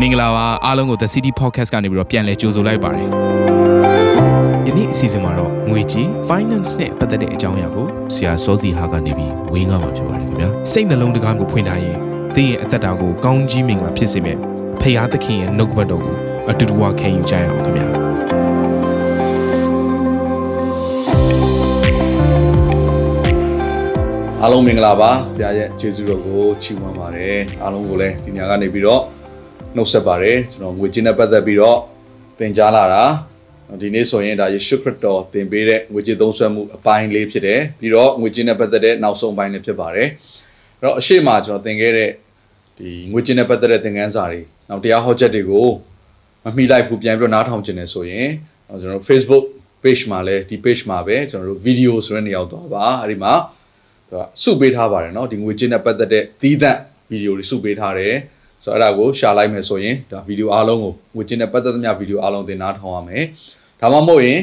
မင်္ဂလာပါအားလုံးကို The City Podcast ကနေပြီးတော့ပြန်လည်ကြိုဆိုလိုက်ပါတယ်ယနေ့အစီအစဉ်မှာတော့ငွေကြီး finance နဲ့ပတ်သက်တဲ့အကြောင်းအရာကိုဆရာစောစီဟာကနေပြီးဝင်းကားမှာဖြစ်ပါတယ်ခင်ဗျာစိတ်နှလုံးတကားကိုဖွင့်ထားရင်သင်ရဲ့အသက်တာကိုကောင်းကြီးမင်္ဂလာဖြစ်စေမယ့်ဖရာသခင်ရဲ့နှုတ်ကပတ်တော်ကိုအတူတူဝခံယူကြရအောင်ခင်ဗျာအားလုံးမင်္ဂလာပါဘုရားရဲ့ကျေးဇူးတော်ကိုချီးမွမ်းပါတယ်အားလုံးကိုလည်းဒီညကနေပြီးတော့ နှုတ်ဆက်ပါတယ်ကျွန်တော်ငွေကြေးနဲ့ပတ်သက်ပြီးတော့သင်ကြားလာတာဒီနေ့ဆိုရင်ဒါယေရှုခရစ်တော်သင်ပေးတဲ့ငွေကြေးသုံးစွဲမှုအပိုင်းလေးဖြစ်တယ်ပြီးတော့ငွေကြေးနဲ့ပတ်သက်တဲ့နောက်ဆုံးပိုင်းလေးဖြစ်ပါတယ်အဲ့တော့အရှိမကျွန်တော်သင်ခဲ့တဲ့ဒီငွေကြေးနဲ့ပတ်သက်တဲ့သင်ခန်းစာတွေနောက်တရားဟောချက်တွေကိုမမိလိုက်ဘူးပြန်ပြီးတော့နားထောင်ခြင်းနဲ့ဆိုရင်ကျွန်တော် Facebook page မှာလည်းဒီ page မှာပဲကျွန်တော်တို့ video ဆိုတဲ့နေရာကိုသွားပါအဲ့ဒီမှာသူကစုပေးထားပါတယ်เนาะဒီငွေကြေးနဲ့ပတ်သက်တဲ့သီးသန့်ဗီဒီယိုတွေစုပေးထားတယ် ဆိုတော့အဲ့ဒါကိုရှာလိုက်မယ်ဆိုရင်ဒါဗီဒီယိုအားလုံးကိုငွေကြေးနဲ့ပတ်သက်သမျှဗီဒီယိုအားလုံးသင်နားထောင်ရမယ်ဒါမှမဟုတ်ရင်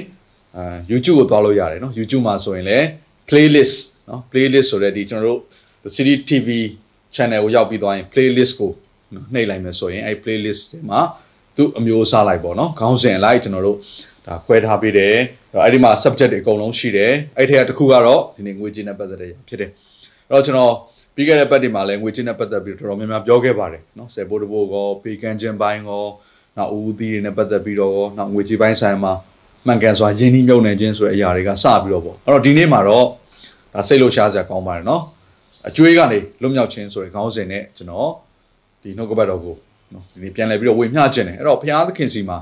အာ YouTube ကိုသွားလို့ရတယ်နော် YouTube မှာဆိုရင်လည်း playlist နော် playlist ဆိုတဲ့ဒီကျွန်တော်တို့ City TV channel ကိုရောက်ပြီးသွားရင် playlist ကိုနှိပ်လိုက်မယ်ဆိုရင်အဲ့ playlist ထဲမှာသူ့အမျိုးအစားလိုက်ပေါ့နော်ခေါင်းစဉ်လိုက်ကျွန်တော်တို့ဒါခွဲထားပေးတယ်အဲ့ဒီမှာ subject တွေအကုန်လုံးရှိတယ်အဲ့ထဲကတစ်ခုကတော့ဒီနေ့ငွေကြေးနဲ့ပတ်သက်တဲ့ဖြစ်တယ်အဲ့တော့ကျွန်တော် ပြီးခဲ့တဲ့ပတ်တွေမှာလည်းငွေချင်းနဲ့ပတ်သက်ပြီးတော်တော်များများပြောခဲ့ပါတယ်နော်ဆယ်ပိုးတပိုးကောပေကန်ချင်းပိုင်းကောနောက်ဦးဦးသီးတွေနဲ့ပတ်သက်ပြီးတော့ကောနောက်ငွေချင်းပိုင်းဆိုင်မှာမှန်ကန်စွာယင်းနှီးမြုပ်နှံခြင်းဆိုတဲ့အရာတွေကစပြီးတော့ပေါ့အဲ့တော့ဒီနေ့မှာတော့ဒါစိတ်လို့ရှားစရာကောင်းပါတယ်နော်အကျွေးကနေလွတ်မြောက်ခြင်းဆိုတဲ့ခေါင်းစဉ်နဲ့ကျွန်တော်ဒီနှုတ်ကပတ်တော်ကိုနော်ဒီနေ့ပြန်လဲပြီးတော့ဝေမျှခြင်းတယ်အဲ့တော့ဘုရားသခင်စီမှာ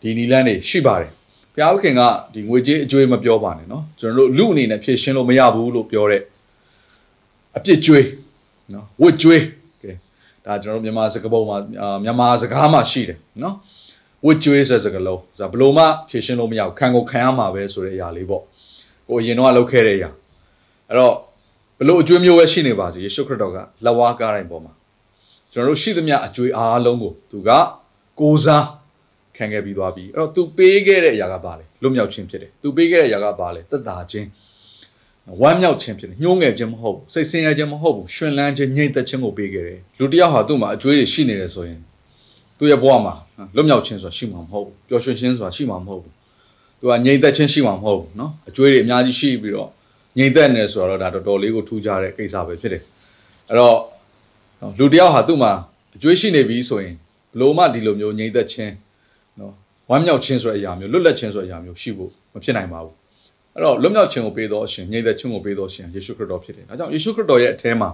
ဒီနီလန်းတွေရှိပါတယ်ဘုရားသခင်ကဒီငွေကြေးအကျွေးမပြောပါနဲ့နော်ကျွန်တော်တို့လူအနေနဲ့ဖြည့်ရှင်းလို့မရဘူးလို့ပြောတဲ့ အပြစ်ကျွေးနော်ဝတ်ကျွေးကဲဒါကျွန်တော်မြန်မာစကားပုံမှာမြန်မာစကားမှာရှိတယ်နော်ဝတ်ကျွေးဆိုတဲ့စကားလုံးဆိုတော့ဘလို့မှဖြည့်ရှင်းလို့မရဘူးခံကိုခံရမှာပဲဆိုတဲ့အရာလေးပေါ့ကိုအရင်တော့လောက်ခဲ့တဲ့အရာအဲ့တော့ဘလို့အကျွေးမျိုးပဲရှိနေပါစေယေရှုခရစ်တော်ကလက်ဝါးကားတိုင်းပေါ်မှာကျွန်တော်တို့ရှိသမျှအကျွေးအားလုံးကိုသူကကိုစားခံခဲ့ပြီးသွားပြီအဲ့တော့ तू ပေးခဲ့တဲ့အရာကဘာလဲလွတ်မြောက်ခြင်းဖြစ်တယ် तू ပေးခဲ့တဲ့အရာကဘာလဲတသက်တာခြင်း ဝမ်းမြောက်ခြင်းဖြစ်တယ်ညှိုးငယ်ခြင်းမဟုတ်ဘူးစိတ်ဆင်းရဲခြင်းမဟုတ်ဘူးရှင်လန်းခြင်းငြိမ်သက်ခြင်းကိုပေးခဲ့တယ်လူတစ်ယောက်ဟာသူ့မှာအကျွေးတွေရှိနေတယ်ဆိုရင်သူ့ရဲ့ဘဝမှာလွတ်မြောက်ခြင်းဆိုတာရှိမှာမဟုတ်ဘူးပျော်ရွှင်ခြင်းဆိုတာရှိမှာမဟုတ်ဘူးသူကငြိမ်သက်ခြင်းရှိမှာမဟုတ်ဘူးเนาะအကျွေးတွေအများကြီးရှိပြီးတော့ငြိမ်သက်နေဆိုတော့ဒါတော်တော်လေးကိုထူးခြားတဲ့ကိစ္စပဲဖြစ်တယ်အဲ့တော့လူတစ်ယောက်ဟာသူ့မှာအကျွေးရှိနေပြီဆိုရင်ဘလို့မှဒီလိုမျိုးငြိမ်သက်ခြင်းနော်ဝမ်းမြောက်ခြင်းဆိုတဲ့အရာမျိုးလွတ်လပ်ခြင်းဆိုတဲ့အရာမျိုးရှိဖို့မဖြစ်နိုင်ပါဘူး အဲ့တော့လွတ်မြောက်ခြင်းကိုပေးသောအရှင်ငြိမ်သက်ခြင်းကိုပေးသောအရှင်ယေရှုခရစ်တော်ဖြစ်တယ်ဒါကြောင့်ယေရှုခရစ်တော်ရဲ့အထဲမှာ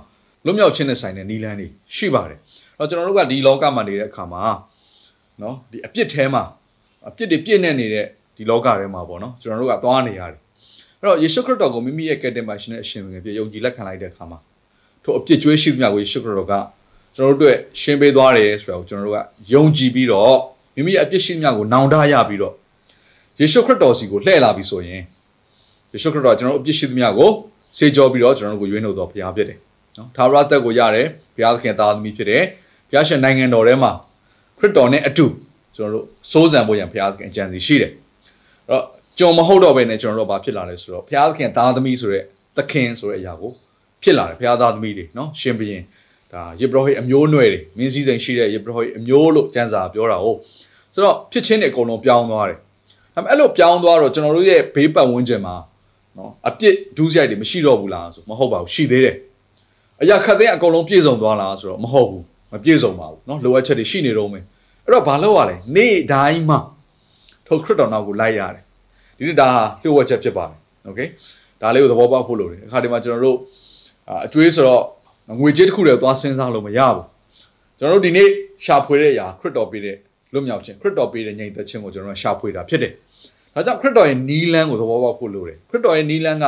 လွတ်မြောက်ခြင်းနဲ့ဆိုင်တဲ့နိလန်းတွေရှိပါတယ်အဲ့တော့ကျွန်တော်တို့ကဒီလောကမှာနေတဲ့အခါမှာနော်ဒီအပြစ်ထဲမှာအပြစ်တွေပြည့်နေနေတဲ့ဒီလောကထဲမှာပေါ့နော်ကျွန်တော်တို့ကသွားနေရတယ်အဲ့တော့ယေရှုခရစ်တော်ကိုမိမိရဲ့ကယ်တင်ပါရှင်နဲ့အရှင်ဝင်ပြယုံကြည်လက်ခံလိုက်တဲ့အခါမှာထို့အပြစ်ကြွေးရှိမြတ်ကိုယေရှုခရစ်တော်ကကျွန်တော်တို့အတွက်ရှင်းပေးသွားတယ်ဆိုတာကိုကျွန်တော်တို့ကယုံကြည်ပြီးတော့မိမိရဲ့အပြစ်ရှိမြတ်ကိုနောင်တရပြီးတော့ယေရှုခရစ်တော်စီကိုလှည့်လာပြီဆိုရင် ယေရှုခရစ်တော်ကျွန်တော်တို့အပြစ်ရှိမြတ်ကိုစေကြောပြီးတော့ကျွန်တော်တို့ကိုရွေးနှုတ်တော်ဘုရားဖြစ်တယ်နော်သာရသက်ကိုရတယ်ဘုရားသခင်သားသမီးဖြစ်တယ်ဘုရားရှင်နိုင်ငံတော်ထဲမှာခရစ်တော်နဲ့အတူကျွန်တော်တို့စိုးစံဖို့ရန်ဘုရားသခင်အကြံစီရှိတယ်အဲ့တော့ကြုံမဟုတ်တော့ဘဲနဲ့ကျွန်တော်တို့ဘာဖြစ်လာလဲဆိုတော့ဘုရားသခင်သားသမီးဆိုတဲ့သခင်ဆိုတဲ့အရာကိုဖြစ်လာတယ်ဘုရားသားသမီးတွေနော်ရှင်ဘုရင်ဒါယေဘရဟိအမျိုးနွယ်တွေမင်းစည်းစိမ်ရှိတဲ့ယေဘရဟိအမျိုးလို့ကျမ်းစာပြောတာဟုတ်ဆိုတော့ဖြစ်ချင်းတွေအကုန်လုံးပြောင်းသွားတယ်ဒါပေမဲ့အဲ့လိုပြောင်းသွားတော့ကျွန်တော်တို့ရဲ့ဘေးပတ်ဝန်းကျင်မှာ နော်အပြစ်ဒုစရိုက်တွေမရှိတော့ဘူးလားဆိုမဟုတ်ပါဘူးရှိသေးတယ်အရာခတ်တဲ့အကုန်လုံးပြည့်စုံသွားလားဆိုတော့မဟုတ်ဘူးမပြည့်စုံပါဘူးနော်လိုအပ်ချက်တွေရှိနေတော့မယ်အဲ့တော့ဘာလုပ်ရလဲနေ့တိုင်းမှာထိုခရစ်တော်နောက်ကိုလိုက်ရတယ်ဒီနေ့ဒါလျှို့ဝှက်ချက်ဖြစ်ပါတယ်โอเคဒါလေးကိုသဘောပေါက်ဖို့လိုတယ်အခါဒီမှာကျွန်တော်တို့အကျွေးဆိုတော့ငွေကြေးတစ်ခုတည်းသွားစဉ်းစားလို့မရဘူးကျွန်တော်တို့ဒီနေ့ရှာဖွေတဲ့အရာခရစ်တော်ပေးတဲ့လွတ်မြောက်ခြင်းခရစ်တော်ပေးတဲ့ညီသက်ခြင်းကိုကျွန်တော်တို့ရှာဖွေတာဖြစ်တယ်။ ဒါကြောင့်ခရစ်တော်ရဲ့နီးလန်းကိုသဘောပေါက်ဖို့လိုတယ်။ခရစ်တော်ရဲ့နီးလန်းက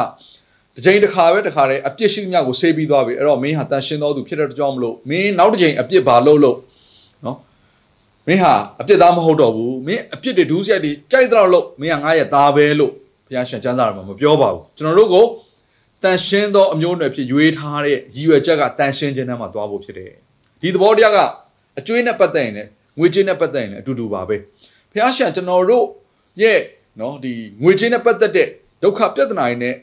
တစ်ချိန်တစ်ခါပဲတစ်ခါတည်းအပြစ်ရှိမြကိုဆေးပြီးသွားပြီ။အဲ့တော့မင်းဟာတန်ရှင်းတော်သူဖြစ်တဲ့ကြောင့်မလို့မင်းနောက်တစ်ချိန်အပြစ်ဘာလုပ်လို့နော်မင်းဟာအပြစ်သားမဟုတ်တော့ဘူး။မင်းအပြစ်တွေဒုစရိုက်တွေကြိုက်တော့လို့မင်းကငါရဲ့သားပဲလို့ဘုရားရှင်ကျမ်းစာမှာမပြောပါဘူး။ကျွန်တော်တို့ကိုတန်ရှင်းသောအမျိုးအနွယ်ဖြစ်ရွေးထားတဲ့ရည်ရွယ်ချက်ကတန်ရှင်းခြင်းနဲ့မှသွားဖို့ဖြစ်တယ်။ဒီသဘောတရားကအကျွေးနဲ့ပတ်သက်ရင်လည်းငွေကြေးနဲ့ပတ်သက်ရင်လည်းအတူတူပါပဲ။ဖះရှာကျွန်တော်တို့ရဲ့ နော်ဒီငွေကြေးနဲ့ပတ်သက်တဲ့ဒုက္ခပြဿနာတွေနဲ့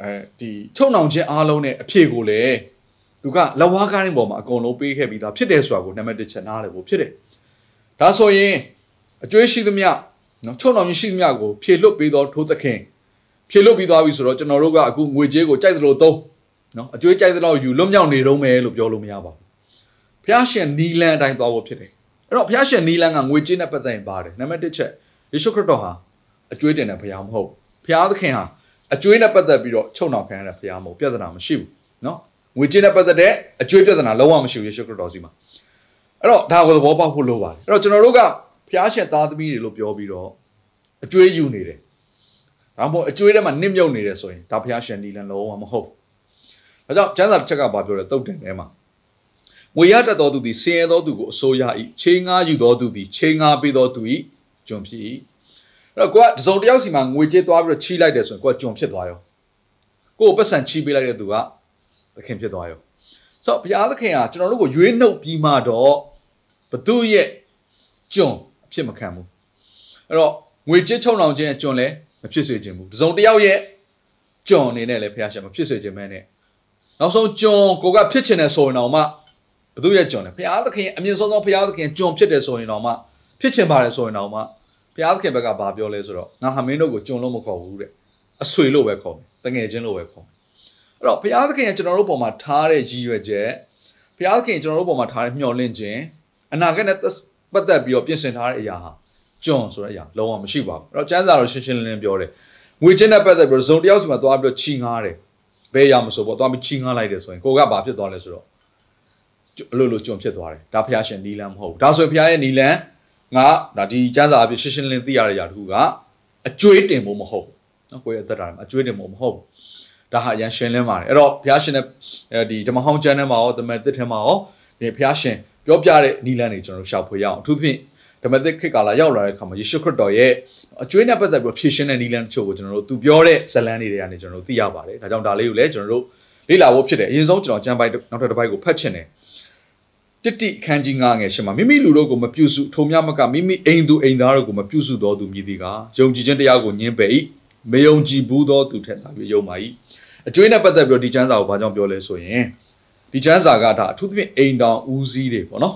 အဲဒီချုပ်နှောင်ခြင်းအားလုံးနဲ့အဖြေကိုလည်းသူကလက်ဝါးကားရင်းပေါ်မှာအကုန်လုံးပေးခဲ့ပြီးသားဖြစ်တယ်ဆိုတာကိုနံပါတ်1ချက်နားလည်ဖို့ဖြစ်တယ်။ဒါဆိုရင်အကျွေးရှိသမျှနော်ချုံတော်ရှိသမျှကိုဖြေလွတ်ပြီးတော့ထိုးသခင်ဖြေလွတ်ပြီးသွားပြီဆိုတော့ကျွန်တော်တို့ကအခုငွေကြေးကိုကြိုက်သလိုသုံးနော်အကျွေးကြိုက်သလိုယူလွတ်မြောက်နေတော့မယ်လို့ပြောလို့မရပါဘူးဖျားရှင်နီလန်အတိုင်းသွားဖို့ဖြစ်တယ်အဲ့တော့ဖျားရှင်နီလန်ကငွေကြေးနဲ့ပတ်သက်ရင်ပါတယ်နံပါတ်1ချက်ယေရှုခရစ်တော်ဟာ အကျွေးတင်တဲ့ဖျားမဟုတ်ဖျားသခင်ဟာအကျွေးနဲ့ပတ်သက်ပြီးတော့ချုပ်နှောင်ခံရတဲ့ဖျားမဟုတ်ပြဿနာမရှိဘူးနော်ငွေကြေးနဲ့ပတ်သက်တဲ့အကျွေးပြဿနာလုံးဝမရှိဘူးယေရှုခရစ်တော်စီမှာအဲ့တော့ဒါကိုသဘောပေါက်ဖို့လိုပါတယ်အဲ့တော့ကျွန်တော်တို့ကဖျားရှင်သားသမီးတွေလို့ပြောပြီးတော့အကျွေးယူနေတယ်ဒါမှမဟုတ်အကျွေးထဲမှာနစ်မြုပ်နေတယ်ဆိုရင်ဒါဖျားရှင်နီလန်လုံးဝမဟုတ်ဘူးဒါကြောင့်ကျမ်းစာတစ်ချက်ကဘာပြောလဲတုတ်တင်ထဲမှာငွေရတတ်တော်သူသည်ဆင်းရဲတော်သူကိုအစိုးရ၏ချိန်ငါယူတော်သူသည်ချိန်ငါပေးတော်သူ၏ကျွန်ဖြစ်၏ အဲ့တော့ကိုကတစုံတစ်ယောက်စီမှာငွေကြေးသွားပြီးတော့ချီးလိုက်တယ်ဆိုရင်ကိုကကျွန်ဖြစ်သွားရောကိုကိုပတ်စံချီးပေးလိုက်တဲ့သူကသခင်ဖြစ်သွားရောဆိုတော့ဘုရားသခင်ကကျွန်တော်တို့ကိုရွေးနှုတ်ပြီးမှတော့ဘသူရဲ့ကျွန်အဖြစ်မခံဘူးအဲ့တော့ငွေကြေးချုံလောင်ခြင်းအကျွန်လည်းမဖြစ်စေခြင်းဘူးတစုံတစ်ယောက်ရဲ့ကျွန်အနေနဲ့လည်းဘုရားရှင်မဖြစ်စေခြင်းမဲနဲ့နောက်ဆုံးကျွန်ကိုကဖြစ်ချင်တယ်ဆိုရင်တော့မှဘသူရဲ့ကျွန်လဲဘုရားသခင်အမြင့်ဆုံးသောဘုရားသခင်ကျွန်ဖြစ်တယ်ဆိုရင်တော့မှဖြစ်ချင်ပါတယ်ဆိုရင်တော့မှဘု ရားသခင်ဘက်ကဘာပြောလဲဆိုတော့ငါဟာမင်းတို့ကိုကျွန်လို့မခေါ်ဘူးတဲ့အဆွေလို့ပဲခေါ်တယ်တငယ်ချင်းလို့ပဲခေါ်အဲ့တော့ဘုရားသခင်ကကျွန်တော်တို့ပုံမှာထားတဲ့ရည်ရွယ်ချက်ဘုရားသခင်ကျွန်တော်တို့ပုံမှာထားတဲ့မျှော်လင့်ခြင်းအနာဂတ်နဲ့ပတ်သက်ပြီးတော့ပြင်ဆင်ထားတဲ့အရာဟာကျွန်ဆိုတဲ့အရာလုံးဝမရှိပါဘူးအဲ့တော့ကျမ်းစာတော်ရှင်းရှင်းလင်းလင်းပြောတယ်ငွေချင်းနဲ့ပတ်သက်ပြီးတော့ဇုံတယောက်စီမှာသွားပြီးတော့ချီငားတယ်ဘယ်ရမဆိုပေါ့သွားပြီးချီငားလိုက်တယ်ဆိုရင်ကိုကဘာဖြစ်သွားလဲဆိုတော့အလိုလိုကျွန်ဖြစ်သွားတယ်ဒါဘုရားရှင်နီလန်မဟုတ်ဘူးဒါဆိုရင်ဘုရားရဲ့နီလန် ငါဒါဒီကျမ်းစာအဖြစ်ရှင်းရှင်းလင်းသိရတဲ့ຢာတခုကအကျွေးတင်ဖို့မဟုတ်ဘူးနော်ကိုယ့်ရဲ့အသက်တာမှာအကျွေးတင်ဖို့မဟုတ်ဘူးဒါဟာရန်ရှင်းလင်းပါတယ်အဲ့တော့ဘုရားရှင်ရဲ့ဒီဓမ္မဟောင်းကျမ်းထဲမှာရောတမန်သစ်ထဲမှာရောဒီဘုရားရှင်ပြောပြတဲ့နီလန်တွေကျွန်တော်တို့ရှာဖွေရအောင်အထူးသဖြင့်ဓမ္မသစ်ခေတ်ကာလရောက်လာတဲ့အခါမှာယေရှုခရစ်တော်ရဲ့အကျွေးနဲ့ပတ်သက်ပြီးဖြည့်ရှင်းတဲ့နီလန်တချို့ကိုကျွန်တော်တို့သူပြောတဲ့ဇလန်းတွေတွေကနေကျွန်တော်တို့သိရပါတယ်ဒါကြောင့်ဒါလေးကိုလည်းကျွန်တော်တို့လေ့လာဖို့ဖြစ်တယ်အရင်ဆုံးကျွန်တော်ကျမ်းပိုက်နောက်ထပ်တစ်ပိုက်ကိုဖတ်ချင်တယ် တစ်တိအခန်းကြီး9ငယ်ရှင်းမှာမိမိလူတို့ကိုမပြုစုထုံမြမကမိမိအိမ်သူအိမ်သားတို့ကိုမပြုစုတော်သူမြည်သည်ကယုံကြည်ခြင်းတရားကိုညှင်းပယ်၏မယုံကြည်ဘူးသောသူထက်သာ၍ယုံပါ၏အကျွေးနဲ့ပတ်သက်ပြီးတော့ဒီကျမ်းစာကိုဘာကြောင့်ပြောလဲဆိုရင်ဒီကျမ်းစာကဒါအထူးသဖြင့်အိမ်တောင်ဦးစီးတွေပေါ့နော်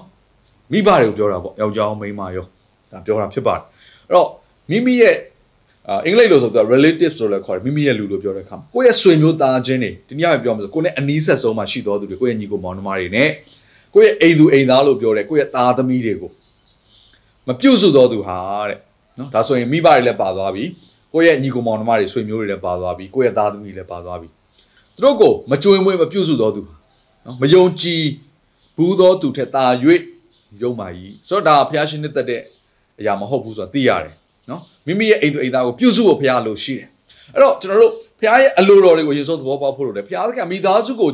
မိဘတွေကိုပြောတာပေါ့ယောက်ျားမိန်းမရောဒါပြောတာဖြစ်ပါတယ်အဲ့တော့မိမိရဲ့အင်္ဂလိပ်လိုဆိုတော့ relatives လို့လည်းခေါ်တယ်မိမိရဲ့လူလို့ပြောတဲ့အခါမှာကိုယ့်ရဲ့ဆွေမျိုးသားချင်းတွေဒီနေ့ရပြောမှာဆိုကိုယ့်နဲ့အနီးဆက်ဆုံးမှာရှိတော်သူတွေကိုယ့်ရဲ့ညီကိုမောင်နှမတွေနဲ့ ကိုယ့်ရဲ့အိမ်သူအိမ်သားလို့ပြောတယ်ကိုယ့်ရဲ့သားသမီးတွေကိုမပြုတ်စုတော်သူဟာတဲ့နော်ဒါဆိုရင်မိဘတွေလည်းပါသွားပြီကိုယ့်ရဲ့ညီကိုမောင်နှမတွေဆွေမျိုးတွေလည်းပါသွားပြီကိုယ့်ရဲ့သားသမီးတွေလည်းပါသွားပြီသူတို့ကိုမကြွင်မွေးမပြုတ်စုတော်သူနော်မယုံကြည်ဘူးတော်သူထက်သာ၍ယုံပါ၏ဆိုတော့ဒါဘုရားရှင်နဲ့တက်တဲ့အရာမဟုတ်ဘူးဆိုတာသိရတယ်နော်မိမိရဲ့အိမ်သူအိမ်သားကိုပြုစုဖို့ဘုရားလိုရှိတယ်အဲ့တော့ကျွန်တော်တို့ဘုရားရဲ့အလိုတော်တွေကိုရေဆုံးသဘောပေါက်ဖို့လိုတယ်ဘုရားသခင်မိသားစုကို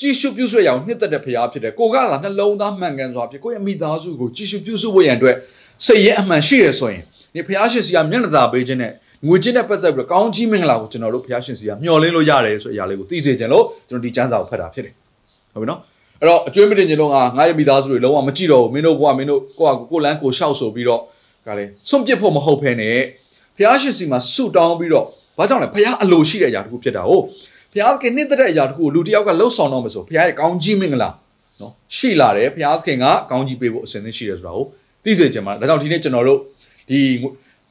ကြည်ရှုပြုစုရအောင်နှစ်သက်တဲ့ဘုရားဖြစ်တယ်ကိုကလာနှလုံးသားမှန်ကန်စွာဖြစ်ကိုယ့်ရဲ့မိသားစုကိုကြည်ရှုပြုစုဖို့ရန်အတွက်စိတ်ရဲ့အမှန်ရှိရဆိုရင်ဒီဘုရားရှင်စီကမျက်နှာသာပေးခြင်းနဲ့ငွေချင်းနဲ့ပတ်သက်ပြီးတော့ကောင်းကြီးမင်္ဂလာကိုကျွန်တော်တို့ဘုရားရှင်စီကမျှော်လင့်လို့ရတယ်ဆိုတဲ့အရာလေးကိုသိစေခြင်းလို့ကျွန်တော်ဒီကျမ်းစာကိုဖတ်တာဖြစ်တယ်ဟုတ်ပြီနော်အဲ့တော့အကျွေးမတင်ခြင်းလုံးကငါရဲ့မိသားစုတွေလုံးဝမကြည့်တော့ဘူးမင်းတို့ဘဝမင်းတို့ကိုယ့်ဟာကိုယ်လန်းကိုရှောက်ဆိုပြီးတော့ကလည်းဆွန့်ပစ်ဖို့မဟုတ်ဖ ೇನೆ ဘုရားရှင်စီမှာဆုတောင်းပြီးတော့ဘာကြောင့်လဲဘုရားအလိုရှိတဲ့အရာတခုဖြစ်တာဟုတ် ဘုရားသခင်နှစ်သက်တဲ့အရာတခုကိုလူတစ်ယောက်ကလှုပ်ဆောင်တော့မယ်ဆိုဘုရားရဲ့ကောင်းကြီးမင်္ဂလာနော်ရှိလာတယ်ဘုရားသခင်ကကောင်းကြီးပေးဖို့အစဉ်သင့်ရှိတယ်ဆိုတာကိုသိစေချင်ပါတယ်ဒါကြောင့်ဒီနေ့ကျွန်တော်တို့ဒီ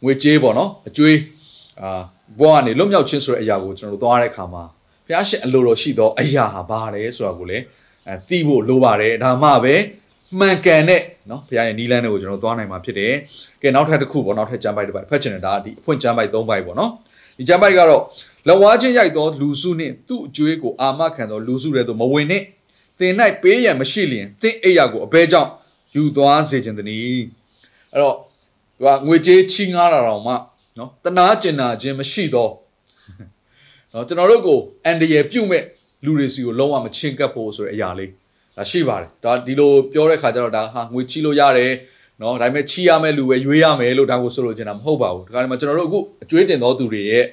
ငွေကြေးပေါ့နော်အကျွေးအာဘဝကနေလွတ်မြောက်ခြင်းဆိုတဲ့အရာကိုကျွန်တော်တို့သွားတဲ့အခါမှာဘုရားရှင်အလိုတော်ရှိသောအရာဟာဘာလဲဆိုတာကိုလည်းအဲသိဖို့လိုပါတယ်ဒါမှပဲမှန်ကန်တဲ့နော်ဘုရားရဲ့နီးလန်းတွေကိုကျွန်တော်သွားနိုင်မှာဖြစ်တယ်။ကဲနောက်ထပ်တစ်ခုပေါ့နောက်ထပ်ကျမ်းပိုက်တစ်ပိုက်ဖတ်ချင်တယ်ဒါဒီအဖွင့်ကျမ်းပိုက်၃ပိုက်ပေါ့နော်။ဒီကျမ်းပိုက်ကတော့ လက်ဝါးချင်းရိုက်သောလူစုနှင့်သူ့အကျွေးကိုအာမခံသောလူစုတဲ့သို့မဝင်နှင့်သင်၌ပေးရန်မရှိလျင်သင်အိယာကိုအဘဲကြောင့်ယူသွားစေခြင်းတည်း။အဲ့တော့သူကငွေကြေးချီးငားတာတော့မှနော်တနာကျင်နာခြင်းမရှိတော့နော်ကျွန်တော်တို့ကိုအန်ဒီရပြုတ်မဲ့လူတွေစီကိုလုံးဝမချင်းကပ်ဖို့ဆိုတဲ့အရာလေးဒါရှိပါတယ်ဒါဒီလိုပြောတဲ့ခါကျတော့ဒါဟာငွေချီလို့ရတယ်နော်ဒါပေမဲ့ချီရမယ့်လူပဲရွေးရမယ်လို့ဒါကိုဆိုလို့ချင်တာမဟုတ်ပါဘူးဒါကမှကျွန်တော်တို့အခုအကျွေးတင်သောသူတွေရဲ့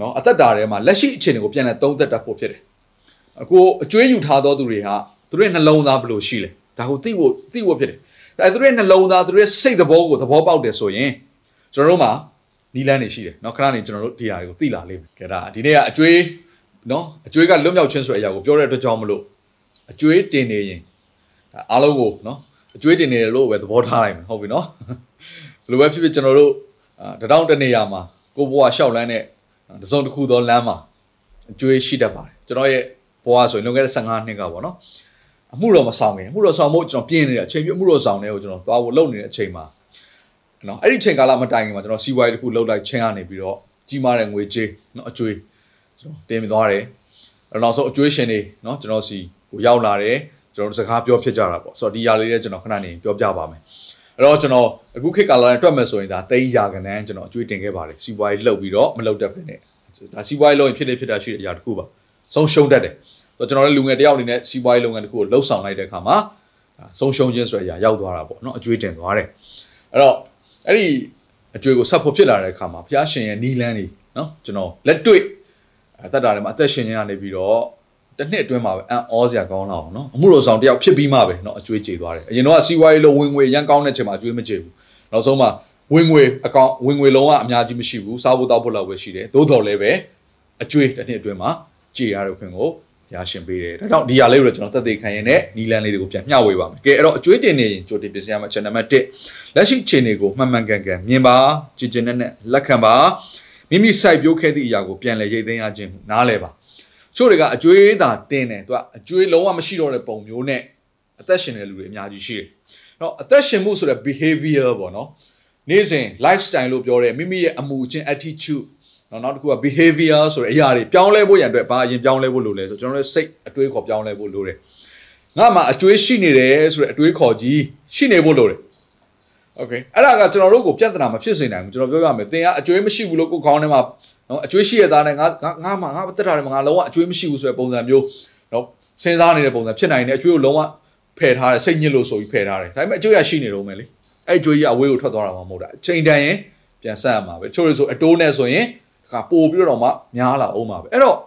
နော်အသက်တာထဲမှာလက်ရှိအခြေအနေကိုပြန်လည်သုံးသပ်တတ်ဖို့ဖြစ်တယ်အခုအကျွေးယူထားသောသူတွေဟာသူတို့ရဲ့နှလုံးသားဘယ်လိုရှိလဲဒါကိုသိဖို့သိဖို့ဖြစ်တယ်ဒါသူတို့ရဲ့နှလုံးသားသူတို့ရဲ့စိတ်သဘောကိုသဘောပေါက်တယ်ဆိုရင်ကျွန်တော်တို့မှာနီလန်းနေရှိတယ်เนาะခဏနေကျွန်တော်တို့ဒီဟာကိုသိလာလိမ့်မယ်ကဲဒါဒီနေ့ကအကျွေးเนาะအကျွေးကလွတ်မြောက်ခြင်းဆိုတဲ့အရာကိုပြောတဲ့အတွက်ကြောင့်မလို့အကျွေးတင်နေရင်အားလုံးကိုเนาะ အကျွေးတင်နေတယ်လို့ပဲသဘောထားလိုက်မယ်ဟုတ်ပြီနော်ဘယ်လိုပဲဖြစ်ဖြစ်ကျွန်တော်တို့တတောင်းတနေရာမှာကိုဘွားရှောက်လန်းတဲ့ တစုံတစ်ခုသောလမ်းမှာအကျွေးရှိတတ်ပါတယ်ကျွန်တော်ရဲ့ဘွားဆိုရင်လွန်ခဲ့တဲ့15နှစ်ကပေါ့နော်အမှုတော်မဆောင်ခင်အမှုတော်ဆောင်ဖို့ကျွန်တော်ပြင်းနေတဲ့အချိန်ပြအမှုတော်ဆောင်တဲ့ကိုကျွန်တော်သွားဖို့လုပ်နေတဲ့အချိန်မှာနော်အဲ့ဒီချိန်ကာလမတိုင်ခင်မှာကျွန်တော်စီဝိုင်းတစ်ခုလှုပ်လိုက်ချင်းကနေပြီးတော့ကြီးမားတဲ့ငွေကြေးနော်အကျွေးကျွန်တော်တင်ပြသွားတယ်အဲ့တော့နောက်ဆုံးအကျွေးရှင်တွေနော်ကျွန်တော်စီကိုရောက်လာတယ်ကျွန်တော်စကားပြောဖြစ်ကြတာပေါ့ဆိုတော့ဒီຢာလေးလည်းကျွန်တော်ခဏနေပြောပြပါမယ် အဲ့တော့ကျွန်တော်အခုခေတ်ကာလနဲ့တွက်မယ်ဆိုရင်ဒါတိတ်ရာကနန်းကျွန်တော်အကျွေးတင်ခဲ့ပါတယ်စီပွားရေးလှုပ်ပြီးတော့မလှုပ်တတ်ပဲနဲ့ဒါစီပွားရေးလှုပ်ရင်ဖြစ်နေဖြစ်တာရှိတဲ့အရာတစ်ခုပါဆုံးရှုံးတတ်တယ်ဆိုတော့ကျွန်တော်လည်းလူငယ်တယောက်အနေနဲ့စီပွားရေးလုပ်ငန်းတစ်ခုကိုလှုပ်ဆောင်လိုက်တဲ့အခါမှာဆုံးရှုံးခြင်းဆိုတဲ့အရာရောက်သွားတာပေါ့နော်အကျွေးတင်သွားတယ်အဲ့တော့အဲ့ဒီအကျွေးကိုဆက်ဖို့ဖြစ်လာတဲ့အခါမှာဘုရားရှင်ရဲ့နီလန်းနေနော်ကျွန်တော်လက်တွေ့အသက်တာထဲမှာအသက်ရှင်ခြင်းကနေပြီးတော့ တစ်နှစ်အတွင်းမှာပဲအန်အောစရာကောင်းလာအောင်နော်အမှုတော်ဆောင်တယောက်ဖြစ်ပြီးမှပဲနော်အကျွေးကြေသွားတယ်အရင်တော့စီးပွားရေးလုံးဝင်ငွေရန်ကောင်းတဲ့ချိန်မှာအကျွေးမကြေဘူးနောက်ဆုံးမှာဝင်ငွေအကောင့်ဝင်ငွေလုံးကအများကြီးမရှိဘူးစားဖို့တောက်ဖို့လောက်ပဲရှိတယ်သို့တော်လည်းပဲအကျွေးတစ်နှစ်အတွင်းမှာကြေရတဲ့ခွင့်ကိုရရှင်ပေးတယ်ဒါကြောင့်ဒီဟာလေးကိုကျွန်တော်တက်သေးခံရင်နဲ့နီလန်လေးတွေကိုပြန်မျှဝေပါမယ်ကဲအဲ့တော့အကျွေးတင်နေရင်ကြိုတင်ပြင်ဆင်ရမှာ channel နံပါတ်1လက်ရှိခြေနေကိုမှန်မှန်ကန်ကန်မြင်ပါကြည်ကျင်နဲ့နဲ့လက်ခံပါမိမိစိုက်ပျိုးခဲ့သည့်အရာကိုပြန်လည်ရိတ်သိမ်းရခြင်းနားလဲပါ ချို့တွေကအကျွေးသာတင်းတယ်သူကအကျွေးလုံးဝမရှိတော့တဲ့ပုံမျိုးနဲ့အသက်ရှင်တဲ့လူတွေအများကြီးရှိတယ်။အဲ့တော့အသက်ရှင်မှုဆိုတဲ့ behavior ပေါ့နော်။နေ့စဉ် lifestyle လို့ပြောတဲ့မိမိရဲ့အမှုအချင်း attitude နော်နောက်တစ်ခုက behavior ဆိုတဲ့အရာတွေပြောင်းလဲဖို့ရန်အတွက်ဘာအရင်ပြောင်းလဲဖို့လိုလဲဆိုကျွန်တော်တို့စိတ်အတွေးခေါ်ပြောင်းလဲဖို့လိုတယ်။ငါမှအကျွေးရှိနေတယ်ဆိုတဲ့အတွေးခေါ်ကြီးရှိနေဖို့လိုတယ်။ Okay အဲ့ဒါကကျွန်တော်တို့ကိုပြဿနာမဖြစ်စေနိုင်ဘူးကျွန်တော်ပြောရမယ်သင်ကအကျွေးမရှိဘူးလို့ကိုယ်ခေါင်းထဲမှာ နော်အကျွေးရှိရသားနဲ့ငါငါမှငါတက်တာတယ်ငါလုံးဝအကျွေးမရှိဘူးဆိုတဲ့ပုံစံမျိုးနော်စဉ်းစားနေတဲ့ပုံစံဖြစ်နိုင်တယ်အကျွေးကိုလုံးဝဖယ်ထားတယ်စိတ်ညစ်လို့ဆိုပြီးဖယ်ထားတယ်ဒါပေမဲ့အကျွေးရရှိနေတော့မယ်လေအဲ့အကျွေးကြီးအဝေးကိုထွက်သွားတာမှမဟုတ်တာအချိန်တန်ရင်ပြန်ဆက်ရမှာပဲချို့လို့ဆိုအတိုးနဲ့ဆိုရင်ခါပို့ပြီးတော့မှများလာအောင်ပါပဲအဲ့တော့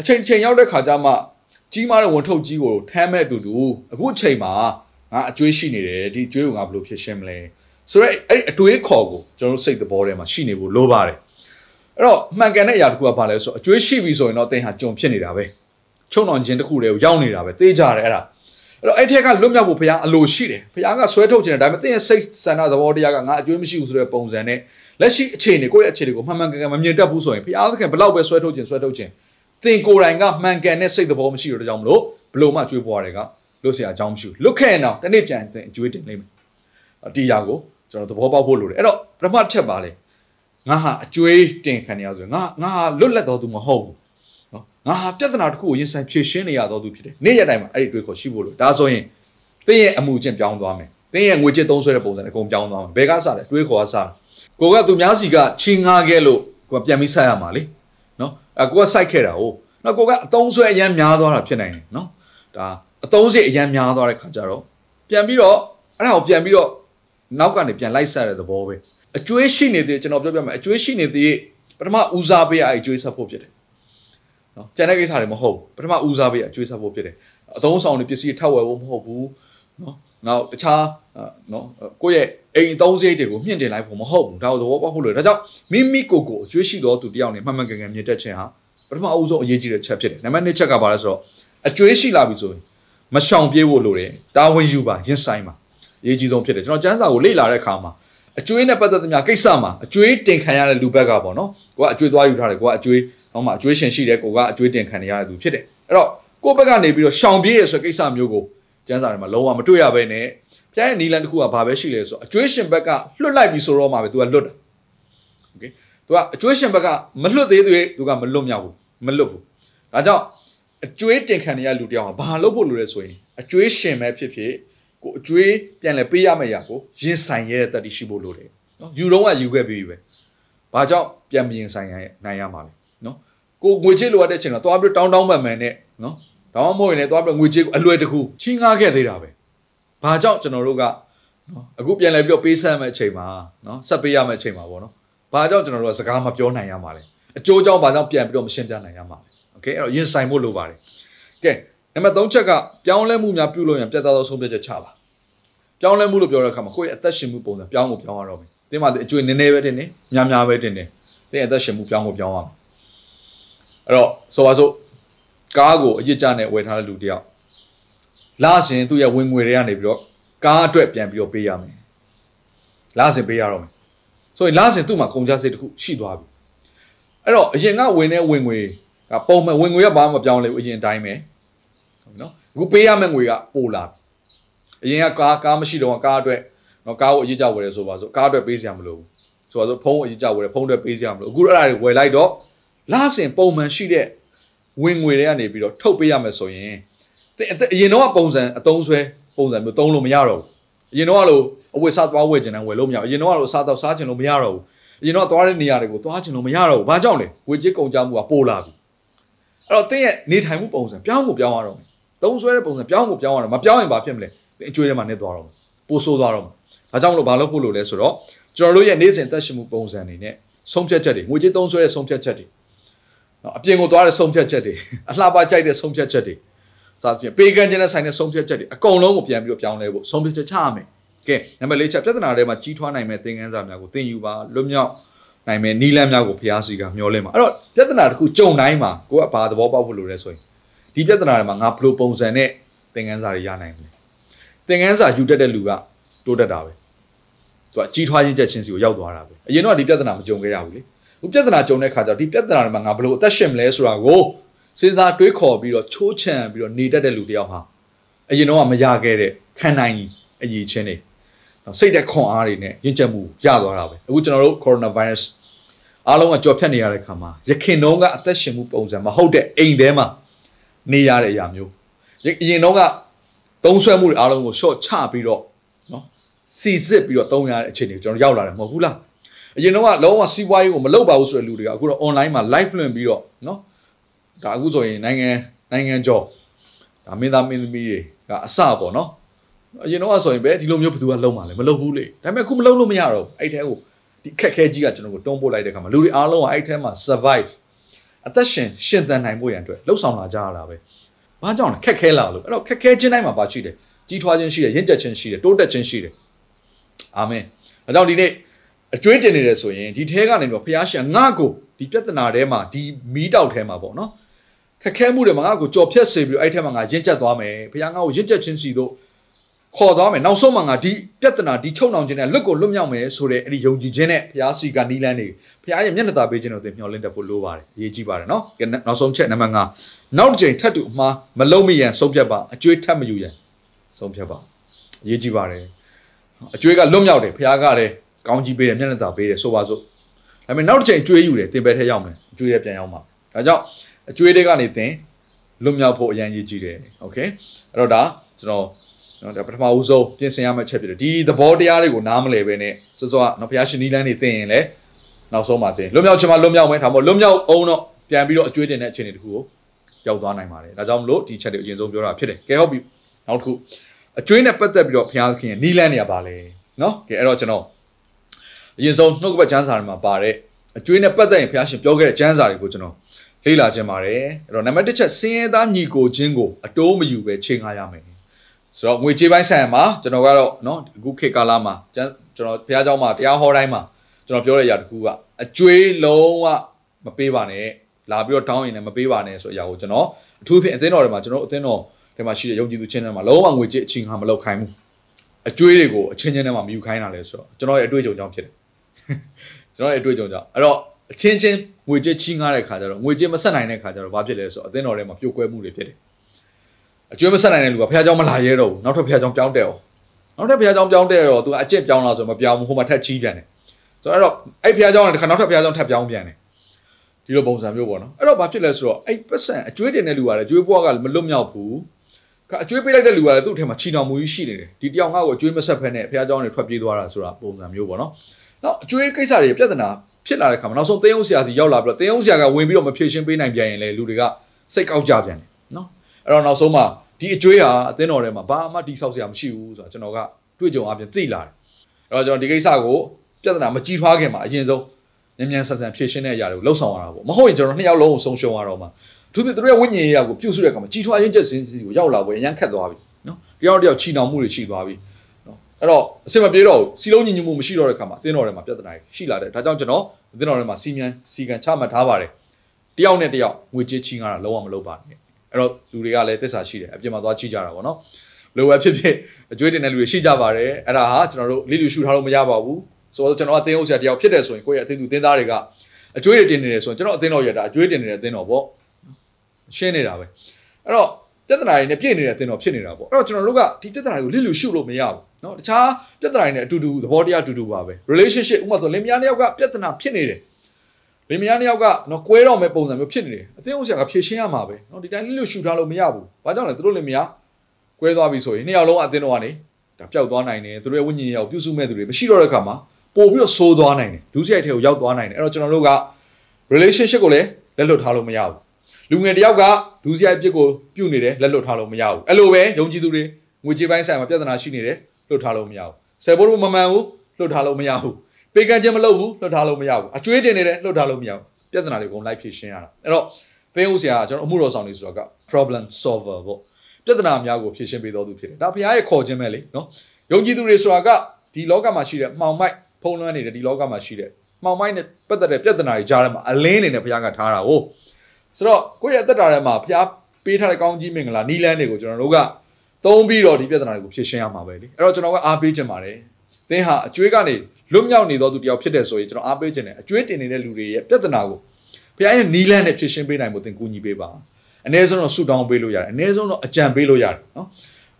အချိန်ချိန်ရောက်တဲ့ခါကျမှကြီးမားတဲ့ဝန်ထုတ်ကြီးကိုထမ်းမဲ့အတူတူအခုအချိန်မှာငါအကျွေးရှိနေတယ်ဒီအကျွေးကိုငါဘယ်လိုဖြစ်ရှင်းမလဲဆိုတော့အဲ့ဒီအတွေးခေါ်ကိုကျွန်တော်တို့စိတ်သဘောထဲမှာရှိနေဖို့လိုပါတယ် အဲ့တော့မှန်ကန်တဲ့အရာတစ်ခုကဘာလဲဆိုတော့အကျွေးရှိပြီဆိုရင်တော့သင်ဟာကြုံဖြစ်နေတာပဲချုံအောင်ခြင်းတစ်ခုတည်းကိုရောက်နေတာပဲသိကြတယ်အဲ့ဒါအဲ့တော့အဲ့ထက်ကလွတ်မြောက်ဖို့ဘုရားအလိုရှိတယ်ဘုရားကဆွဲထုတ်ခြင်းတယ်ဒါပေမဲ့သင်ရဲ့စိတ်ဆန္ဒသဘောတရားကငါအကျွေးမရှိဘူးဆိုတဲ့ပုံစံနဲ့လက်ရှိအခြေအနေကိုယ့်ရဲ့အခြေအနေကိုမှန်မှန်ကန်ကန်မမြင်တတ်ဘူးဆိုရင်ဘုရားသခင်ဘလောက်ပဲဆွဲထုတ်ခြင်းဆွဲထုတ်ခြင်းသင်ကိုယ်တိုင်ကမှန်ကန်တဲ့စိတ်သဘောမရှိတော့ကြောင်မလို့ဘလို့မှအကျွေးပွားတွေကလို့ဆရာအကြောင်းမရှိဘူးလွတ်ခဲ့အောင်တနေ့ပြန်သင်အကျွေးတင်လိမ့်မယ်ဒီအရာကိုကျွန်တော်သဘောပေါက်ဖို့လိုတယ်အဲ့တော့ပထမတစ်ချက်ပါလေ ငါဟာအကျွေးတင်ခံနေရဆိုရင်ငါငါဟာလွတ်လပ်တော်သူမဟုတ်ဘူးနော်ငါဟာပြဿနာတစ်ခုကိုရင်ဆိုင်ဖြေရှင်းနေရတော်သူဖြစ်တယ်နေ့ရက်တိုင်းမှာအဲ့ဒီအတွေ့ခေါ်ရှိဖို့လို့ဒါဆိုရင်သင်ရဲ့အမှုချင်းပြောင်းသွားမယ်သင်ရဲ့ငွေချစ်သုံးဆွဲတဲ့ပုံစံအကုန်ပြောင်းသွားမယ်ဘယ်ကစားလဲတွေးခေါ်ကစားကိုကသူများစီကချင်းငားခဲ့လို့ကိုကပြန်ပြီးဆက်ရမှာလေနော်အကိုကစိုက်ခဲ့တာဟုတ်နော်ကိုကအတုံးဆွဲအရန်များသွားတာဖြစ်နိုင်တယ်နော်ဒါအတုံးစိတ်အရန်များသွားတဲ့ခါကျတော့ပြန်ပြီးတော့အဲ့ဒါကိုပြန်ပြီးတော့နောက်ကနေပြန်လိုက်ဆက်တဲ့သဘောပဲ အကျွေးရှိနေသေးကျွန်တော်ပြောပြမယ်အကျွေးရှိနေသေးပထမဦးစားပေးရအကျွေးဆက်ဖို့ဖြစ်တယ်နော်ကျန်တဲ့ကိစ္စတွေမဟုတ်ပထမဦးစားပေးရအကျွေးဆက်ဖို့ဖြစ်တယ်အသုံးဆောင်တွေပစ္စည်းထောက်ဝယ်ဖို့မဟုတ်ဘူးနော်နောက်တခြားနော်ကိုယ့်ရဲ့အိမ်အသုံးစရိတ်တွေကိုမြင့်တင်လိုက်ဖို့မဟုတ်ဘူးဒါကိုသဘောပေါက်ဖို့လိုတယ်ဒါကြောင့်မိမိကိုယ်ကိုအကျွေးရှိတော်သူတယောက်နဲ့မှန်မှန်ကန်ကန်မြင်တတ်ခြင်းဟာပထမအဦးဆုံးအရေးကြီးတဲ့ချက်ဖြစ်တယ်နံပါတ်1ချက်ကဘာလဲဆိုတော့အကျွေးရှိလာပြီဆိုရင်မရှောင်ပြေးဖို့လိုတယ်တာဝန်ယူပါရင်ဆိုင်ပါအရေးကြီးဆုံးဖြစ်တယ်ကျွန်တော်စမ်းစာကိုလေ့လာတဲ့အခါမှာ အကျွေးနဲ့ပတ်သက်သမျှကိစ္စမှာအကျွေးတင်ခံရတဲ့လူဘက်ကပေါ့နော်ကိုကအကျွေးသွားယူထားတယ်ကိုကအကျွေးဟောမှာအကျွေးရှင်ရှိတယ်ကိုကအကျွေးတင်ခံရတဲ့သူဖြစ်တယ်အဲ့တော့ကိုယ့်ဘက်ကနေပြီးတော့ရှောင်ပြေးရဆိုတဲ့ကိစ္စမျိုးကိုစမ်းစာတွေမှာလုံးဝမတွေ့ရဘဲနဲ့ပြိုင်ရဲ့နီလန်တစ်ခုကဘာပဲရှိလဲဆိုအကျွေးရှင်ဘက်ကလွတ်လိုက်ပြီဆိုတော့မှပဲ तू ကလွတ်တာโอเค तू ကအကျွေးရှင်ဘက်ကမလွတ်သေးသေး तू ကမလွတ်မြောက်ဘူးမလွတ်ဘူးဒါကြောင့်အကျွေးတင်ခံရတဲ့လူတယောက်ကဘာလုပ်ဖို့လိုလဲဆိုရင်အကျွေးရှင်ပဲဖြစ်ဖြစ် ကိုအကျွေးပြန်လဲပေးရမယ့်ရာကိုရင်ဆိုင်ရတဲ့တတိရှိဖို့လိုတယ်နော်ယူတော့ကယူခဲ့ပြီးပဲဘာကြောင့်ပြန်မရင်ဆိုင်ရနိုင်ရမှာလဲနော်ကိုငွေချေးလိုအပ်တဲ့ချိန်တော့သွားပြီးတောင်းတောင်းမှန်မှန်နဲ့နော်ဒါမှမဟုတ်ရင်လည်းသွားပြီးငွေချေးကိုအလွယ်တကူချင်းငားခဲ့သေးတာပဲဘာကြောင့်ကျွန်တော်တို့ကနော်အခုပြန်လဲပြီးတော့ပေးဆက်မဲ့အချိန်မှာနော်ဆက်ပေးရမယ့်အချိန်မှာပေါ့နော်ဘာကြောင့်ကျွန်တော်တို့ကစကားမပြောနိုင်ရမှာလဲအကျိုးကြောင့်ဘာကြောင့်ပြန်ပြီးတော့မရှင်းပြနိုင်ရမှာလဲโอเคအဲ့တော့ရင်ဆိုင်ဖို့လိုပါတယ်ကဲ နံပါတ်3ချက်ကပြောင်းလဲမှုများပြုလုပ်ရင်ပြတ်သားသောဆုံးဖြတ်ချက်ချပါပြောင်းလဲမှုလို့ပြောတဲ့အခါမှာကိုယ့်ရဲ့အသက်ရှင်မှုပုံစံပြောင်းဖို့ပြောင်းရတော့မယ်တင်းမှာအကျွေးနည်းနည်းပဲတင်နေများများပဲတင်နေတင်းအသက်ရှင်မှုပြောင်းဖို့ပြောင်းရမယ်အဲ့တော့ဆိုပါစို့ကားကိုအရစ်ကြနဲ့ဝယ်ထားတဲ့လူတယောက်လာစဉ်သူ့ရဲ့ဝင်ငွေတွေကနေပြီးတော့ကားအတွက်ပြန်ပြီးတော့ပေးရမယ်လစဉ်ပေးရတော့မယ်ဆိုရင်လစဉ်သူ့မှာကုန်ကျစရိတ်တစ်ခုရှိသွားပြီအဲ့တော့အရင်ကဝင်တဲ့ဝင်ငွေကပုံမှန်ဝင်ငွေကဘာမှမပြောင်းလဲဘူးအရင်တိုင်းပဲဟုတ်နော် အခုပေးရမယ့်ငွေကပိုလာပြီအရင်ကကားကားမရှိတော့ကားအတွက်နော်ကားကိုအရေးကြဝယ်ရဲဆိုပါဆိုကားအတွက်ပေးစရာမလိုဘူးဆိုပါဆိုဖုန်းကိုအရေးကြဝယ်ရဲဖုန်းအတွက်ပေးစရာမလိုအခုအဲ့ဒါတွေဝယ်လိုက်တော့လစဉ်ပုံမှန်ရှိတဲ့ဝင်ငွေတွေကနေပြီးတော့ထုတ်ပေးရမယ်ဆိုရင်အရင်တော့ပုံစံအတုံးဆွဲပုံစံမျိုးသုံးလို့မရတော့ဘူးအရင်တော့လို့အဝယ်စားသွားဝယ်ကျင်တယ်ဝယ်လို့မရဘူးအရင်တော့လို့စားတော့စားကျင်လို့မရတော့ဘူးအရင်တော့သွားတဲ့နေရာတွေကိုသွားကျင်လို့မရတော့ဘူးဘာကြောင့်လဲဝေကြီးကုန်ကြမှုကပိုလာပြီအဲ့တော့တင်းရဲ့နေထိုင်မှုပုံစံပြောင်းကိုပြောင်းရတော့မယ် သုံးဆွဲတဲ့ပုံစံပြောင်းကိုပြောင်းရတော့မပြောင်းရင်ဘာဖြစ်မလဲတင်းအကျွေးထဲမှာနေသွားတော့မယ်ပိုဆိုးသွားတော့မယ်ဒါကြောင့်မလို့ဘာလုပ်ဖို့လို့လဲဆိုတော့ကျွန်တော်တို့ရဲ့နေ့စဉ်သက်ရှင်မှုပုံစံတွေနဲ့ဆုံးဖြတ်ချက်တွေငွေကြေးသုံးဆွဲတဲ့ဆုံးဖြတ်ချက်တွေနော်အပြင်ကိုသွားတဲ့ဆုံးဖြတ်ချက်တွေအလှပကြိုက်တဲ့ဆုံးဖြတ်ချက်တွေစသဖြင့်ပေကန်ကျင်တဲ့ဆိုင်တဲ့ဆုံးဖြတ်ချက်တွေအကုန်လုံးကိုပြန်ပြီးတော့ပြောင်းလဲဖို့ဆုံးဖြတ်ချက်ချရမယ်ကဲနံပါတ်၄ချက်ပြဿနာတွေမှာကြီးထွားနိုင်မဲ့သင်ခန်းစာများကိုသင်ယူပါလွတ်မြောက်နိုင်မဲ့နီလန်းများကိုဖျားစီကမျောလဲမှာအဲ့တော့ပြဿနာတစ်ခုကြုံတိုင်းမှာကိုကဘာသဘောပေါက်ဖို့လိုလဲဆိုရင် ဒီပြဿနာတွေမှာငါဘယ်လိုပုံစံနဲ့သင်ခန်းစာတွေရနိုင်မလဲသင်ခန်းစာယူတတ်တဲ့လူကတိုးတက်တာပဲသူကကြီးထွားခြင်းချက်ချင်းစီကိုရောက်သွားတာပဲအရင်တော့ဒီပြဿနာမကြုံခဲ့ရဘူးလေဟိုပြဿနာကြုံတဲ့ခါကျတော့ဒီပြဿနာတွေမှာငါဘယ်လိုအသက်ရှင်မလဲဆိုတာကိုစဉ်းစားတွေးခေါ်ပြီးတော့ချိုးချံပြီးတော့နေတတ်တဲ့လူတယောက်ဟာအရင်တော့မရခဲ့တဲ့ခံနိုင်အရေးချင်းတွေနော်စိတ်တဲ့ခွန်အားတွေနဲ့ရင့်ကျက်မှုရသွားတာပဲအခုကျွန်တော်တို့ coronavirus အားလုံးကကြော်ဖြတ်နေရတဲ့ခါမှာရခင်တုန်းကအသက်ရှင်မှုပုံစံမဟုတ်တဲ့အိမ်ထဲမှာ နေရတဲ့အရာမျိုးအရင်တော့ကသုံးဆွဲမှုတွေအားလုံးကို short ချပြီးတော့နော်စီစစ်ပြီးတော့သုံးရတဲ့အခြေအနေကိုကျွန်တော်ရောက်လာတယ်မဟုတ်ဘူးလားအရင်တော့ကလုံးဝစီးပွားရေးကိုမလုပ်ပါဘူးဆိုတဲ့လူတွေကအခုတော့ online မှာ live လွှင့်ပြီးတော့နော်ဒါအခုဆိုရင်နိုင်ငံနိုင်ငံကျော်ဒါမင်းသားမင်းသမီးတွေကအစပေါ့နော်အရင်တော့ဆိုရင်ပဲဒီလိုမျိုးဘယ်သူကလုံးမှာလဲမလုပ်ဘူးလေဒါပေမဲ့အခုမလုပ်လို့မရတော့ဘူးအဲ့တဲကိုဒီခက်ခဲကြီးကကျွန်တော်ကိုတွန်းပို့လိုက်တဲ့ခါမှာလူတွေအားလုံးကအဲ့ထဲမှာ survive အသက်ရှင်ရှင်သန်နိုင်ဖို့ရန်အတွက်လှုပ်ဆောင်လာကြရတာပဲဘာကြောင့်လဲခက်ခဲလာလို့အဲ့တော့ခက်ခဲခြင်းတိုင်းမှာပါရှိတယ်ကြီးထွားခြင်းရှိတယ်ရင့်ကျက်ခြင်းရှိတယ်တိုးတက်ခြင်းရှိတယ်အာမင်ဒါကြောင့်ဒီနေ့အကျွေးတင်နေတယ်ဆိုရင်ဒီထဲကနေတော့ဘုရားရှင်ငါ့ကိုဒီပြဿနာထဲမှာဒီမီးတောက်ထဲမှာပေါ့နော်ခက်ခဲမှုတွေမှာငါ့ကိုကြော်ဖြတ်စေပြီးအဲ့ထဲမှာငါရင့်ကျက်သွားမယ်ဘုရားငါ့ကိုရင့်ကျက်ခြင်းစီတို့ ခေါ်သွားမယ်နောက်ဆုံးမှာငါဒီပြဿနာဒီချုပ်နှောင်ခြင်းနဲ့လွတ်ကိုလွတ်မြောက်မယ်ဆိုတဲ့အဲ့ဒီယုံကြည်ခြင်းနဲ့ဘုရားစီကနီးလန်းနေဘုရားရဲ့မျက်နှာသာပေးခြင်းတို့သင်မျှော်လင့်တတ်ဖို့လိုပါတယ်အရေးကြီးပါတယ်နော်ကဲနောက်ဆုံးချက်နံပါတ်5နောက်တစ်ချိန်ထပ်တူအမှားမလုံးမရန်ဆုံးဖြတ်ပါအကျွေးထပ်မယူရန်ဆုံးဖြတ်ပါအရေးကြီးပါတယ်အကျွေးကလွတ်မြောက်တယ်ဘုရားကလည်းကောင်းကြီးပေးတယ်မျက်နှာသာပေးတယ်ဆိုပါစို့ဒါပေမဲ့နောက်တစ်ချိန်အကျွေးယူတယ်သင်ပဲထဲရောက်မယ်အကျွေးတွေပြန်ရောက်မှာဒါကြောင့်အကျွေးတွေကနေသင်လွတ်မြောက်ဖို့အရန်ရေးကြည့်တယ်โอเคအဲ့တော့ဒါကျွန်တော် နော်ဒါပထမဦးဆုံးပြင်ဆင်ရမယ့်ချက်ဖြစ်တယ်ဒီသဘောတရားတွေကိုနားမလည်ပဲနဲ့စောစောကနော်ဘုရားရှင်နီးလန်းနေသိရင်လည်းနောက်ဆုံးမှသိလွတ်မြောက်ချင်မှလွတ်မြောက်မယ်ဒါမှမဟုတ်လွတ်မြောက်အောင်တော့ပြန်ပြီးတော့အကျွေးတင်တဲ့အခြေအနေတခုကိုရောက်သွားနိုင်ပါတယ်ဒါကြောင့်မလို့ဒီချက်တွေအရင်ဆုံးပြောတာဖြစ်တယ်ကဲဟုတ်ပြီနောက်တစ်ခုအကျွေးနဲ့ပတ်သက်ပြီးတော့ဘုရားခင်နီးလန်းနေရပါလေနော်ကဲအဲ့တော့ကျွန်တော်အရင်ဆုံးနှုတ်ကပတ်ကျမ်းစာတွေမှာပါတဲ့အကျွေးနဲ့ပတ်သက်ရင်ဘုရားရှင်ပြောခဲ့တဲ့ကျမ်းစာတွေကိုကျွန်တော်လေ့လာခြင်းပါတယ်အဲ့တော့နံပါတ်1ချက်စင်းရဲသားညီကိုချင်းကိုအတိုးမယူပဲချိန်ခါရမယ် ဆိုတော့ငွေကြေးပိုင်းဆိုင်ရာမှာကျွန်တော်ကတော့เนาะအခုခေတ်ကာလမှာကျွန်တော်ဘုရားကျောင်းမှာတရားဟောတိုင်းမှာကျွန်တော်ပြောတဲ့အရာတစ်ခုကအကျွေးလုံးဝမပေးပါနဲ့လာပြီးတော့တောင်းရင်လည်းမပေးပါနဲ့ဆိုတဲ့အရာကိုကျွန်တော်အထူးဖြင့်အသင်းတော်တွေမှာကျွန်တော်အသင်းတော်တွေမှာရှိတဲ့ယုံကြည်သူချင်းတွေမှာလုံးဝငွေကြေးအချင်းဟာမလောက်ခိုင်းဘူးအကျွေးတွေကိုအချင်းချင်းတွေမှာမယူခိုင်းတာလဲဆိုတော့ကျွန်တော်ရဲ့အတွေ့အကြုံကြောင့်ဖြစ်တယ်ကျွန်တော်ရဲ့အတွေ့အကြုံကြောင့်အဲ့တော့အချင်းချင်းငွေကြေးချင်းငားတဲ့ခါကျတော့ငွေကြေးမဆက်နိုင်တဲ့ခါကျတော့ဘာဖြစ်လဲဆိုတော့အသင်းတော်ထဲမှာပြုတ်ကွဲမှုတွေဖြစ်တယ် အကျွေးမဆက်နိုင်တဲ့လူကဖះเจ้าမလာရဲတော့ဘူးနောက်ထပ်ဖះเจ้าပြောင်းတက်အောင်နောက်ထပ်ဖះเจ้าပြောင်းတက်တော့သူကအကျင့်ပြောင်းလာဆိုမပြောင်းဘူးဟိုမှာထက်ချီးပြန်တယ်ဆိုတော့အဲ့တော့အဲ့ဖះเจ้าနဲ့တခါနောက်ထပ်ဖះเจ้าထပ်ပြောင်းပြန်တယ်ဒီလိုပုံစံမျိုးပေါ့နော်အဲ့တော့ဘာဖြစ်လဲဆိုတော့အဲ့ပတ်စံအကျွေးတင်တဲ့လူကလည်းအကျွေးပွားကလည်းမလွတ်မြောက်ဘူးကအကျွေးပေးလိုက်တဲ့လူကလည်းသူ့ထဲမှာချီနှောင်မှုကြီးရှိနေတယ်ဒီတယောက်ငါ့ကိုအကျွေးမဆက်ဖက်နဲ့ဖះเจ้าတွေထွက်ပြေးသွားတာဆိုတာပုံစံမျိုးပေါ့နော်နောက်အကျွေးကိစ္စတွေပြဿနာဖြစ်လာတဲ့ခါမှာနောက်ဆုံးတင်းအောင်ဆရာစီရောက်လာပြီးတော့တင်းအောင်ဆရာကဝင်ပြီးတော့မဖြေရှင်းပေးနိုင်ပြန်ရင်လေလူတွေကစိတ်ကောက်ကြပြန်တယ်နော်အဲ့တော့နောက်ဆုံးမှာ ဒီအကျွေးဟာအသင်းတော်ထဲမှာဘာမှတိဆောက်စရာမရှိဘူးဆိုတော့ကျွန်တော်ကတွေ့ကြုံအပြင်သိလာတယ်အဲ့တော့ကျွန်တော်ဒီကိစ္စကိုပြဿနာမကြီးထွားခင်မှာအရင်ဆုံးညံ့ညံ့ဆန်ဆန်ဖြေရှင်းတဲ့အရာတွေကိုလှုပ်ဆောင်ရတာပေါ့မဟုတ်ရင်ကျွန်တော်နှစ်ယောက်လုံးကိုဆုံးရှုံးရတော့မှာသူတို့တို့ရဲ့ဝိညာဉ်ရေးရာကိုပြုစုတဲ့အခါမှာကြီးထွားရင်းချက်စင်းစီကိုရောက်လာပွဲအရန်ခတ်သွားပြီနော်တယောက်တယောက်ချီနှောင်မှုတွေရှိသွားပြီနော်အဲ့တော့အဆင်မပြေတော့ဘူးစီလုံးညီညွတ်မှုမရှိတော့တဲ့အခါမှာအသင်းတော်ထဲမှာပြဿနာရှိလာတယ်ဒါကြောင့်ကျွန်တော်အသင်းတော်ထဲမှာစီမံစီကံချမှတ်ထားပါတယ်တယောက်နဲ့တယောက်ငွေကြေးချင်းကားတာလုံးဝမလုပ်ပါနဲ့ အဲ့တော့လူတွေကလည်းသစ္စာရှိတယ်အပြင်မှာသွားချိကြတာပေါ့နော် လိုအပ်ဖြစ်ဖြစ်အကျွေးတင်တဲ့လူတွေရှိကြပါတယ်အဲ့ဒါဟာကျွန်တော်တို့လိလူရှုထားလို့မရပါဘူးဆိုတော့ကျွန်တော်အသင်းဥစ္စာတယောက်ဖြစ်တယ်ဆိုရင်ကိုယ့်ရဲ့အသင်းသူအသင်းသားတွေကအကျွေးတွေတင်နေတယ်ဆိုရင်ကျွန်တော်အသင်းတော်ရတာအကျွေးတင်နေတဲ့အသင်းတော်ပေါ့ရှင်းနေတာပဲအဲ့တော့ပြဿနာတွေနဲ့ပြည့်နေတဲ့အသင်းတော်ဖြစ်နေတာပေါ့အဲ့တော့ကျွန်တော်တို့ကဒီပြဿနာတွေကိုလိလူရှုလို့မရဘူးเนาะတခြားပြဿနာတွေနဲ့အတူတူသဘောတရားအတူတူပါပဲ relationship ဥပမာဆိုလင်မယားနှစ်ယောက်ကပြဿနာဖြစ်နေတယ် လင်မယားနှစ်ယောက်ကနော်ကွဲတော့မဲ့ပုံစံမျိုးဖြစ်နေတယ်အတင်းအောင်ဆရာကဖြည့်ရှင်းရမှာပဲနော်ဒီတိုင်းလွတ်ရှူထားလို့မရဘူးဘာကြောင့်လဲသူတို့လင်မယားကွဲသွားပြီဆိုရင်နှစ်ယောက်လုံးအတင်းတော့ကနေဒါပျောက်သွားနိုင်တယ်သူတို့ရဲ့ဝိညာဉ်ရောက်ပြုစုမဲ့သူတွေမရှိတော့တဲ့အခါမှာပို့ပြီးတော့ဆိုးသွားနိုင်တယ်ဒူးဆိုင်ထဲကိုရောက်သွားနိုင်တယ်အဲ့တော့ကျွန်တော်တို့က relationship ကိုလည်းလက်လွတ်ထားလို့မရဘူးလူငယ်တယောက်ကဒူးဆိုင်အပြစ်ကိုပြုတ်နေတယ်လက်လွတ်ထားလို့မရဘူးအဲ့လိုပဲယုံကြည်သူတွေငွေကြေးပိုင်းဆိုင်မှာပြဿနာရှိနေတယ်လွတ်ထားလို့မရဘူးဆယ်ဘိုးတို့မမှန်ဘူးလွတ်ထားလို့မရဘူး ပေကန်ချင်းမလုပ်ဘူးလွတ်ထားလို့မရဘူးအကျွေးတင်နေတယ်လွတ်ထားလို့မရဘူးပြဿနာတွေအကုန်လိုက်ဖြေရှင်းရတာအဲ့တော့သင်းဦးဆရာကကျွန်တော်အမှုတော်ဆောင်နေဆိုတော့က problem solver ပေါ့ပြဿနာများကိုဖြေရှင်းပေးတော်သူဖြစ်တယ်ဒါဘုရားရဲ့ခေါ်ခြင်းပဲလေနော်ယုံကြည်သူတွေဆိုတာကဒီလောကမှာရှိတဲ့မှောင်မိုက်ဖုံးလွှမ်းနေတဲ့ဒီလောကမှာရှိတဲ့မှောင်မိုက်နဲ့ပတ်သက်တဲ့ပြဿနာတွေကြားထဲမှာအလင်းနေနဲ့ဘုရားကထားတာကိုဆိုတော့ကိုယ့်ရဲ့အသက်တာထဲမှာဘုရားပေးထားတဲ့ကောင်းကြီးမင်္ဂလာနီးလန်းတွေကိုကျွန်တော်တို့ကသုံးပြီးတော့ဒီပြဿနာတွေကိုဖြေရှင်းရမှာပဲလေအဲ့တော့ကျွန်တော်ကအားပေးခြင်းပါတယ်သင်ဟာအကျွေးကနေ လွတ်မြောက်နေသောသူတယောက်ဖြစ်တဲ့ဆိုရင်ကျွန်တော်အားပေးခြင်းတယ်အကျွေးတင်နေတဲ့လူတွေရဲ့ပြဿနာကိုဘုရားရဲ့နီးလန်းနဲ့ဖြေရှင်းပေးနိုင်ဖို့သင်ကူညီပေးပါအနည်းဆုံးတော့ဆူတောင်းပေးလို့ရတယ်အနည်းဆုံးတော့အကြံပေးလို့ရတယ်နော်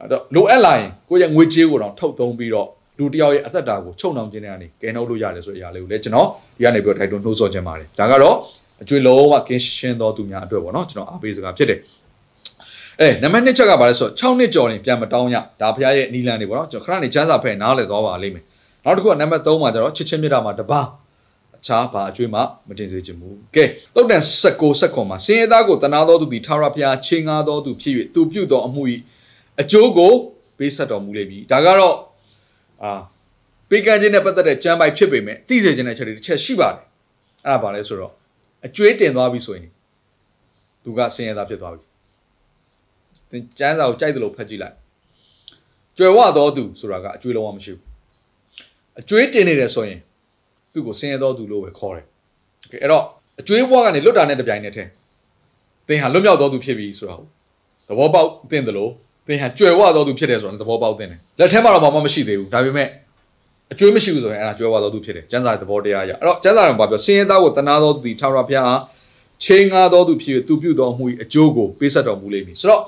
အဲ့တော့လိုအပ်လာရင်ကိုယ့်ရဲ့ငွေကြေးကိုတော့ထုတ်သုံးပြီးတော့လူတယောက်ရဲ့အသက်တာကိုချုပ်နှောင်ခြင်းတွေကနေကယ်နှုတ်လို့ရတယ်ဆိုတဲ့အရာလေးကိုလည်းကျွန်တော်ဒီကနေပြီးတော့ထိုက်တွန်းနှိုးဆော်ခြင်းပါတယ်ဒါကတော့အကျွေးလုံးဝကင်းရှင်းသောသူများအတွက်ပေါ့နော်ကျွန်တော်အားပေးစကားဖြစ်တယ်အဲနံပါတ်2ချက်ကဘာလဲဆိုတော့6နှစ်ကျော်ရင်ပြန်မတောင်းရဒါဖရားရဲ့နီလန်တွေပေါ့နော်ကျွန်တော်ခဏနေချမ်းစာဖဲနားလည်သွားပါလိမ့်မယ် နောက်တစ်ခုကနံပါတ်3မှာကျတော့ချစ်ချင်းမြတ်တာမှာတပါအခြားဘာအကျွေးမှမတင်စေချင်ဘူးကဲတုတ်တန်16 16မှာစင်ရသားကိုတနာတော်သူသည်ထာဝရဘုရားချင်းငါတော်သူဖြစ်၍သူပြုတော်အမှု၏အကျိုးကိုပေးဆက်တော်မူလိမ့်မည်ဒါကတော့အာပေးကမ်းခြင်းနဲ့ပတ်သက်တဲ့ကြမ်းပိုက်ဖြစ်ပေမဲ့သိစေခြင်းတဲ့အချက်တွေတစ်ချက်ရှိပါတယ်အဲ့ဒါဘာလဲဆိုတော့အကျွေးတင်သွားပြီဆိုရင်သူကစင်ရသားဖြစ်သွားပြီသင်ကျမ်းစာကိုကြိုက်တယ်လို့ဖတ်ကြည့်လိုက်ကြွယ်ဝတော်သူဆိုတာကအကျွေးလုံးဝမရှိဘူး အကျွေးတင်နေတယ်ဆိုရင်သူ့ကိုစင်ရတော်သူလို့ပဲခေါ်တယ်โอเคအဲ့တော့အကျွေးဘွားကနေလွတ်တာနဲ့တပြိုင်နက်တည်းသင်ဟာလွတ်မြောက်တော်သူဖြစ်ပြီဆိုတာဟုတ်သဘောပေါက်သင်တယ်လို့သင်ဟာကြွယ်ဝတော်သူဖြစ်တယ်ဆိုတာသဘောပေါက်သင်တယ်လက်ထဲမှာတော့ဘာမှမရှိသေးဘူးဒါပေမဲ့အကျွေးမရှိဘူးဆိုရင်အဲ့ဒါကြွယ်ဝတော်သူဖြစ်တယ်ကျမ်းစာသဘောတရားအရအဲ့တော့ကျမ်းစာတော်ဘာပြောစင်ရသားကိုတနာတော်သူဒီထာဝရဘုရားဟာချိန်ငါတော်သူဖြစ်သူပြုတော်မူ၏အကျိုးကိုပေးဆက်တော်မူလိမ့်မည်ဆိုတော့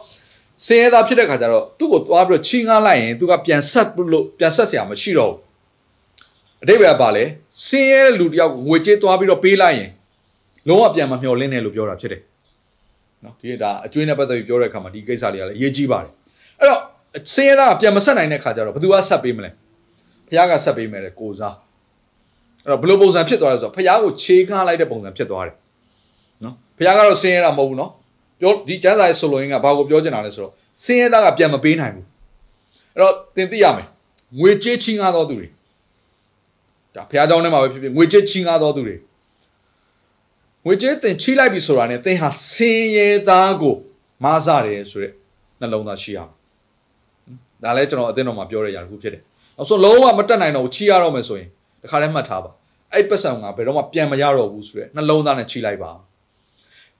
စင်ရသားဖြစ်တဲ့ခါကျတော့သူ့ကိုသွားပြီးတော့ချင်းငါလိုက်ရင်သူကပြန်ဆက်လို့ပြန်ဆက်เสียမှာမရှိတော့ဘူး အတိတ်ပဲပါလေစင်ရဲတဲ့လူတယောက်ကိုငွေကြေးသွားပြီးတော့ပေးလိုက်ရင်လုံးဝပြန်မမျှော်လင့်နဲ့လို့ပြောတာဖြစ်တယ်နော်ဒီဒါအကျွေးနဲ့ပတ်သက်ပြီးပြောတဲ့အခါမှာဒီကိစ္စတွေကလည်းအရေးကြီးပါတယ်အဲ့တော့စင်ရဲသားကပြန်မဆက်နိုင်တဲ့ခါကျတော့ဘယ်သူကဆက်ပေးမလဲဖះကဆက်ပေးမယ်လေကိုစားအဲ့တော့ဘယ်လိုပုံစံဖြစ်သွားလဲဆိုတော့ဖះကိုခြေကားလိုက်တဲ့ပုံစံဖြစ်သွားတယ်နော်ဖះကတော့စင်ရဲတာမဟုတ်ဘူးနော်ပြောဒီကျမ်းစာရဲ့ဆိုလိုရင်းကဘာကိုပြောချင်တာလဲဆိုတော့စင်ရဲသားကပြန်မပေးနိုင်ဘူးအဲ့တော့သင်သိရမယ်ငွေကြေးချင်းကားတော်သူတွေ ဒါဘုရားကျောင်းထဲမှာပဲဖြစ်ဖြစ်ငွေကြေးချီးငါတော်သူတွေငွေကြေးတင်ချီးလိုက်ပြီဆိုတာ ਨੇ သင်ဟာဆင်းရဲသားကိုမဆရတယ်ဆိုတဲ့နှလုံးသားရှိရမယ်ဒါလည်းကျွန်တော်အသင်းတော်မှာပြောရတဲ့အရာတစ်ခုဖြစ်တယ်နောက်ဆုံးလုံးဝမတက်နိုင်တော့ချီးရတော့မယ်ဆိုရင်တခါတည်းမှတ်ထားပါအဲ့ပတ်စံကဘယ်တော့မှပြန်မရတော့ဘူးဆိုတဲ့နှလုံးသားနဲ့ချီးလိုက်ပါ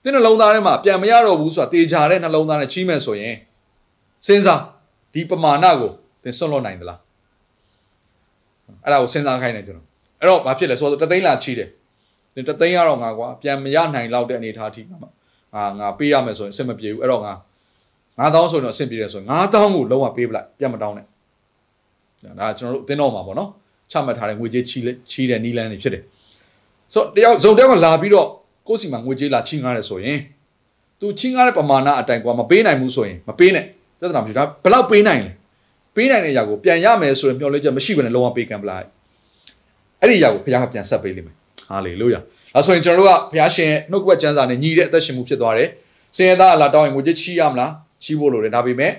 တဲ့နှလုံးသားထဲမှာပြန်မရတော့ဘူးဆိုတာတေချာတဲ့နှလုံးသားနဲ့ချီးမယ်ဆိုရင်စဉ်းစားဒီပမာဏကိုသင်စွန့်လွတ်နိုင်သလား အဲ့ဒါကိုစဉ်းစားခိုင်းနေကျွန်တော်အဲ့တော့ဘာဖြစ်လဲဆိုတော့တသိန်းလာချီးတယ်သင်တသိန်းရတော့ငါကွာပြန်မရနိုင်လောက်တဲ့အနေအထားထိငါငါငါပေးရမယ်ဆိုရင်အဆင်မပြေဘူးအဲ့တော့ငါ9000ဆိုရင်တော့အဆင်ပြေတယ်ဆိုရင်9000ကိုလုံးဝပေးပလိုက်ပြန်မတောင်းနဲ့ဒါကျွန်တော်တို့အတင်းတော်မှာပေါ့နော်ချမှတ်ထားတဲ့ငွေကြေးချီးလဲချီးတဲ့နီလန်းတွေဖြစ်တယ်ဆိုတော့တယောက်ဇုံတယောက်ကလာပြီးတော့ကိုယ့်စီမှာငွေကြေးလာချီးငားတယ်ဆိုရင်သူချီးငားတဲ့ပမာဏအတိုင်းကွာမပေးနိုင်ဘူးဆိုရင်မပေးနဲ့ပြဿနာမရှိဒါဘယ်လောက်ပေးနိုင်လဲ ပေးနိုင်တဲ့အရာကိုပြန်ရမယ်ဆိုရင်မျှော်လင့်ချက်မရှိဘဲနဲ့လုံးဝပေးကံပလိုက်အဲ့ဒီအရာကိုဘုရားကပြန်ဆက်ပေးလိမ့်မယ်ဟာလေလုယာဒါဆိုရင်ကျွန်တော်တို့ကဘုရားရှင်ရဲ့နှုတ်ကပတ်ကျမ်းစာနဲ့ညီတဲ့အသက်ရှင်မှုဖြစ်သွားတယ်စင်ရသားအလားတောင်းရင်ငွေကြေးချီးရမလားချီးဖို့လိုတယ်ဒါပေမဲ့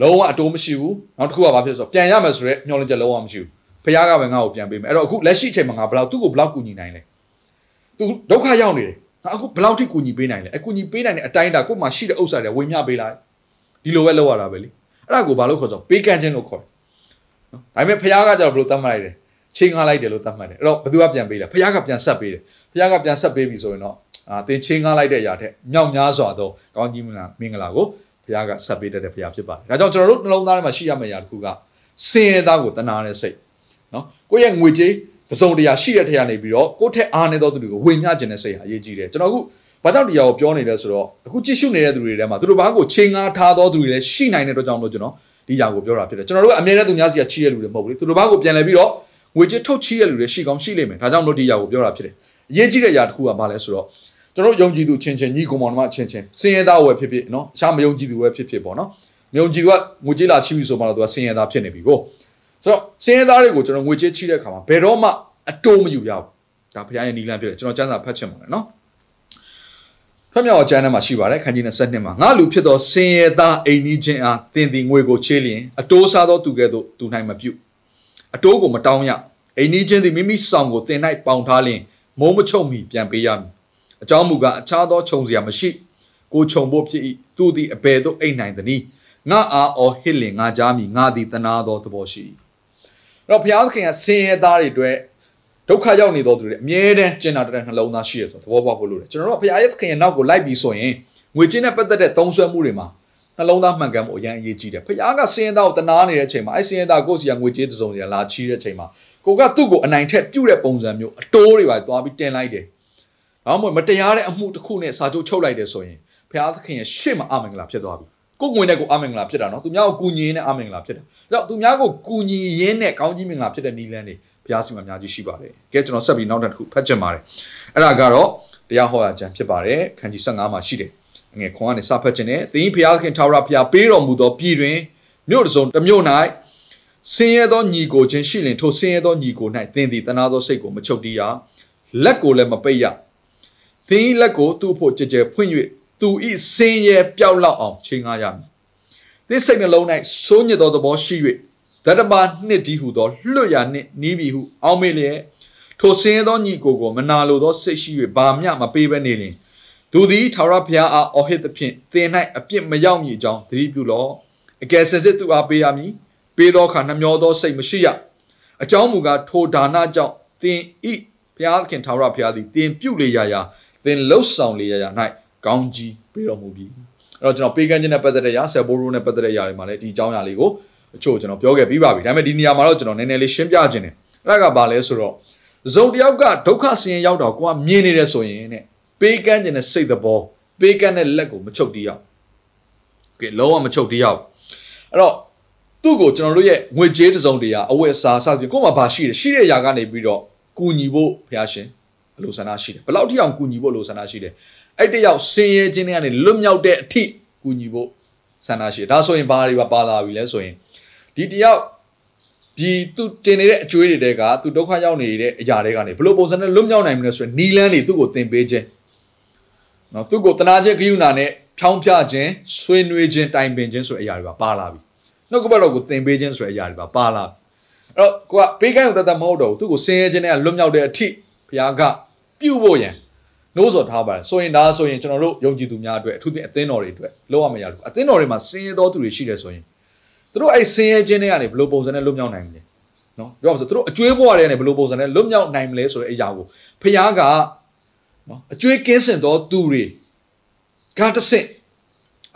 လုံးဝအတိုးမရှိဘူးနောက်တစ်ခုကဘာဖြစ်ဆိုပြန်ရမယ်ဆိုတော့မျှော်လင့်ချက်လုံးဝမရှိဘူးဖခင်ကပဲငါ့ကိုပြန်ပေးမယ်အဲ့တော့အခုလက်ရှိအချိန်မှာငါဘယ်လောက်သူ့ကိုဘယ်လောက်ကူညီနိုင်လဲသူဒုက္ခရောက်နေတယ်ငါအခုဘယ်လောက်ထိကူညီပေးနိုင်လဲအကူညီပေးနိုင်တဲ့အတိုင်းတာကိုမှရှိတဲ့ဥစ္စာတွေဝင်မြပေးလိုက်ဒီလိုပဲလုပ်ရတာပဲလေ အဲ့ဒါကိုဘာလို့ခေါ်ဆိုပေးကမ်းခြင်းလို့ခေါ်တယ်နော်ဒါပေမဲ့ဖခင်ကကျတော့ဘယ်လိုသတ်မှတ်လိုက်လဲချင်းကားလိုက်တယ်လို့သတ်မှတ်တယ်အဲ့တော့ဘယ်သူကပြန်ပေးလဲဖခင်ကပြန်ဆက်ပေးတယ်ဖခင်ကပြန်ဆက်ပေးပြီဆိုရင်တော့အာသင်ချင်းကားလိုက်တဲ့အရာထက်မြောက်များစွာသောကောင်းကြီးမင်္ဂလာမင်္ဂလာကိုဖဘုရားကဆက်ပေးတတ်တဲ့ဘုရားဖြစ်ပါတယ်ဒါကြောင့်ကျွန်တော်တို့နှလုံးသားထဲမှာရှိရမယ့်အရာတစ်ခုကစင်ရဲသားကိုတနာတဲ့စိတ်နော်ကိုယ့်ရဲ့ငွေကြေးပစုံတရားရှိတဲ့ထက်ကနေပြီးတော့ကိုယ့်ထက်အားနေသောသူတွေကိုဝေမျှခြင်းတဲ့စိတ်ဟာအရေးကြီးတယ်ကျွန်တော်အခု ဘာကြောင့်ဒီဟာကိုပြောနေလဲဆိုတော့အခုကြည့်ရှုနေတဲ့သူတွေထဲမှာသူတို့ဘာကိုချိန်ငါထားသောသူတွေလည်းရှိနိုင်တဲ့အတွက်ကြောင့်မလို့ကျွန်တော်ဒီဟာကိုပြောတာဖြစ်တယ်ကျွန်တော်တို့ကအမြဲတမ်းသူများစီကချီးရလူတွေမဟုတ်ဘူးလေသူတို့ဘာကိုပြန်လဲပြီးတော့ငွေကြေးထုတ်ချီးရလူတွေရှိကောင်းရှိလိမ့်မယ်ဒါကြောင့်မလို့ဒီဟာကိုပြောတာဖြစ်တယ်အရေးကြီးတဲ့အရာတစ်ခုကဘာလဲဆိုတော့ကျွန်တော်ယုံကြည်သူချင်းချင်းညီကောင်မောင်နှမချင်းချင်းစင်ရသားဝယ်ဖြစ်ဖြစ်နော်အခြားမယုံကြည်သူဝယ်ဖြစ်ဖြစ်ပေါ့နော်မယုံကြည်သူကငွေကြေးလာချီးပြီးဆိုမှတော့သူကစင်ရသားဖြစ်နေပြီကိုဆိုတော့စင်ရသားတွေကိုကျွန်တော်ငွေကြေးချီးတဲ့အခါမှာဘယ်တော့မှအတိုးမယူရဘူးဒါဖခင်ရဲ့နီလန်ဖြစ်တယ်ကျွန်တော်စံစာဖတ်ချင်ပါတယ်နော် ဖတ်မြောက်အကျမ်းထဲမှာရှိပါတယ်ခန်းကြီး22မှာငါလူဖြစ်သောစင်ရသားအိမ်နီးချင်းအားတင်သည်ငွေကိုချေးလျင်အတိုးစားသောသူကဲ့သို့သူနိုင်မပြုအတိုးကိုမတောင်းရအိမ်နီးချင်းသည်မိမိဆောင်ကိုတင်၌ပေါင်ထားလျင်မိုးမချုံမီပြန်ပေးရမည်အကြောင်းမူကားအခြားသောခြုံစရာမရှိကိုခြုံဖို့ဖြစ်၏သူသည်အဘယ်သို့အိမ်နိုင်သနည်းငါအားအော်ဟစ်လင်ငါကြားမီငါသည်တနာသောသဘောရှိ၏အဲ့တော့ဘုရားသခင်ကဆင်းရဲသားတွေအတွက် ဒုက္ခရောက်နေသောသူတွေအမြဲတမ်းကျင်နာတဲ့နှလုံးသားရှိရဆိုသဘောပေါက်ဖို့လိုတယ်ကျွန်တော်တို့ဘုရားရဲ့သခင်ရဲ့နောက်ကိုလိုက်ပြီးဆိုရင်ငွေချင်းနဲ့ပတ်သက်တဲ့သုံးဆွဲမှုတွေမှာနှလုံးသားမှန်ကန်မှုအရင်အရေးကြီးတယ်ဘုရားကဆင်းရဲသားကိုတနာနေတဲ့အချိန်မှာအဲ့ဆင်းရဲသားကိုယ့်စီကငွေကြေးတစုံစီလာချီးတဲ့အချိန်မှာကိုကသူ့ကိုအနိုင်ထက်ပြုတ်တဲ့ပုံစံမျိုးအတိုးတွေပါသွားပြီးတင်လိုက်တယ်။ဘာမှမတရားတဲ့အမှုတစ်ခုနဲ့စာချုပ်ချုပ်လိုက်တယ်ဆိုရင်ဘုရားသခင်ရဲ့ရှေ့မှာအမင်္ဂလာဖြစ်သွားပြီ။ကိုယ်ငွေနဲ့ကိုအမင်္ဂလာဖြစ်တာနော်။သူများကိုကူညီရင်းနဲ့အမင်္ဂလာဖြစ်တာ။ဒါကြောင့်သူများကိုကူညီရင်းနဲ့ကောင်းကြီးမင်္ဂလာဖြစ်တဲ့နီလန်းတွေ ဘုရားစီမှာအများကြီးရှိပါတယ်။ကဲကျွန်တော်ဆက်ပြီးနောက်တစ်ခုဖတ်ချင်ပါတယ်။အဲ့ဒါကတော့တရားဟောရာကျမ်းဖြစ်ပါတယ်။ခန်းကြီး15မှာရှိတယ်။ငယ်ခွန်ကနေစဖတ်ခြင်းနဲ့သင်ဘုရားသခင်ထာဝရဘုရားပေးတော်မူသောပြည်တွင်မြို့တစ်စုံတစ်မြို့၌ဆင်းရဲသောညီကိုချင်းရှိလင်ထိုဆင်းရဲသောညီကို၌သင်သည်တနာသောစိတ်ကိုမချုပ်တီးရလက်ကိုလည်းမပိတ်ရသင်၏လက်ကိုသူ့ဖို့ကြဲကြဲဖွင့်၍သူ၏ဆင်းရဲပျောက်လောက်အောင်ချိန်ကားရမည်သင်စိတ်နှလုံး၌စိုးညစ်သောသဘောရှိ၍ ဓတပါနှစ်ဒီဟုသောလွတ်ရနှင့်နီးပြီဟု အောင်းမေလျက်ထိုဆင်းရဲသောညီကိုကိုမနာလိုသောစိတ်ရှိ၍ဘာမျှမပေးဘဲနေလျင်သူသည်ထာဝရဘုရားအားအော်ဟစ်သဖြင့်သင်၌အပြစ်မရောက်မည်အကြောင်းသတိပြုလော့အကယ်စင်စစ်သူအားပေးရမည်ပေးသောအခါနှမျောသောစိတ်မရှိရအကြောင်းမူကားထိုဒါနကြောင့်သင်ဤဘုရားခင်ထာဝရဘုရားသည်သင်ပြုလေရာရာသင်လှုပ်ဆောင်လေရာရာ၌ကောင်းကြီးပေးတော်မူပြီအဲ့တော့ကျွန်တော်ပေးကမ်းခြင်းနဲ့ပတ်သက်တဲ့ရာဆယ်ဘိုးရိုးနဲ့ပတ်သက်တဲ့ရာတွေမှာလည်းဒီအကြောင်းအရာလေးကို အချို့ကျွန်တော်ပြောခဲ့ပြီးပါပြီဒါပေမဲ့ဒီနေရာမှာတော့ကျွန်တော်နည်းနည်းလေးရှင်းပြခြင်းတယ်အဲ့ဒါကဘာလဲဆိုတော့ဇုံတယောက်ကဒုက္ခဆင်းရဲရောက်တော့ကိုကမြင်နေတယ်ဆိုရင်တဲ့ပေးကမ်းခြင်းနဲ့စိတ်သဘောပေးကမ်းတဲ့လက်ကိုမချုပ်တီးရအောင်ကဲလုံးဝမချုပ်တီးရအောင်အဲ့တော့သူ့ကိုကျွန်တော်တို့ရဲ့ငွေကြေးတစုံတရာအဝတ်အစားစသဖြင့်ကိုယ်မှာဘာရှိတယ်ရှိတဲ့ຢာကနေပြီးတော့ကူညီဖို့ဘုရားရှင်အလိုဆန္ဒရှိတယ်ဘယ်လောက်ထိအောင်ကူညီဖို့အလိုဆန္ဒရှိတယ်အဲ့တယောက်ဆင်းရဲခြင်းတွေကနေလွတ်မြောက်တဲ့အထိကူညီဖို့ဆန္ဒရှိတယ်ဒါဆိုရင်ဘာတွေပါပါလာပြီလဲဆိုရင် ဒီတယောက်ဒီသူတင်နေတဲ့အကျွေးတွေတဲကသူဒုက္ခရောက်နေတဲ့အရာတွေကနေဘယ်လိုပုံစံနဲ့လွတ်မြောက်နိုင်မလဲဆိုရင်နီလန်းတွေသူ့ကိုသင်ပေးခြင်းနော်သူ့ကိုတနာခြင်းဂယုဏနဲ့ဖြောင်းပြခြင်းဆွေးနွေးခြင်းတိုင်ပင်ခြင်းဆိုတဲ့အရာတွေပါပါလာပြီနှုတ်ကပတ်တော်ကိုသင်ပေးခြင်းဆိုတဲ့အရာတွေပါပါလာအဲ့တော့ကိုကပေးကမ်းုံတတ်မဟုတ်တော့ဘူးသူ့ကိုဆင်းရဲခြင်းနဲ့လွတ်မြောက်တဲ့အထိဘုရားကပြုဖို့ရန်နှိုးဆော်ထားပါတယ်ဆိုရင်ဒါဆိုရင်ကျွန်တော်တို့ယုံကြည်သူများအတွက်အထူးသဖြင့်အသင်းတော်တွေအတွက်လောက်ရမရဘူးအသင်းတော်တွေမှာဆင်းရဲသောသူတွေရှိတယ်ဆိုရင်သူ တို့အဲ့ဆင်းရဲခြင်းတွေကနေဘယ်လိုပုံစံနဲ့လွတ်မြောက်နိုင်မလဲနော်ပြောပါဆိုသူတို့အကျွေးဘဝတွေကနေဘယ်လိုပုံစံနဲ့လွတ်မြောက်နိုင်မလဲဆိုတဲ့အရာကိုဖခင်ကနော်အကျွေးကင်းစင်သောသူတွေကတဆင့်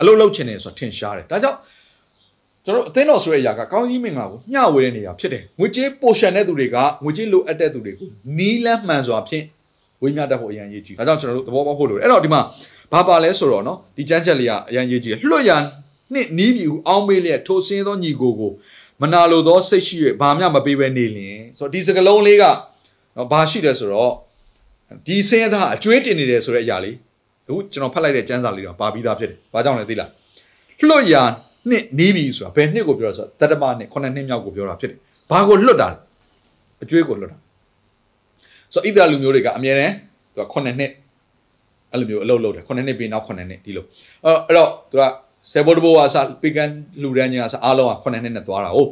အလုပ်လုပ်ချင်တယ်ဆိုတာထင်ရှားတယ်ဒါကြောင့်ကျွန်တော်အသင်းတော်ဆိုတဲ့အရာကကောင်းကြီးမင်္ဂလာကိုမျှဝေတဲ့နေရာဖြစ်တယ်ငွေကြေးပိုရှန်တဲ့သူတွေကငွေကြေးလိုအပ်တဲ့သူတွေကိုနီးလန်းမှန်စွာဖြင့်ဝေမျှတတ်ဖို့အရန်ရေးကြည့်ဒါကြောင့်ကျွန်တော်တို့သဘောပေါက်ဖို့လိုတယ်အဲ့တော့ဒီမှာဘာပါလဲဆိုတော့နော်ဒီကြမ်းချက်လေးကအရန်ရေးကြည့်လွတ်ရန် နှင့်နီးပြီဟုအောင်းမေးလျက်ထိုဆင်းသောညီကိုကိုမနာလိုသောစိတ်ရှိ၍ဘာမှမပေးဘဲနေလျင်ဆိုတော့ဒီစကလုံးလေးကနော်ဘာရှိတယ်ဆိုတော့ဒီဆင်းရဲသားအကျွေးတင်နေတယ်ဆိုတဲ့အရာလေးအခုကျွန်တော်ဖတ်လိုက်တဲ့ကျမ်းစာလေးတော့ပါပြီးသားဖြစ်တယ်ဘာကြောင့်လဲသိလားလွတ်ရာနှစ်နီးပြီဆိုတာဘယ်နှစ်ကိုပြောတာဆိုတော့တတမနှစ်ခုနှစ်နှစ်မြောက်ကိုပြောတာဖြစ်တယ်ဘာကိုလွတ်တာလဲအကျွေးကိုလွတ်တာဆိုတော့ဣသရေလလူမျိုးတွေကအမြဲတမ်းသူကခုနှစ်နှစ်အဲ့လိုမျိုးအလုပ်လုပ်တယ်ခုနှစ်နှစ်ပြီးနောက်ခုနှစ်နှစ်ဒီလိုအဲ့တော့သူက ဆယ်ဘိုးတဘိုးကစပေကန်လူရန်ကြီးကစအားလုံးကခုနှစ်နှစ်နဲ့သွားတာဟုတ်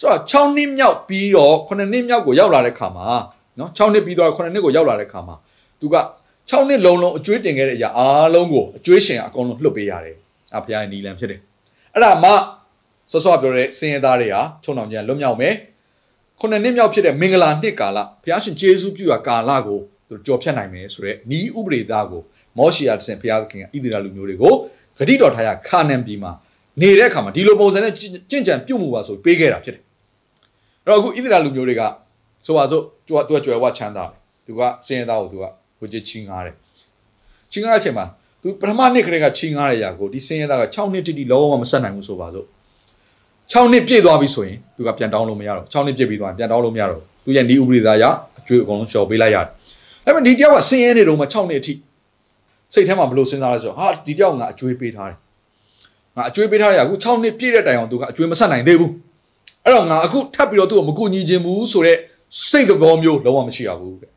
ဆိုတော့6နှစ်မြောက်ပြီးတော့ခုနှစ်နှစ်မြောက်ကိုရောက်လာတဲ့ခါမှာနော်6နှစ်ပြီးတော့ခုနှစ်နှစ်ကိုရောက်လာတဲ့ခါမှာသူက6နှစ်လုံးလုံးအကျွေးတင်ခဲ့တဲ့အရာအားလုံးကိုအကျွေးရှင်အကုန်လုံးလွှတ်ပေးရတယ်အဖခင်နီလန်ဖြစ်တယ်အဲ့ဒါမှစောစောပြောတဲ့စင်ရသားတွေဟာချုံအောင်ကျန်လွတ်မြောက်မယ်ခုနှစ်နှစ်မြောက်ဖြစ်တဲ့မင်္ဂလာနှစ်ကာလဘုရားရှင်ယေရှုပြုရာကာလကိုသူကြော်ဖြတ်နိုင်မယ်ဆိုတော့ဤဥပဒေသားကိုမောရှိယာတဆင်ဘုရားသခင်ကဣသရေလလူမျိုးတွေကို ဂတိတော်ထားရခါနန်ပြည်မှာနေတဲ့အခါမှာဒီလိုပုံစံနဲ့ကြင့်ကြံပြုတ်မှုပါဆိုပေးခဲ့တာဖြစ်တယ်အဲ့တော့အခုဣသရေလလူမျိုးတွေကဆိုပါစို့သူကသူကကြွယ်ဝချမ်းသာတယ်သူကစင်ရသားကိုသူကဝကြချင်းငားတယ်ချင်းငားတဲ့အချိန်မှာသူပထမနှစ်ကလေးကချင်းငားတဲ့ຢာကိုဒီစင်ရသားက6နှစ်တိတိလုံးဝမဆက်နိုင်ဘူးဆိုပါစို့6နှစ်ပြည့်သွားပြီဆိုရင်သူကပြန်တောင်းလို့မရတော့6နှစ်ပြည့်ပြီးသွားရင်ပြန်တောင်းလို့မရတော့သူရဲ့ဤဥပဒေသားရအကျွေးအကုန်လုံးလျှော်ပေးလိုက်ရတယ်ဒါပေမဲ့ဒီတယောက်ကစင်ရဲနေတော့မှ6နှစ်အထိ စိတ်ထဲမှာဘလို့စဉ်းစားလဲဆိုတော့ဟာဒီတယောက်ငါအကျွေးပေးထားတယ်ငါအကျွေးပေးထားရအခု6နှစ်ပြည့်တဲ့တိုင်အောင်သူကအကျွေးမဆက်နိုင်သေးဘူးအဲ့တော့ငါအခုထပ်ပြီးတော့သူ့ကိုမကူညီခြင်းဘူးဆိုတော့စိတ်သဘောမျိုးလုံးဝမရှိရဘူးတဲ့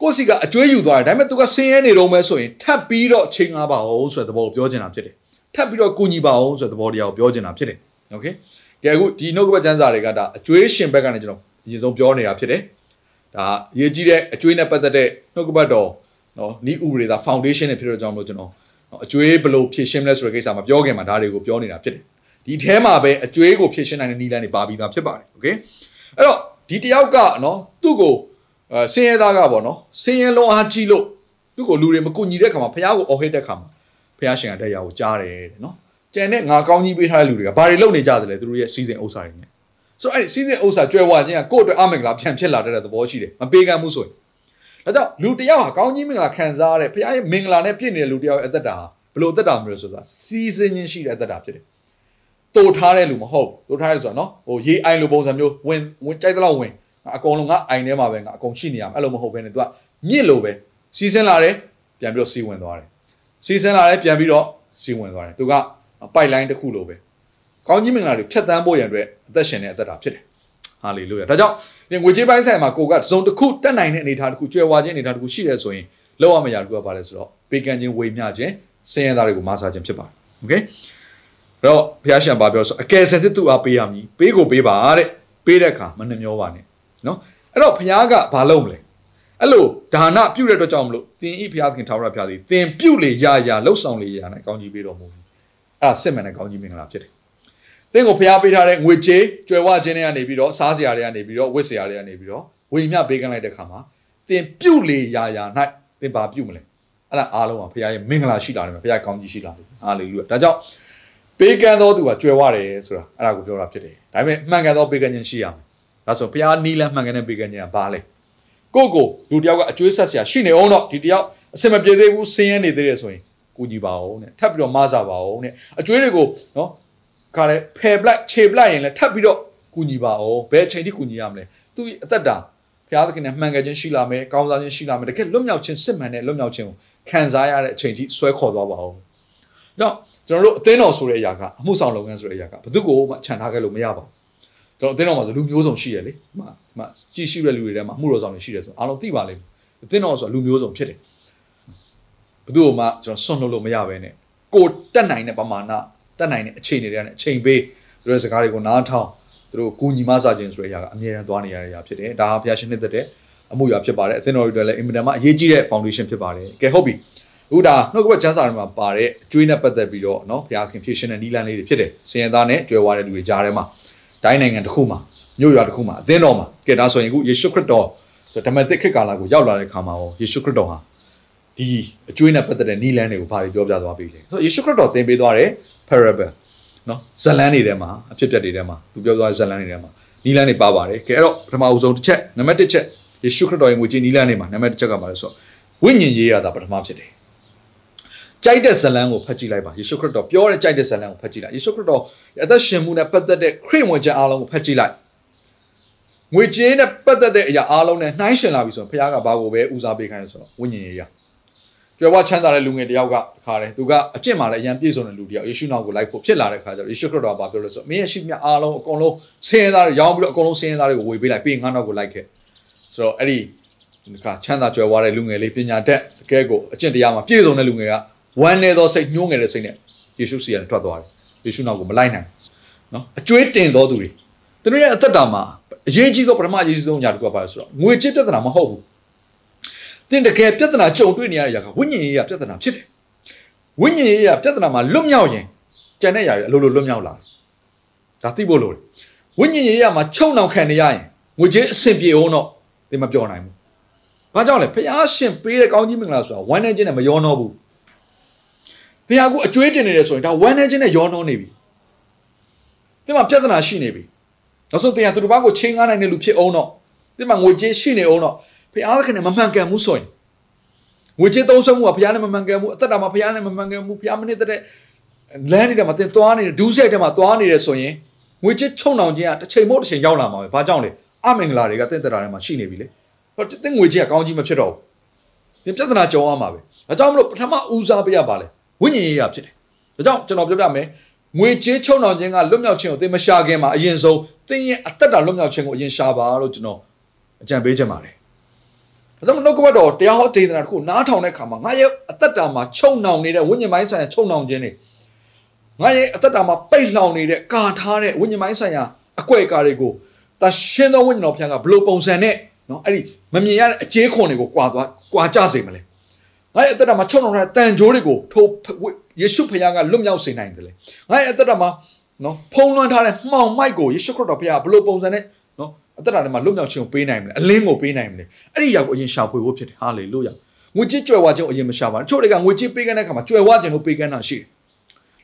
ကိုစီကအကျွေးယူသွားတယ်ဒါပေမဲ့သူကဆင်းရဲနေတော့မဲဆိုရင်ထပ်ပြီးတော့ချိန်ငါပါအောင်ဆိုတဲ့သဘောကိုပြောချင်တာဖြစ်တယ်ထပ်ပြီးတော့ကူညီပါအောင်ဆိုတဲ့သဘောတရားကိုပြောချင်တာဖြစ်တယ်โอเคကဲအခုဒီနှုတ်ကပတ်ကျမ်းစာတွေကဒါအကျွေးရှင်ဘက်ကနေကျွန်တော်အရင်ဆုံးပြောနေတာဖြစ်တယ်ဒါရေးကြည့်တဲ့အကျွေးနဲ့ပတ်သက်တဲ့နှုတ်ကပတ်တော် နော်နီးဥပဒေသာ foundation နဲ့ဖြစ်တဲ့ကြောင့်မလို့ကျွန်တော်အကျွေးဘယ်လိုဖြည့်ရှင်းမလဲဆိုတဲ့ကိစ္စမှာပြောခင်မှာဒါတွေကိုပြောနေတာဖြစ်တယ်ဒီထဲမှာပဲအကျွေးကိုဖြည့်ရှင်းနိုင်တဲ့နည်းလမ်းတွေပါပြီးသားဖြစ်ပါတယ်โอเคအဲ့တော့ဒီတယောက်ကနော်သူ့ကိုအဲဆင်းရဲသားကပေါ့နော်ဆင်းရဲလုံးအားကြီးလို့သူ့ကိုလူတွေမကူညီတဲ့ခါမှာဖះကိုအော်ဟစ်တဲ့ခါမှာဖះရှင်ကတရားကိုကြားတယ်တဲ့နော်ကျန်တဲ့ငါကောင်းကြီးပေးထားတဲ့လူတွေကဘာတွေလုပ်နေကြသလဲသူတို့ရဲ့စီစဉ်ဥစ္စာတွေနဲ့ဆိုတော့အဲ့ဒီစီစဉ်ဥစ္စာကြွယ်ဝခြင်းကကိုယ့်အတွက်အမင်္ဂလာပြန်ဖြစ်လာတဲ့သဘောရှိတယ်မပေးကမ်းမှုဆိုရင် ဒါကြောင့်လူတယောက်ဟာကောင်းကြီးမင်္ဂလာခံစားရတဲ့ဖះရဲ့မင်္ဂလာနဲ့ပြည့်နေတဲ့လူတယောက်ရဲ့အသက်တာဟာဘလို့အသက်တာမျိုးဆိုတာစီစဉ်ခြင်းရှိတဲ့အသက်တာဖြစ်တယ်တိုးထားတဲ့လူမဟုတ်တိုးထားရဲဆိုတာနော်ဟိုရေးအိုင်လိုပုံစံမျိုးဝင်ဝင်ကြိုက်တဲ့လောက်ဝင်အကုန်လုံးငါအိုင်ထဲမှာပဲငါအကုန်ရှိနေရမှာအဲ့လိုမဟုတ်ဘဲနဲ့ तू ကမြင့်လို့ပဲစီစဉ်လာတယ်ပြန်ပြီးတော့စီဝင်သွားတယ်စီစဉ်လာတယ်ပြန်ပြီးတော့စီဝင်သွားတယ် तू ကပိုက်လိုင်းတစ်ခုလိုပဲကောင်းကြီးမင်္ဂလာတွေဖြတ်တန်းဖို့ရန်အတွက်အသက်ရှင်တဲ့အသက်တာဖြစ်တယ်ဟာလေလုယာဒါကြောင့် ဒီငွေကြေးပိုင်းဆိုင်မှာကိုကစုံတစ်ခုတက်နိုင်တဲ့အနေအထားတစ်ခုကြွယ်ဝခြင်းအနေအထားတစ်ခုရှိတယ်ဆိုရင်လောက်ရမရတခုကပါလဲဆိုတော့ပေကံချင်းဝေမျှခြင်းစင်ရသားတွေကိုမဆာခြင်းဖြစ်ပါတယ်โอเคအဲ့တော့ဘုရားရှင်ဘာပြောဆိုအကယ်စင်စစ်သူအားပေးရမည်ပေးကိုပေးပါတဲ့ပေးတဲ့အခါမနှမျောပါနဲ့နော်အဲ့တော့ဘုရားကဘာလုပ်မလဲအဲ့လိုဒါနပြုတဲ့အတွက်ကြောင့်မလို့သင်ဤဘုရားသခင်ထာဝရဘုရားသည်သင်ပြုလေရာရာလှုပ်ဆောင်လေရာ၌ကောင်းကြီးပေးတော်မူပြီအဲ့ဒါစစ်မှန်တဲ့ကောင်းကြီးမင်္ဂလာဖြစ်တယ် သင်ကိုဘုရားပေးထားတဲ့ငွေချေးကြွယ်ဝခြင်းတွေကနေပြီးတော့စားစရာတွေကနေပြီးတော့ဝတ်စရာတွေကနေပြီးတော့ဝိညာဉ်ပေးကမ်းလိုက်တဲ့ခါမှာသင်ပြုလေရာရာ၌သင်ဘာပြုမလဲအဲ့ဒါအားလုံးကဘုရားရဲ့မင်္ဂလာရှိလာတယ်ဘုရားကောင်းကြီးရှိလာတယ်ဟာလေလုယာဒါကြောင့်ပေးကမ်းသောသူကကြွယ်ဝတယ်ဆိုတာအဲ့ဒါကိုပြောတာဖြစ်တယ်ဒါပေမဲ့မှန်ကန်သောပေးကမ်းခြင်းရှိရမယ်ဒါဆိုဘုရားနီးလန်းမှန်ကန်တဲ့ပေးကမ်းခြင်းကဘာလဲကိုကိုလူတယောက်ကအကျွေးဆက်ဆရာရှိနေအောင်တော့ဒီတယောက်အစင်မပြေသေးဘူးဆင်းရဲနေသေးတယ်ဆိုရင်ကူညီပါအောင်တဲ့ထပ်ပြီးတော့မဆာပါအောင်တဲ့အကျွေးတွေကိုနော် ခါလဲဖယ်ပလိုက်ခြေပလိုက်ရင်လည်းထပ်ပြီးတော့ကူညီပါအောင်ဘယ်အချိန်ထိကူညီရမလဲသူအသက်တာဘုရားသခင်နဲ့မှန်ကန်ခြင်းရှိလာမယ်ကောင်းစားခြင်းရှိလာမယ်တကယ်လွတ်မြောက်ခြင်းစစ်မှန်တဲ့လွတ်မြောက်ခြင်းကိုခံစားရတဲ့အချိန်ထိဆွဲခေါ်သွားပါအောင်။တော့ကျွန်တော်တို့အသင်းတော်ဆိုတဲ့အရာကအမှုဆောင်လုပ်ငန်းဆိုတဲ့အရာကဘယ်သူကိုမှခြံထားခဲ့လို့မရပါဘူး။ကျွန်တော်အသင်းတော်မှာဆိုလူမျိုးစုံရှိရလေ။မှမှကြည်ရှိတဲ့လူတွေထဲမှာအမှုတော်ဆောင်တွေရှိတယ်ဆိုအားလုံးသိပါလိမ့်မယ်။အသင်းတော်ဆိုလူမျိုးစုံဖြစ်တယ်။ဘယ်သူမှကျွန်တော်ဆွန့်လွတ်လို့မရဘဲနဲ့ကိုတက်နိုင်တဲ့ပမာဏ တက်နိုင်တဲ့အခြေအနေတွေနဲ့အချိန်ပေးသူတို့စကားတွေကိုနားထောင်သူတို့ကူညီမဆာခြင်းဆိုတဲ့အရာကအမြဲတမ်းသွားနေရတဲ့အရာဖြစ်တယ်။ဒါဟာဘုရားရှင်နှစ်သက်တဲ့အမှုရာဖြစ်ပါတယ်အသင်းတော်တွေလည်းအင်မတန်မှအရေးကြီးတဲ့ foundation ဖြစ်ပါတယ်။ကဲဟုတ်ပြီ။အခုဒါနှုတ်ကပတ်ကျမ်းစာတွေမှာပါတဲ့အကျွေးနဲ့ပတ်သက်ပြီးတော့เนาะဘုရားခင်ဖြည့်ရှင်တဲ့နီလန်းလေးတွေဖြစ်တယ်။စင်ရသားနဲ့ကြွယ်ဝတဲ့လူတွေကြားထဲမှာတိုင်းနိုင်ငံတစ်ခုမှာမြို့ရွာတစ်ခုမှာအသင်းတော်မှာကဲဒါဆိုရင်အခုယေရှုခရစ်တော်ဆိုဓမ္မသစ်ခေတ်ကာလကိုရောက်လာတဲ့ခါမှာရောယေရှုခရစ်တော်ဟာ ဒီအကျွေးနဲ့ပတ်သက်တဲ့နီလန်းတွေကိုဘာတွေပြောပြသွားပြီလဲ။ဆိုယေရှုခရစ်တော်သင်ပေးသွားတဲ့ parable နော်ဇလန်းတွေထဲမှာအဖြစ်ပြက်တွေထဲမှာသူပြောသွားတဲ့ဇလန်းတွေထဲမှာနီလန်းတွေပါပါတယ်ကဲအဲ့တော့ပထမအဆုံးတစ်ချက်နံပါတ်1ချက်ယေရှုခရစ်တော်ရဲ့ငွေကြေးနီလန်းတွေမှာနံပါတ်1ချက်ကပါလဲဆိုတော့ဝိညာဉ်ရေးရတာပထမဖြစ်တယ်ကြိုက်တဲ့ဇလန်းကိုဖတ်ကြည့်လိုက်ပါယေရှုခရစ်တော်ပြောတဲ့ကြိုက်တဲ့ဇလန်းကိုဖတ်ကြည့်လိုက်ယေရှုခရစ်တော်အသက်ရှင်မှုနဲ့ပတ်သက်တဲ့ခရစ်ဝင်ခြင်းအားလုံးကိုဖတ်ကြည့်လိုက်ငွေကြေးနဲ့ပတ်သက်တဲ့အရာအားလုံးနဲ့နှိုင်းရှင်လာပြီဆိုရင်ဘုရားကဘာကိုပဲဦးစားပေးခိုင်းလဲဆိုတော့ဝိညာဉ်ရေးရ ကြွယ်ဝချမ်းသာတဲ့လူငယ်တယောက်ကခါတယ်သူကအကျင့်မှလည်းအရန်ပြည့်စုံတဲ့လူတယောက်ယေရှုနောက်ကိုလိုက်ဖို့ဖြစ်လာတဲ့ခါကျတော့ယေရှုခရစ်တော်ကပြောလို့ဆိုမင်းရဲ့ရှိမြအားလုံးအကုန်လုံးဆင်းရဲသားတွေရောင်းပြီးတော့အကုန်လုံးဆင်းရဲသားတွေကိုဝေပေးလိုက်ပြီးငါနောက်ကိုလိုက်ခဲ့ဆိုတော့အဲ့ဒီဒီခါချမ်းသာကြွယ်ဝတဲ့လူငယ်လေးပညာတတ်တကယ်ကိုအကျင့်တရားမှာပြည့်စုံတဲ့လူငယ်ကဝမ်းနေသောစိတ်ညှိုးငယ်တဲ့စိတ်နဲ့ယေရှုစီကနေထွက်သွားတယ်ယေရှုနောက်ကိုမလိုက်နိုင်နော်အကျွေးတင်တော်သူတွေသူတို့ရဲ့အသက်တာမှာအရေးကြီးဆုံးပထမအရေးကြီးဆုံးညာတစ်ခုကပါလဲဆိုတော့ငွေချစ်ပြဿနာမဟုတ်ဘူး တင်တကယ်ပြဿနာကြုံတွေ့နေရတဲ့ຢာကဝိညာဉ်ရေးရပြဿနာဖြစ်တယ်ဝိညာဉ်ရေးရပြဿနာမှာလွတ်မြောက်ရင်ကြံတဲ့ຢာတွေအလိုလိုလွတ်မြောက်လာဒါသိဖို့လိုတယ်ဝိညာဉ်ရေးရမှာချုံနှောင်ခံနေရရင်ငွေချင်းအဆင်ပြေအောင်တော့ဒီမပြောနိုင်ဘူးဘာကြောင့်လဲဖះရှင်ပေးတဲ့ကောင်းကြီးမင်္ဂလာဆိုတာဝမ်းနေခြင်းနဲ့မရောတော့ဘူးသဘုရားကအကျွေးတင်နေတယ်ဆိုရင်ဒါဝမ်းနေခြင်းနဲ့ရောနှောနေပြီဒီမှာပြဿနာရှိနေပြီနောက်ဆုံးဘုရားသူတစ်ပါးကိုချင်းကားနိုင်တဲ့လူဖြစ်အောင်တော့ဒီမှာငွေကြေးရှိနေအောင်တော့ ဘုရားခင်နဲ့မမှန်ကန်မှုဆိုရင်ငွေကြေးသုံးဆွဲမှုကဘုရားနဲ့မမှန်ကန်မှုအသက်တာမှာဘုရားနဲ့မမှန်ကန်မှုဘုရားမနစ်တဲ့လမ်းနေတဲ့မှာတင်သွားနေတဲ့ဒူးဆက်တဲ့မှာသွားနေတယ်ဆိုရင်ငွေကြေးချုံနှောင်ခြင်းကတစ်ချိန်မို့တစ်ချိန်ရောက်လာမှာပဲဘာကြောင့်လဲအမင်္ဂလာတွေကတင့်တရာထဲမှာရှိနေပြီလေဟောတင့်ငွေကြေးကကောင်းကြီးမဖြစ်တော့ဘူးဒီပြဿနာကြုံရမှာပဲဒါကြောင့်မလို့ပထမဦးစားပေးရပါလေဝိညာဉ်ရေးရဖြစ်တယ်ဒါကြောင့်ကျွန်တော်ပြောပြမယ်ငွေကြေးချုံနှောင်ခြင်းကလွတ်မြောက်ခြင်းကိုသင်မရှာခင်မှာအရင်ဆုံးသင်ရဲ့အသက်တာလွတ်မြောက်ခြင်းကိုအရင်ရှာပါလို့ကျွန်တော်အကြံပေးချင်ပါတယ် ဒါကြောင့်နှုတ်ကပတ်တော်တရားဟောဒေသနာတစ်ခုနားထောင်တဲ့အခါမှာငါရဲ့အသက်တာမှာချုံနှောင်နေတဲ့ဝိညာဉ်ပိုင်းဆိုင်ရာချုံနှောင်ခြင်းတွေငါရဲ့အသက်တာမှာပိတ်လှောင်နေတဲ့ကာထားတဲ့ဝိညာဉ်ပိုင်းဆိုင်ရာအကွက်အကာတွေကိုတရှင်းသောဝိညာဉ်တော်ဖျားကဘလို့ပုံစံနဲ့နော်အဲ့ဒီမမြင်ရတဲ့အကျေးခွန်တွေကိုကွာသွားကွာကြစေမလဲငါရဲ့အသက်တာမှာချုံနှောင်တဲ့တန်ကြိုးတွေကိုထိုယေရှုဖျားကလွတ်မြောက်စေနိုင်တယ်လေငါရဲ့အသက်တာမှာနော်ဖုံးလွှမ်းထားတဲ့မှောင်မိုက်ကိုယေရှုခရစ်တော်ဖျားဘလို့ပုံစံနဲ့နော် အသက်တာထဲမှာလွတ်မြောက်ခြင်းကိုပေးနိုင်မလဲအလင်းကိုပေးနိုင်မလဲအဲ့ဒီရောက်ကိုအရင်ရှာဖွေဖို့ဖြစ်တယ်ဟာလေလုယာငွေကြေးကြွယ်ဝခြင်းကိုအရင်မရှာပါဘူးတချို့တွေကငွေကြေးပေးကမ်းတဲ့အခါမှာကြွယ်ဝခြင်းကိုပေးကမ်းတာရှိတယ်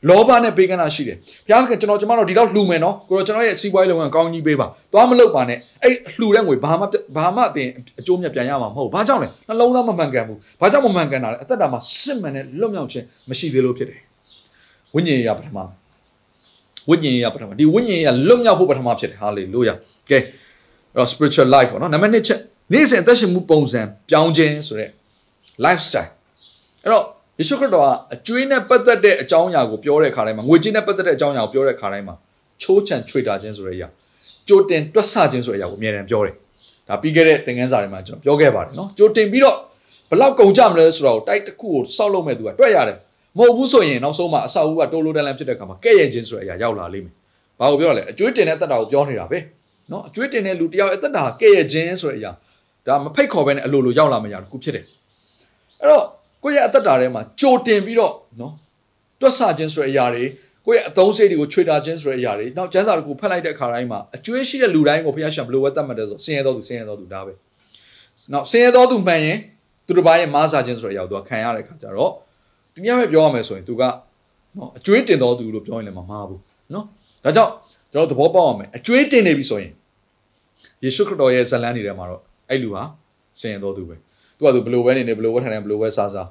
လောဘနဲ့ပေးကမ်းတာရှိတယ်ဘုရားကကျွန်တော်ကျွန်မတို့ဒီတော့လှူမယ်နော်ကိုတော့ကျွန်တော်ရဲ့စီးပွားရေးလုပ်ငန်းကောင်းကြီးပေးပါသွားမလုပ်ပါနဲ့အဲ့လှူတဲ့ငွေဘာမှဘာမှအတင်အကျိုးမြတ်ပြန်ရမှာမဟုတ်ဘာကြောင့်လဲနှလုံးသားမမှန်ကန်ဘူးဘာကြောင့်မမှန်ကန်တာလဲအသက်တာမှာစစ်မှန်တဲ့လွတ်မြောက်ခြင်းမရှိသေးလို့ဖြစ်တယ်ဝိညာဉ်ရေးရပထမဝိညာဉ်ရေးရပထမဒီဝိညာဉ်ရေးရလွတ်မြောက်ဖို့ပထမဖြစ်တယ်ဟာလေလုယာကဲအဲ့ တော့ spiritual life ပေါ့နော်နံပါတ်1ချက်နေ့စဉ်အသက်ရှင်မှုပုံစံပြောင်းခြင်းဆိုတဲ့ lifestyle အဲ့တော့ယေရှုခရစ်တော်ကအကျွေးနဲ့ပတ်သက်တဲ့အကြောင်းအရာကိုပြောတဲ့ခါတိုင်းမှာငွေကြေးနဲ့ပတ်သက်တဲ့အကြောင်းအရာကိုပြောတဲ့ခါတိုင်းမှာချိုးချံချွေတာခြင်းဆိုတဲ့အရာကြိုတင်တွက်ဆခြင်းဆိုတဲ့အရာကိုအမြဲတမ်းပြောတယ်ဒါပြီးခဲ့တဲ့သင်ခန်းစာတွေမှာကျွန်တော်ပြောခဲ့ပါတယ်နော်ကြိုတင်ပြီးတော့ဘလောက်ကုန်ကြမလဲဆိုတော့တိုက်တစ်ခုကိုစောက်လုပ်မဲ့သူကတွက်ရတယ်မဟုတ်ဘူးဆိုရင်နောက်ဆုံးမှာအဆောက်အဦကတိုးလိုတန်းလန်းဖြစ်တဲ့ခါမှာကဲ့ရဲ့ခြင်းဆိုတဲ့အရာရောက်လာလိမ့်မယ်ဘာကိုပြောရလဲအကျွေးတင်တဲ့အသက်တာကိုပြောနေတာပဲ နော်အကျွေးတင်တဲ့လူတယောက်အသက်တာကဲ့ရဲ့ခြင်းဆိုတဲ့အရာဒါမဖိတ်ခေါ်ဘဲနဲ့အလိုလိုရောက်လာမှရတခုဖြစ်တယ်အဲ့တော့ကိုယ့်ရဲ့အသက်တာထဲမှာကြိုတင်ပြီးတော့နော်တွက်ဆခြင်းဆိုတဲ့အရာတွေကိုယ့်ရဲ့အသုံးစိတ်တွေကိုချွေတာခြင်းဆိုတဲ့အရာတွေနောက်ကျမ်းစာတခုဖတ်လိုက်တဲ့အခါတိုင်းမှာအကျွေးရှိတဲ့လူတိုင်းကိုဘုရားရှင်ဘယ်လိုဝတ်တတ်မှတ်တယ်ဆိုဆင်းရဲတော်သူဆင်းရဲတော်သူဒါပဲနောက်ဆင်းရဲတော်သူမှန်ရင်သူတစ်ပါးရဲ့မားစာခြင်းဆိုတဲ့အရာကိုသူကခံရတဲ့အခါကျတော့ဒီနေ့ပဲပြောရမယ်ဆိုရင်သူကနော်အကျွေးတင်တော်သူလို့ပြောရင်လည်းမမှားဘူးနော်ဒါကြောင့်ကျွန်တော်သဘောပေါက်အောင်မယ်အကျွေးတင်နေပြီဆိုရင် ယေရှုခရစ်တော်ရဲ့ဇလန်းနေထဲမှာတော့အဲ့လူဟာဆင်းရဲတော်သူပဲသူကသူဘယ်လိုပဲနေနေဘယ်လိုပဲထိုင်နေဘယ်လိုပဲစားစား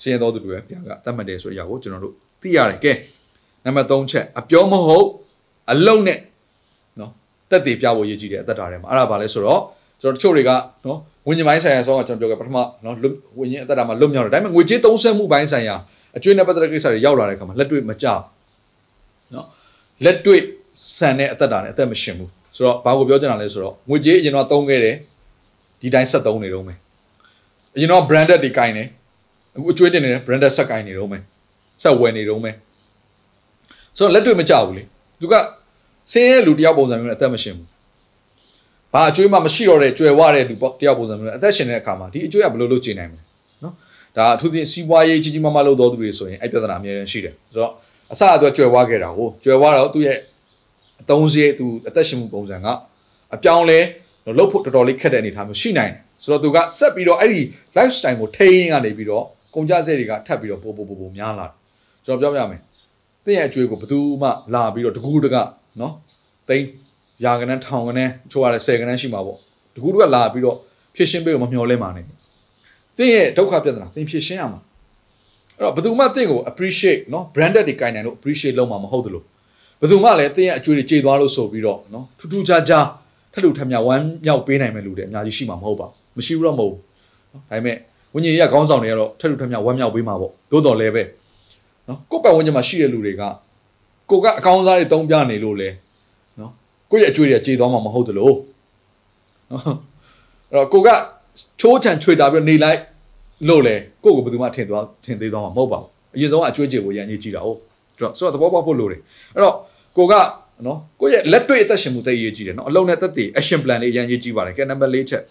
ဆင်းရဲတော်သူတွေပဲဘုရားကတတ်မှတ်တယ်ဆိုတဲ့အရာကိုကျွန်တော်တို့သိရတယ်ကဲနံပါတ်3ချက်အပြောမဟုတ်အလုံးနဲ့နော်တက်တည်ပြဖို့ရည်ကြည်တယ်အသက်တာထဲမှာအဲ့ဒါဘာလဲဆိုတော့ကျွန်တော်တချို့တွေကနော်ဝิญဉ်ပိုင်းဆိုင်ရာဆောင်းကကျွန်တော်ပြောခဲ့ပထမနော်ဝิญဉ်အသက်တာမှာလွတ်မြောက်တယ်ဒါပေမဲ့ငွေကြေးသုံးဆွဲမှုပိုင်းဆိုင်ရာအကျွေးနဲ့ပတ်သက်တဲ့ကိစ္စတွေရောက်လာတဲ့အခါမှာလက်တွေ့မကြနော်လက်တွေ့ဆန်တဲ့အသက်တာနဲ့အသက်မရှင်ဘူး ဆိုတော့ဘာကိုပြောချင်တာလဲဆိုတော့ငွေကြေးအရင်တော့သုံးခဲ့တယ်ဒီတိုင်းဆက်သုံးနေတော့မယ်အရင်တော့ branded တွေကင်တယ်အခုအကျွေးတင်နေတယ် branded ဆက်ကင်နေတော့မယ်ဆက်ဝယ်နေတော့မယ်ဆိုတော့လက်တွေ့မကြဘူးလေသူကဆင်းရဲလူတယောက်ပုံစံမျိုးနဲ့အသက်မရှင်ဘူးဘာအကျွေးမှမရှိတော့တဲ့ကြွယ်ဝတဲ့လူတယောက်ပုံစံမျိုးနဲ့အသက်ရှင်တဲ့အခါမှာဒီအကျွေးကဘယ်လိုလုပ်ချင်နိုင်မလဲနော်ဒါအထူးသဖြင့်စီးပွားရေးကြီးကြီးမားမားလုပ်တော်သူတွေဆိုရင်အဲ့ပြဿနာအများကြီးရှိတယ်ဆိုတော့အစအတော့ကြွယ်ဝခဲ့တာကိုကြွယ်ဝတော့သူ့ရဲ့ အသုံးစရိတ်သူအသက်ရှင်မှုပုံစံကအပြောင်းလဲလုပ်ဖို့တော်တော်လေးခက်တဲ့အနေအထားမျိုးရှိနိုင်တယ်ဆိုတော့သူကဆက်ပြီးတော့အဲ့ဒီ lifestyle ကိုထိန်းရင်းကနေပြီးတော့ကုန်ကြစရိတ်တွေကထပ်ပြီးတော့ပိုပိုပိုပိုများလာတယ်ကျွန်တော်ပြောပြမယ်တင့်ရဲ့အကျွေးကိုဘယ်သူမှလာပြီးတော့တကူတကနော်တိန်းရာကနန်းထောင်ကနန်းချိုးရတဲ့ဆယ်ကနန်းရှိမှာပေါ့တကူတကလာပြီးတော့ဖြစ်ရှင်းပေးလို့မမျောလဲမှာနေတင့်ရဲ့ဒုက္ခပြဿနာတင်ဖြစ်ရှင်းရမှာအဲ့တော့ဘယ်သူမှတင့်ကို appreciate နော် branded တွေကင်နိုင်လို့ appreciate လုပ်မှာမဟုတ်တယ်လို့ ဘယ်သူမှလည်းတင့်ရဲ့အကျွေးတွေကြေသွားလို့ဆိုပြီးတော့နော်ထူးထူးခြားခြားထက်လူထက်မြဝမ်းမြောက်ပေးနိုင်မဲ့လူတွေအများကြီးရှိမှာမဟုတ်ပါဘူးမရှိဘူးတော့မဟုတ်ဘူးနော်ဒါပေမဲ့ဝิญဉ်ကြီးကခေါင်းဆောင်တွေကတော့ထက်လူထက်မြဝမ်းမြောက်ပေးမှာပေါ့သို့တော်လည်းပဲနော်ကိုယ့်ပတ်ဝန်းကျင်မှာရှိတဲ့လူတွေကကိုကအကောင်းစားတွေတုံးပြနေလို့လေနော်ကိုယ့်ရဲ့အကျွေးတွေကြေသွားမှာမဟုတ်သလိုနော်အဲ့တော့ကိုကချိုးချံချွေတာပြီးနေလိုက်လို့လေကိုကိုဘယ်သူမှထင်သွားထင်သေးသွားမှာမဟုတ်ပါဘူးအရင်ဆုံးအကျွေးကြေကိုရန်ကြီးကြည့်တာဟုတ်အဲ့ တော့ဆိုတော့သဘောပေါက်ဖို့လိုတယ်အဲ့တော့ကိုကနော်ကိုရဲ့လက်တွေ့အသက်ရှင်မှုတည်ရေးကြည့်တယ်နော်အလုံးနဲ့သက်တည် action plan လေးရန်ရေးကြည့်ပါတယ်ကဲနံပါတ်၄ချက်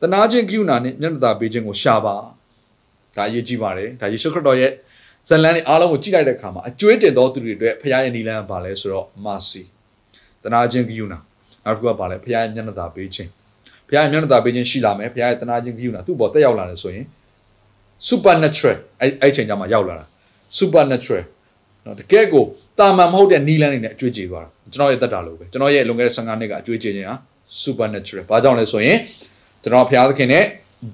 တနာချင်းကိယူနာနဲ့မျက်နှာသာပေးခြင်းကိုရှာပါဒါအရေးကြီးပါတယ်ဒါယေရှုခရစ်တော်ရဲ့ဇလန်လေးအားလုံးကိုကြည့်လိုက်တဲ့အခါမှာအကျွေးတင်သောသူတွေအတွက်ဖခင်ရဲ့နီလန်းကပါလဲဆိုတော့ mercy တနာချင်းကိယူနာနောက်တစ်ခုကပါလဲဖခင်ရဲ့မျက်နှာသာပေးခြင်းဖခင်ရဲ့မျက်နှာသာပေးခြင်းရှိလာမယ်ဖခင်ရဲ့တနာချင်းကိယူနာသူ့ဘောတက်ရောက်လာတယ်ဆိုရင် supernatural အဲ့အဲ့ချိန်ကျမှရောက်လာတာ supernatural နော်တကယ်ကိုတာမန်မဟုတ်တဲ့နီလန်းနေနဲ့အကျွေးကြေသွားတာကျွန်တော်ရဲ့တက်တာလို့ပဲကျွန်တော်ရဲ့လွန်ခဲ့တဲ့15နှစ်ကအကျွေးကြေခြင်းဟာ supernatural ဘာကြောင့်လဲဆိုရင်ကျွန်တော်ဘုရားသခင်နဲ့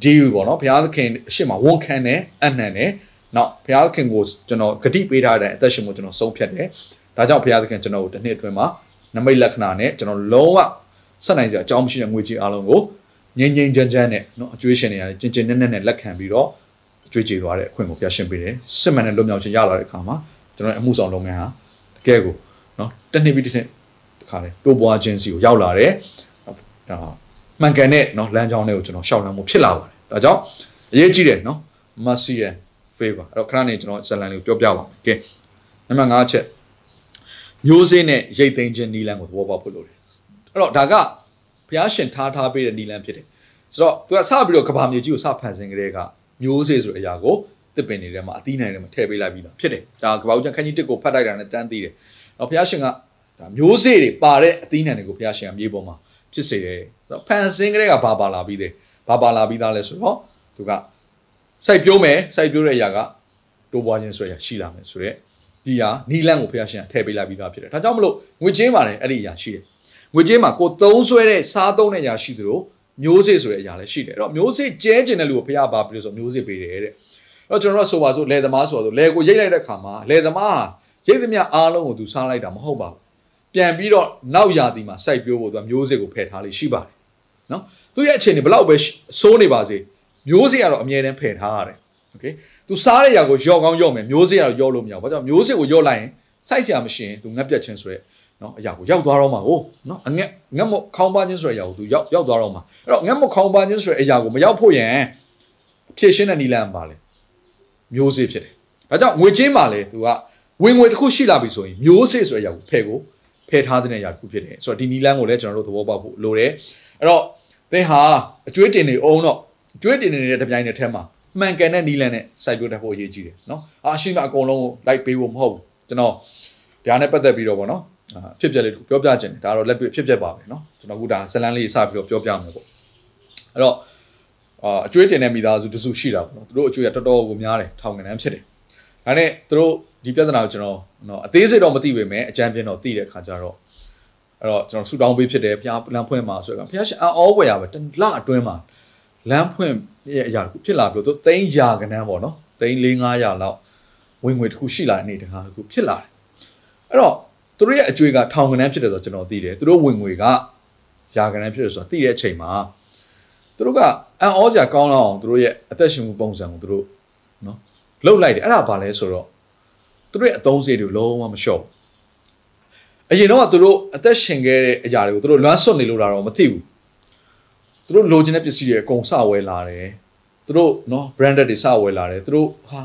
deal ပေါ့နော်ဘုရားသခင်အရှိမဝန်ခံတယ်အနှံတယ်နောက်ဘုရားသခင်ကိုကျွန်တော်ဂတိပေးထားတဲ့အသက်ရှင်ကိုကျွန်တော်ဆုံးဖြတ်တယ်ဒါကြောင့်ဘုရားသခင်ကျွန်တော်ကိုတစ်နှစ်အတွင်းမှာနမိတ်လက္ခဏာနဲ့ကျွန်တော်လုံးဝဆက်နိုင်စရာအကြောင်းမရှိတဲ့ငွေကြေးအလုံးကိုငြိမ်ငြိမ်ချမ်းချမ်းနဲ့နော်အကျွေးရှင်တွေရတယ်ကျင်ကျင်နဲ့နဲ့နဲ့လက်ခံပြီးတော့အကျွေးကြေသွားတဲ့အခွင့်ကိုပြရှင်းပေးတယ်စစ်မှန်တဲ့လွတ်မြောက်ခြင်းရလာတဲ့အခါမှာ ကျွန်တော်အမှုဆောင်လုပ်ငန်းဟာတကယ်ကိုနော်တစ်နှစ်ပြီးတစ်နှစ်တခါလေတိုးပွားခြင်းစီကိုရောက်လာတယ်ဒါမှန်ကန်တဲ့နော်လမ်းကြောင်းတွေကိုကျွန်တော်ရှောက်လမ်းမှုဖြစ်လာပါတယ်ဒါကြောင့်အရေးကြီးတယ်နော် mercy and favor အဲ့တော့ခဏနေကျွန်တော်ဇလန်လေးကိုပြောပြပါမယ်ကဲနံပါတ်5ချက်မျိုးစေ့နဲ့ရိတ်သိမ်းခြင်းနီလန်းကိုသဘောပေါက်ဖို့လိုတယ်အဲ့တော့ဒါကဘုရားရှင်ထားထားပေးတဲ့နီလန်းဖြစ်တယ်ဆိုတော့သူကစပြီးတော့ကဘာမြေကြီးကိုစဖန်ဆင်းကြတဲ့ကမျိုးစေ့ဆိုတဲ့အရာကို တစ်ပင်တွေထဲမှာအသီးနိုင်တွေမှာထည့်ပေးလိုက်ပြီးသားဖြစ်တယ်ဒါကဘာဦးကျန်ခန်းကြီးတစ်ကိုဖတ်လိုက်တာနဲ့တန်းသိတယ်တော့ဘုရားရှင်ကဒါမျိုးစေ့တွေပါတဲ့အသီးနိုင်တွေကိုဘုရားရှင်ကမြေပေါ်မှာဖြစ်စေတယ်တော့ဖန်ဆင်းကြတဲ့ကဘာပါလာပြီးတယ်ဘာပါလာပြီးသားလဲဆိုတော့သူကစိုက်ပြိုးမယ်စိုက်ပြိုးတဲ့အရာကတိုးပွားခြင်းဆိုရရှိလာမယ်ဆိုတော့ဒီဟာနီလန်းကိုဖျားရှင်ထည့်ပေးလိုက်ပြီးသားဖြစ်တယ်ဒါကြောင့်မလို့ငွေချင်းပါတယ်အဲ့ဒီအရာရှိတယ်ငွေချင်းမှာကိုသုံးဆွဲတဲ့စားသုံးတဲ့အရာရှိသလိုမျိုးစေ့ဆိုတဲ့အရာလည်းရှိတယ်အဲ့တော့မျိုးစေ့ကျဲကျင်တဲ့လူကိုဖျားပါပြီးလို့ဆိုမျိုးစေ့ပေးတယ်တဲ့အဲ့ တော့ကျွန်တော်တို့ဆိုပါစို့လယ်သမားဆိုတော့လယ်ကိုရိတ်လိုက်တဲ့ခါမှာလယ်သမားရိတ်သမျှအားလုံးကိုသူစားလိုက်တာမဟုတ်ပါဘူးပြန်ပြီးတော့နောက်ရာသီမှာစိုက်ပျိုးဖို့သူကမျိုးစေ့ကိုဖယ်ထားလေးရှိပါတယ်နော်သူရဲ့အခြေအနေဘလောက်ပဲစိုးနေပါစေမျိုးစေ့ကတော့အမြဲတမ်းဖယ်ထားရတယ်โอเคသူစားတဲ့ຢာကိုယော့ကောင်းယော့မယ်မျိုးစေ့ကတော့ယော့လို့မရဘူးဘာကြောင့်မျိုးစေ့ကိုယော့လိုက်ရင်စိုက်စရာမရှိရင်သူငတ်ပြတ်ခြင်းဆိုရဲနော်အရာကိုရောက်သွားတော့မှာကိုနော်အငက်ငတ်မခေါင်းပါခြင်းဆိုတဲ့အရာကိုသူရောက်ရောက်သွားတော့မှာအဲ့တော့ငတ်မခေါင်းပါခြင်းဆိုတဲ့အရာကိုမရောက်ဖို့ရန်ဖြည့်ရှင်းတဲ့နီလန်ပါလေ မျိုးစေ့ဖြစ်တယ်ဒါကြောင့်ငွေချင်းပါလေသူကဝင်ငွေတစ်ခုရှိလာပြီဆိုရင်မျိုးစေ့ဆိုတဲ့အရာကိုဖယ်ကိုဖယ်ထားတဲ့အရာတစ်ခုဖြစ်တယ်ဆိုတော့ဒီနီလန်ကိုလည်းကျွန်တော်တို့သဘောပေါက်ဖို့လိုတယ်အဲ့တော့သင်ဟာအကျွေးတင်နေအောင်တော့အကျွေးတင်နေတဲ့တပြိုင်နက်တည်းမှာမှန်ကန်တဲ့နီလန်နဲ့စိုက်ပျိုးတတ်ဖို့အရေးကြီးတယ်နော်အာရှိမအကုန်လုံးကိုလိုက်ပေးဖို့မဟုတ်ဘူးကျွန်တော်ဒါနဲ့ပတ်သက်ပြီးတော့ဗောနော်ဖြစ်ပြလေးတခုပြောပြခြင်းတယ်ဒါတော့လက်တွေ့ဖြစ်ပြပါပဲနော်ကျွန်တော်အခုဒါဇလန်းလေးစပြီးတော့ပြောပြမယ်ပေါ့အဲ့တော့ အာအကျွေးတင်တဲ့မိသားစုတစုရှိတာပေါ့နော်သူတို့အကျွေးကတော်တော်ကိုများတယ်ထောင်ငန်းဖြစ်တယ်ဒါနဲ့သူတို့ဒီပြဿနာကိုကျွန်တော်နော်အသေးစိတ်တော့မသိပေမဲ့အကြံပြင်းတော့သိတဲ့အခါကျတော့အဲ့တော့ကျွန်တော်ဆူတောင်းပေးဖြစ်တယ်ဘုရားလမ်းဖွင့်မှာဆိုတော့ဘုရားရှင်အောဝယ်ရပဲတလအတွင်းမှာလမ်းဖွင့်ရဲ့အရာတစ်ခုဖြစ်လာပြီးတော့သိန်းရာကနန်းပေါ့နော်သိန်း၄900လောက်ဝင်ငွေတစ်ခုရှိလာတဲ့အနေတကားတစ်ခုဖြစ်လာတယ်အဲ့တော့သူတို့ရဲ့အကျွေးကထောင်ကနန်းဖြစ်တယ်ဆိုတော့ကျွန်တော်သိတယ်သူတို့ဝင်ငွေကရာကနန်းဖြစ်တယ်ဆိုတော့သိတဲ့အချိန်မှာ သူတို့ကအံ့ဩစရာကောင်းလောက်အောင်သူတို့ရဲ့အသက်ရှင်မှုပုံစံကိုသူတို့နော်လှုပ်လိုက်တယ်အဲ့ဒါဘာလဲဆိုတော့သူတို့ရဲ့အသုံးစရိတ်တွေလုံးဝမလျှော့ဘူးအရင်တော့ကသူတို့အသက်ရှင်ခဲ့တဲ့အရာတွေကိုသူတို့လွမ်းဆွတ်နေလို့လာတော့မသိဘူးသူတို့လိုချင်တဲ့ပစ္စည်းတွေအကုန်စဝယ်လာတယ်သူတို့နော် branded တွေစဝယ်လာတယ်သူတို့ဟာ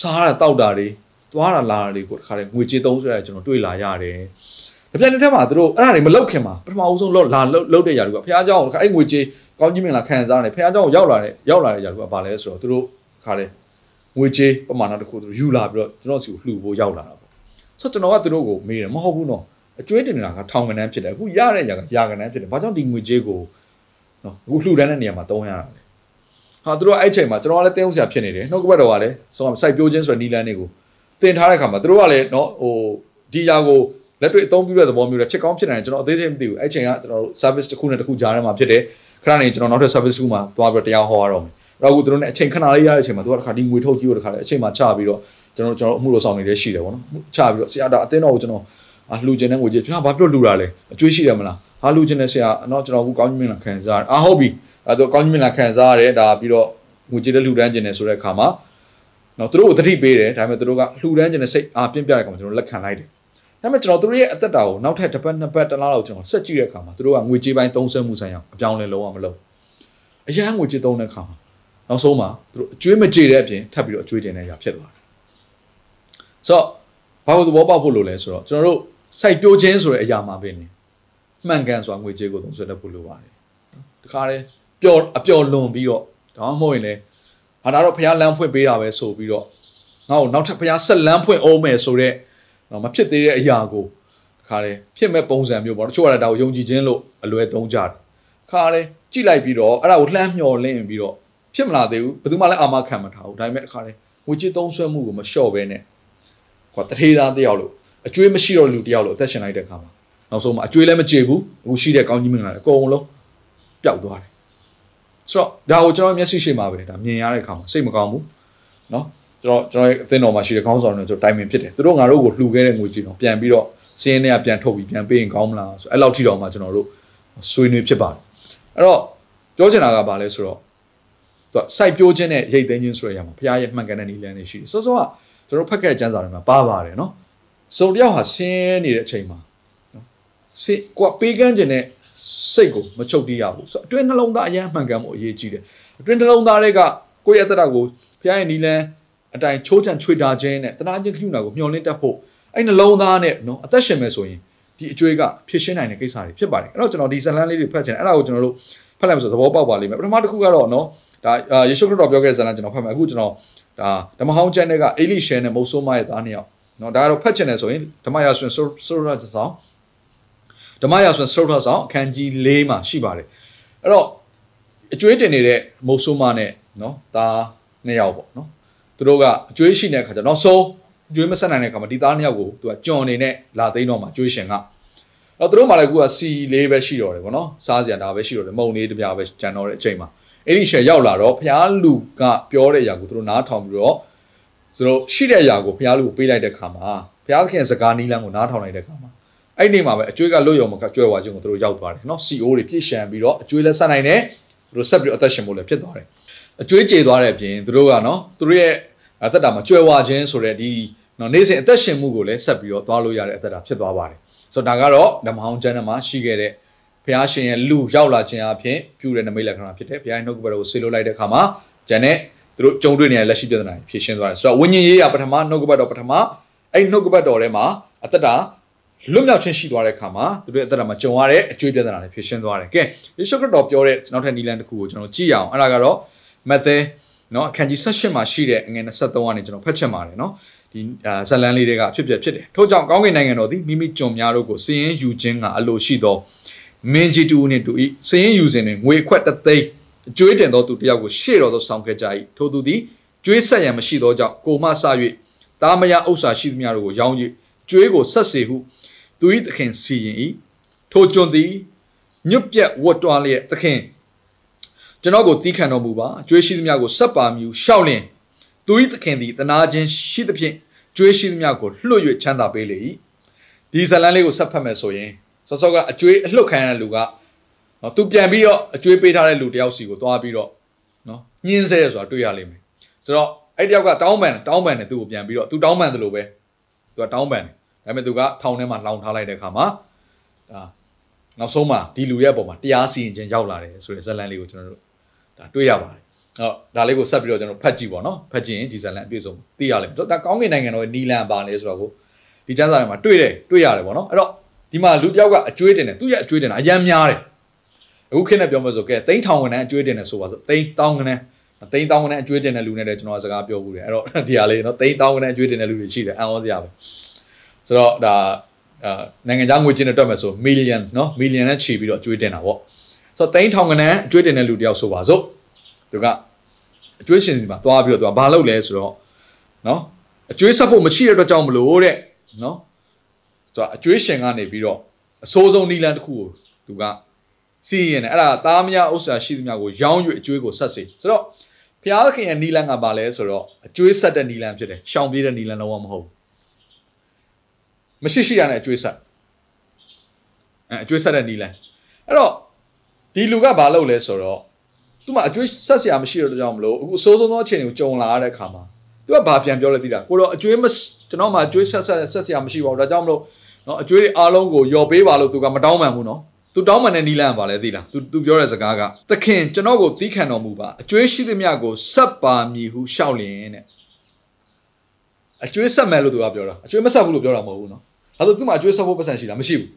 စားတာတောက်တာတွေသွားတာလာတာတွေကိုတခါတည်းငွေကြေးသုံးဆွဲရကျွန်တော်တွေ့လာရတယ်။ပြပြတဲ့ထက်မှာသူတို့အဲ့ဒါတွေမလောက်ခင်မှာပထမအဦးဆုံးလောက်လာလောက်တဲ့ຢာတွေကဘုရားเจ้าကိုအဲ့ငွေကြေး ကောင်းကြီးမင်္ဂလာခံစားရတယ်ဖခင်ကြောင့်ရောက်လာတဲ့ရောက်လာတဲ့ຢာတို့ကဘာလဲဆိုတော့သူတို့ခါတယ်ငွေကြေးပမာဏတစ်ခုသူတို့ယူလာပြီးတော့ကျွန်တော်စီကိုလှူဖို့ရောက်လာတာပေါ့ဆိုတော့ကျွန်တော်ကသူတို့ကိုမေးတယ်မဟုတ်ဘူးနော်အကျွေးတင်နေတာကထောင်ကနန်းဖြစ်တယ်အခုရတဲ့ຢာကຢာကနန်းဖြစ်တယ်ဘာကြောင့်ဒီငွေကြေးကိုနော်အခုလှူဒန်းတဲ့နေရာမှာတုံးရတာလဲဟာသူတို့အဲ့ချိန်မှာကျွန်တော်ကလည်းတင်းအောင်ဆရာဖြစ်နေတယ်နှုတ်ကပတ်တော်ကလည်းဆိုတော့စိုက်ပြိုးခြင်းဆိုတဲ့နီလန်းတွေကိုတင်ထားတဲ့ခါမှာသူတို့ကလည်းနော်ဟိုဒီຢာကိုလက်တွေ့အသုံးပြုတဲ့သဘောမျိုးလည်းဖြစ်ကောင်းဖြစ်နိုင်တယ်ကျွန်တော်အသေးစိတ်မသိဘူးအဲ့ချိန်ကကျွန်တော်တို့ service တစ်ခုနဲ့တစ်ခုကြားထဲမှာဖြစ်တယ် ခဏနေကျွန်တော်နောက်ထပ် service တစ်ခုမှာသွားပြီးတရားဟောရတော့မယ်အဲ့တော့အခုသူတို့ ਨੇ အချိန်ခဏလေးရတဲ့အချိန်မှာသူကတစ်ခါဒီငွေထုတ်ကြည့်လို့တစ်ခါလေအချိန်မှာချပြီးတော့ကျွန်တော်ကျွန်တော်အမှုလို့ဆောင်နေလေးရှိတယ်ဗောနော်ချပြီးတော့ဆရာတော်အတင်းတော်ကိုကျွန်တော်အလှူခြင်းနဲ့ငွေကြီးဖျားဘာပြောလှူတာလဲအကျွေးရှိတယ်မလားဟာလှူခြင်းနဲ့ဆရာနော်ကျွန်တော်အခုကောင်းကြီးမင်္ဂလာခံစားရတယ်အာဟုတ်ပြီအဲ့တော့ကောင်းကြီးမင်္ဂလာခံစားရတယ်ဒါပြီးတော့ငွေကြီးလည်းလှူဒန်းခြင်းနဲ့ဆိုတဲ့အခါမှာနော်သူတို့ကိုတတိပေးတယ်ဒါပေမဲ့သူတို့ကလှူဒန်းခြင်းနဲ့စိတ်အားပြင်းပြတဲ့ကောင်ကျွန်တော်လက်ခံလိုက်တယ် ဒါပေမဲ့ကျွန်တော်တို့ရဲ့အသက်တာကိုနောက်ထပ်တစ်ပတ်နှစ်ပတ်တစ်လားလောက်ကျွန်တော်ဆက်ကြည့်တဲ့အခါမှာသူတို့ကငွေကြေးပိုင်းသုံးစွဲမှုဆိုင်ရာအပြောင်းလဲလုံးဝမလုပ်အရန်ငွေကြေးသုံးတဲ့အခါမှာနောက်ဆုံးမှာသူတို့အကျွေးမကြေတဲ့အပြင်ထပ်ပြီးတော့အကျွေးတင်နေရဖြစ်သွားတယ်ဆိုတော့ဘာလို့သဘောပေါက်ဖို့လိုလဲဆိုတော့ကျွန်တော်တို့စိုက်ပျိုးခြင်းဆိုတဲ့အရာမှာပဲနေမှန်ကန်စွာငွေကြေးကိုသုံးစွဲတတ်ဖို့လိုပါတယ်တခါတည်းပျော်အပျော်လွန်ပြီးတော့ဒါမှမဟုတ်ရင်လည်းဟာဒါတော့ဖះလမ်းဖွင့်ပေးတာပဲဆိုပြီးတော့ငါ့ကိုနောက်ထပ်ဖះဆက်လမ်းဖွင့်အောင်မယ်ဆိုတော့ မဖြစ်သေးတဲ့အရာကိုခါတယ်ဖြစ်မဲ့ပုံစံမျိုးပေါ့တချို့ကလည်းဒါကိုယုံကြည်ခြင်းလို့အလွယ်သုံးကြတယ်ခါတယ်ကြည့်လိုက်ပြီးတော့အဲ့ဒါကိုလှမ်းမျောလင့်ပြီးတော့ဖြစ်မလာသေးဘူးဘယ်သူမှလည်းအာမခံမထားဘူးဒါပေမဲ့ခါတယ် ငွေကြေးသုံးစွဲမှုကိုမလျှော့ဘဲနဲ့ကွာတထေးသားတယောက်လို့အကျွေးမရှိတော့လူတယောက်လို့အသက်ရှင်လိုက်တဲ့အခါမှာနောက်ဆုံးမှာအကျွေးလည်းမကြေဘူးအခုရှိတဲ့ကောင်းကြီးမင်္ဂလာလည်းအကုန်လုံးပျောက်သွားတယ်ဆိုတော့ဒါကိုကျွန်တော်မျက်စိရှိမှာပဲဒါမြင်ရတဲ့အခါမှာစိတ်မကောင်းဘူးเนาะ ကျွန်တော်ကျွန်တော်ရဲ့အသင်းတော်မှာရှိတဲ့ခေါင်းဆောင်တွေကျွန်တော်တိုင်ပင်ဖြစ်တယ်သူတို့ငါတို့ကိုလှူခဲ့တဲ့ငွေကြီးတော့ပြန်ပြီးတော့စင်းတွေကပြန်ထုတ်ပြီးပြန်ပေးရင်ကောင်းမလားဆိုအဲ့လောက်ထိတော့မှကျွန်တော်တို့ဆွေးနွေးဖြစ်ပါတယ်အဲ့တော့ပြောချင်တာကဘာလဲဆိုတော့သူကစိုက်ပျိုးခြင်းနဲ့ရိတ်သိမ်းခြင်းဆိုရရမှာဘုရားရဲ့မှန်ကန်တဲ့နည်းလမ်းတွေရှိတယ်စောစောကကျွန်တော်ဖတ်ခဲ့တဲ့ကျမ်းစာတွေမှာပါပါတယ်နော်စုံတယောက်ဟာဆင်းနေတဲ့အချိန်မှာနော်စိကိုပေးကမ်းခြင်းနဲ့စိတ်ကိုမချုပ်တီးရဘူးဆိုတော့အတွင်းနှလုံးသားအယမ်းမှန်ကန်မှုအရေးကြီးတယ်အတွင်းနှလုံးသားတွေကကိုယ့်ရဲ့အသက်တာကိုဘုရားရဲ့နည်းလမ်း အတိုင်းချိုးချံချွေတာခြင်းနဲ့တနာခြင်းကိူနာကိုမျှော်လင့်တတ်ဖို့အဲ့နှလုံးသားနဲ့နော်အသက်ရှင်မယ်ဆိုရင်ဒီအကျွေးကဖြစ်ရှင်းနိုင်တဲ့ကိစ္စတွေဖြစ်ပါတယ်အဲ့တော့ကျွန်တော်ဒီဇလန်းလေးတွေဖတ်ချင်တယ်အဲ့ဒါကိုကျွန်တော်တို့ဖတ်လိုက်မှဆိုသဘောပေါက်ပါလိမ့်မယ်ပထမတစ်ခုကတော့နော်ဒါယေရှုခရစ်တော်ပြောခဲ့တဲ့ဇလန်းကျွန်တော်ဖတ်မယ်အခုကျွန်တော်ဒါဓမ္မဟောင်းကျမ်းတွေကအေလိရှဲနဲ့မုတ်ဆိုးမရဲ့သားနှစ်ယောက်နော်ဒါကတော့ဖတ်ချင်တယ်ဆိုရင်ဓမ္မရာဆွင်ဆိုဆိုရတဲ့ဆောင်ဓမ္မရာဆွင်ဆိုရဆောင်အခန်းကြီး၄မှာရှိပါတယ်အဲ့တော့အကျွေးတင်နေတဲ့မုတ်ဆိုးမနဲ့နော်သားနှစ်ယောက်ပေါ့နော် သူတို့ကအကျွေးရှိတဲ့အခါကျတော့နောက်ဆုံးကျွေးမဆက်နိုင်တဲ့အခါမှာဒီသားနှစ်ယောက်ကိုသူကကြွန်နေနဲ့လာသိမ်းတော့မှာကျွေးရှင်ကတော့သူတို့မှလည်းကူကစီလေးပဲရှိတော့တယ်ပေါ့နော်စားစရာဒါပဲရှိတော့တယ်မုံလေးတစ်ပြားပဲကျန်တော့တဲ့အချိန်မှာအဲ့ဒီရှယ်ရောက်လာတော့ဘုရားလူကပြောတဲ့အရာကိုသူတို့နားထောင်ပြီးတော့သူတို့ရှိတဲ့အရာကိုဘုရားလူကိုပေးလိုက်တဲ့ခါမှာဘုရားသခင်စကားနီးလန်းကိုနားထောင်လိုက်တဲ့ခါမှာအဲ့ဒီမှာပဲအကျွေးကလွတ်ရုံမကကြွယ်ဝခြင်းကိုသူတို့ရောက်သွားတယ်နော် CO တွေပြည့်ရှံပြီးတော့အကျွေးလည်းဆက်နိုင်တယ်သူတို့ဆက်ပြီးတော့အသက်ရှင်ဖို့လည်းဖြစ်သွားတယ် အကျွေးကြေသွားတဲ့အပြင်သူတို့ကနော်သူတို့ရဲ့အသက်တာမှာကြွယ်ဝခြင်းဆိုတဲ့ဒီနော်နေ့စဉ်အသက်ရှင်မှုကိုလည်းဆက်ပြီးတော့သွားလို့ရတဲ့အသက်တာဖြစ်သွားပါတယ်ဆိုတော့ဒါကတော့ဓမ္မဟောင်းကျမ်းထဲမှာရှိခဲ့တဲ့ဘုရားရှင်ရဲ့လူရောက်လာခြင်းအပြင်ပြုတဲ့နမိတ်လက္ခဏာဖြစ်တယ်ဘုရားရဲ့နှုတ်ကပတ်တော်ကိုဆေလို့လိုက်တဲ့အခါမှာဂျန်နဲ့သူတို့ကြုံတွေ့နေတဲ့လက်ရှိပြဿနာတွေဖြေရှင်းသွားတယ်ဆိုတော့ဝိညာဉ်ရေးရပထမနှုတ်ကပတ်တော်ပထမအဲ့နှုတ်ကပတ်တော်ထဲမှာအသက်တာလွတ်မြောက်ခြင်းရှိသွားတဲ့အခါမှာသူတို့ရဲ့အသက်တာမှာကြုံရတဲ့အကျွေးပြဿနာတွေဖြေရှင်းသွားတယ်ကဲယေရှုခရစ်တော်ပြောတဲ့နောက်ထပ်နီလန်တစ်ခုကိုကျွန်တော်ကြည့်ရအောင်အဲ့ဒါကတော့ မဿဲနော်အခန်းကြီး16မှာရှိတဲ့အငယ်23ကနေကျွန်တော်ဖတ်ချင်ပါတယ်နော်ဒီဇလန်လေးတွေကဖြစ်ပြဖြစ်တယ်ထို့ကြောင့်ကောင်းကင်နိုင်ငံတော်သည်မိမိကြုံများတို့ကိုစည်ရင်ယူခြင်းကအလိုရှိသောမင်းကြီးတူနှင့်တူ၏စည်ရင်ယူစဉ်တွင်ငွေခွက်တသိန်းအကျွေးတင်သောသူတစ်ယောက်ကိုရှေ့တော်သို့ဆောင်ခဲ့ကြ၏ထိုသူသည်ကျွေးဆက်ရန်မရှိသောကြောင့်ကိုမဆ၍တာမယဥစ္စာရှိသမျှတို့ကိုရောင်း၍ကျွေးကိုဆက်စေဟုသူ၏သခင်စီရင်၏ထိုကျွန်သည်ညွတ်ပြက်ဝတ်တွားလျက်သခင် ကျွန်တော်ကိုတီးခံတော်မူပါကျွေးရှိသမျှကိုဆက်ပါမြူရှောက်လင်သူ၏သခင်သည်တနာခြင်းရှိသဖြင့်ကျွေးရှိသမျှကိုလွှတ်၍ချမ်းသာပေးလေ၏ဒီဇလန်းလေးကိုဆက်ဖတ်မယ်ဆိုရင်စောစောကအကျွေးအလှုပ်ခံရတဲ့လူကနော်သူပြန်ပြီးတော့အကျွေးပေးထားတဲ့လူတယောက်စီကိုသွားပြီးတော့နော်ညှင်းဆဲရဆိုတာတွေ့ရလိမ့်မယ်ဆိုတော့အဲ့တယောက်ကတောင်းပန်တောင်းပန်တယ်သူ့ကိုပြန်ပြီးတော့သူတောင်းပန်တယ်လို့ပဲသူကတောင်းပန်တယ်ဒါပေမဲ့သူကထောင်ထဲမှာလောင်ထားလိုက်တဲ့အခါမှာဒါနောက်ဆုံးမှာဒီလူရဲ့အပေါ်မှာတရားစီရင်ခြင်းရောက်လာတယ်ဆိုတဲ့ဇလန်လေးကိုကျွန်တော်တို့ဒါ တွေ့ရပါတယ်ဟုတ်ဒါလေးကိုဆက်ပြီးတော့ကျွန်တော်ဖတ်ကြည့်ပါတော့ဖတ်ကြည့်ရင်ဒီဇာလန်အပြည့်စုံသိရလိမ့်မယ်ဒါကောင်းကင်နိုင်ငံတော်ရဲ့နီလန်ပါလဲဆိုတော့ကိုဒီကျမ်းစာထဲမှာတွေ့တယ်တွေ့ရတယ်ပေါ့နော်အဲ့တော့ဒီမှာလူတယောက်ကအကျွေးတင်တယ်သူရဲ့အကျွေးတင်တာအရန်များတယ်အခုခေတ်နဲ့ပြောမှဆိုကဲသိန်းထောင်ဝန်ထမ်းအကျွေးတင်တယ်ဆိုပါဆိုသိန်းတောင်းကနေသိန်းတောင်းကနေအကျွေးတင်တဲ့လူနဲ့လည်းကျွန်တော်စကားပြောဘူးတယ်အဲ့တော့ဒီဟာလေးနော်သိန်းတောင်းကနေအကျွေးတင်တဲ့လူတွေရှိတယ်အံ့ဩစရာပဲဆိုတော့ဒါနိုင်ငံခြားငွေချင်းတွေတွက်မယ်ဆို million နော် million နဲ့ချီပြီးတော့အကျွေးတင်တာပေါ့ ဆိုတော့တိန်းထောင်ကနန်းအကျွေးတင်တဲ့လူတယောက်ဆိုပါစို့သူကအကျွေးရှင်စီမှာသွားပြီးတော့သူကဘာလုပ်လဲဆိုတော့နော်အကျွေးဆက်ဖို့မရှိတဲ့အတွက်ကြောင့်မလို့တဲ့နော်သူကအကျွေးရှင်ကနေပြီးတော့အဆိုးဆုံးနီလန်တစ်ခုကိုသူကစီးရင်အဲ့ဒါသားမယားဥစ္စာရှိသမျှကိုရောင်း၍အကျွေးကိုဆက်စေဆိုတော့ဘုရားသခင်ရဲ့နီလန်ကပါလဲဆိုတော့အကျွေးဆက်တဲ့နီလန်ဖြစ်တယ်ရှောင်ပြေးတဲ့နီလန်တော့မဟုတ်ဘူးမရှိရှိရတဲ့အကျွေးဆက်အဲအကျွေးဆက်တဲ့နီလန်အဲ့တော့ ဒီလူကဘာလုပ်လဲဆိုတော့သူမှအကျွေးဆက်စရာမရှိတော့ကြောင်မလို့အခုအစိုးဆုံးသောအခြေအနေကိုကြုံလာရတဲ့အခါမှာသူကဘာပြန်ပြောလဲသိတာကိုတော့အကျွေးမကျွန်တော်မှအကျွေးဆက်ဆက်ဆက်စရာမရှိပါဘူးဒါကြောင့်မလို့နော်အကျွေးတွေအားလုံးကိုယော်ပေးပါလို့သူကမတောင်းပန်ဘူးနော်သူတောင်းပန်တဲ့နီလန်ပါလေသိလားသူသူပြောတဲ့စကားကသခင်ကျွန်တော်ကိုသီးခံတော်မူပါအကျွေးရှိသမျှကိုဆက်ပါမည်ဟုရှောက်လင်တဲ့အကျွေးဆက်မယ်လို့သူကပြောတာအကျွေးမဆက်ဘူးလို့ပြောတာမဟုတ်ဘူးနော်အဲဒါသူမှအကျွေးဆက်ဖို့ပတ်စံရှိတာမရှိဘူး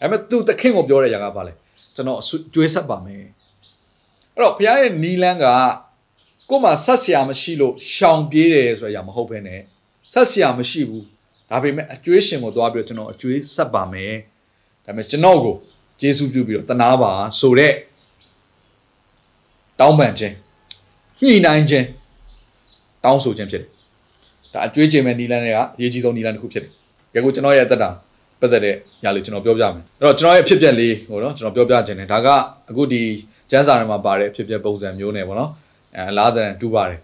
ဒါပေမဲ့သူသခင်ကိုပြောတဲ့ຢာကပါလေ ကျွန်တော်အကျွေးဆက်ပါမယ်အဲ့တော့ဘုရားရဲ့နီလန်းကကို့မှာဆက်ဆရာမရှိလို့ရှောင်ပြေးတယ်ဆိုရမဟုတ်ဘဲနဲ့ဆက်ဆရာမရှိဘူးဒါပေမဲ့အကျွေးရှင်ကိုသွားပြီးတော့ကျွန်တော်အကျွေးဆက်ပါမယ်ဒါပေမဲ့ကျွန်တော်ကိုယေရှုပြုပြီးတော့တနာပါဆိုတဲ့တောင်းပန်ခြင်းညှိနှိုင်းခြင်းတောင်းဆိုခြင်းဖြစ်တယ်ဒါအကျွေးခြင်းမဲ့နီလန်းတွေကအရေးကြီးဆုံးနီလန်းတစ်ခုဖြစ်တယ်ကဲကိုကျွန်တော်ရဲ့အသက်တာ ပတ်သက်တဲ့ညာလေးကျွန်တော်ပြောပြမယ်အဲ့တော့ကျွန်တော်ရဲ့ဖြစ်ပျက်လေးဟိုနော်ကျွန်တော်ပြောပြခြင်းတယ်ဒါကအခုဒီကျန်းစာထဲမှာပါတဲ့ဖြစ်ပျက်ပုံစံမျိုးနဲ့ပေါ့နော်အဲလားတဲ့တူပါတယ်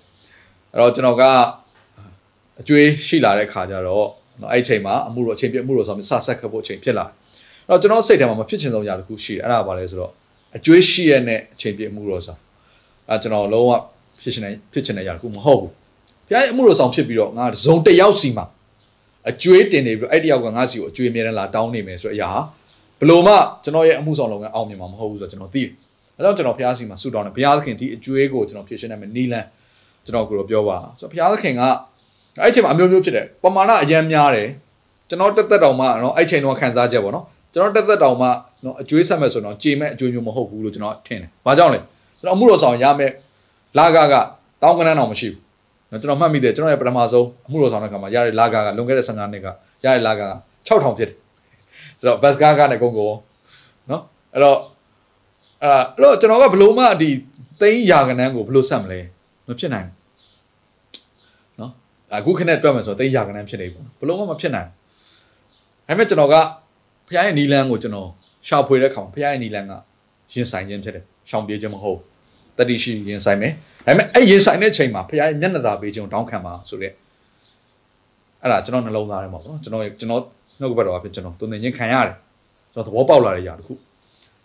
အဲ့တော့ကျွန်တော်ကအကျွေးရှိလာတဲ့ခါကျတော့နော်အဲ့ချိန်မှာအမှုတော့အချိန်ပြည့်အမှုတော့ဆိုမှစဆက်ခတ်ဖို့အချိန်ဖြစ်လာအဲ့တော့ကျွန်တော်စိတ်ထဲမှာမဖြစ်ချင်ဆုံးຢာတစ်ခုရှိတယ်အဲ့ဒါပါလဲဆိုတော့အကျွေးရှိရတဲ့အချိန်ပြည့်အမှုတော့ဆိုအဲကျွန်တော်လုံးဝဖြစ်ချင်တဲ့ဖြစ်ချင်တဲ့ຢာတစ်ခုမဟုတ်ဘူးဘုရားရဲ့အမှုတော်ဆောင်ဖြစ်ပြီးတော့ငါဇုံတစ်ယောက်စီမှာ အကျွေးတင်နေပြီးတော့အဲ့တယောက်ကငါစီကိုအကျွေးအမြဲတမ်းလာတောင်းနေမယ်ဆိုတဲ့အရာဟာဘလို့မှကျွန်တော်ရဲ့အမှုဆောင်လုပ်ငန်းအောင်မြင်မှာမဟုတ်ဘူးဆိုတော့ကျွန်တော်သိတယ်။အဲတော့ကျွန်တော်ဘုရားစီမှာဆုတောင်းတယ်ဘုရားသခင်ဒီအကျွေးကိုကျွန်တော်ဖြည့်ရှင်းနိုင်မယ်နီလန်းကျွန်တော်ကိုပြောပါဆိုတော့ဘုရားသခင်ကအဲ့ချိန်မှာအမျိုးမျိုးဖြစ်တယ်ပမာဏအရန်များတယ်ကျွန်တော်တက်သက်တောင်မှနော်အဲ့ချိန်တော့ခံစားချက်ပေါ့နော်ကျွန်တော်တက်သက်တောင်မှနော်အကျွေးဆက်မဲ့ဆိုတော့ကြေမဲ့အကျွေးမျိုးမဟုတ်ဘူးလို့ကျွန်တော်ထင်တယ်။ဘာကြောင့်လဲကျွန်တော်အမှုတော်ဆောင်ရမယ်လာကကတောင်းကနန်းတော်မရှိဘူး နော်ကျွန်တော်မှတ်မိတယ်ကျွန်တော်ရဲ့ပထမဆုံးအမှုတော်ဆောင်တဲ့ခါမှာရတဲ့လာကားကလွန်ခဲ့တဲ့15နှစ်ကရတဲ့လာကားက6000ဖြစ်တယ်ဆိုတော့ဘတ်ကားကနဲ့ကုန်ကုန်နော်အဲ့တော့အဲ့တော့ကျွန်တော်ကဘလို့မှဒီသိန်းရာကနန်းကိုဘလို့ဆက်မလဲမဖြစ်နိုင်ဘူးနော်အခုခနဲ့တွက်မယ်ဆိုတော့သိန်းရာကနန်းဖြစ်နေပြီဘလို့မှမဖြစ်နိုင်ဘူးဒါပေမဲ့ကျွန်တော်ကဖခင်ရဲ့နီလန်းကိုကျွန်တော်ရှောက်ဖွေတဲ့ခါမှာဖခင်ရဲ့နီလန်းကရင်ဆိုင်ခြင်းဖြစ်တယ်ရှောင်ပြေးခြင်းမဟုတ်တတိရှိရင်ဆိုင်မယ် ဒါပေမဲ့အဲ့ရင်ဆိုင်တဲ့ချိန်မှာဖခင်ရဲ့မျက်နှာသာပေးခြင်းကိုတောင်းခံပါဆိုတဲ့အဲ့ဒါကျွန်တော်နှလုံးသားထဲမှာပေါ့နော်ကျွန်တော်ကျွန်တော်နှုတ်ကပတ်တော်အဖြစ်ကျွန်တော်တုံသင်ခြင်းခံရတယ်ကျွန်တော်သဘောပေါက်လာတဲ့ຢာတစ်ခု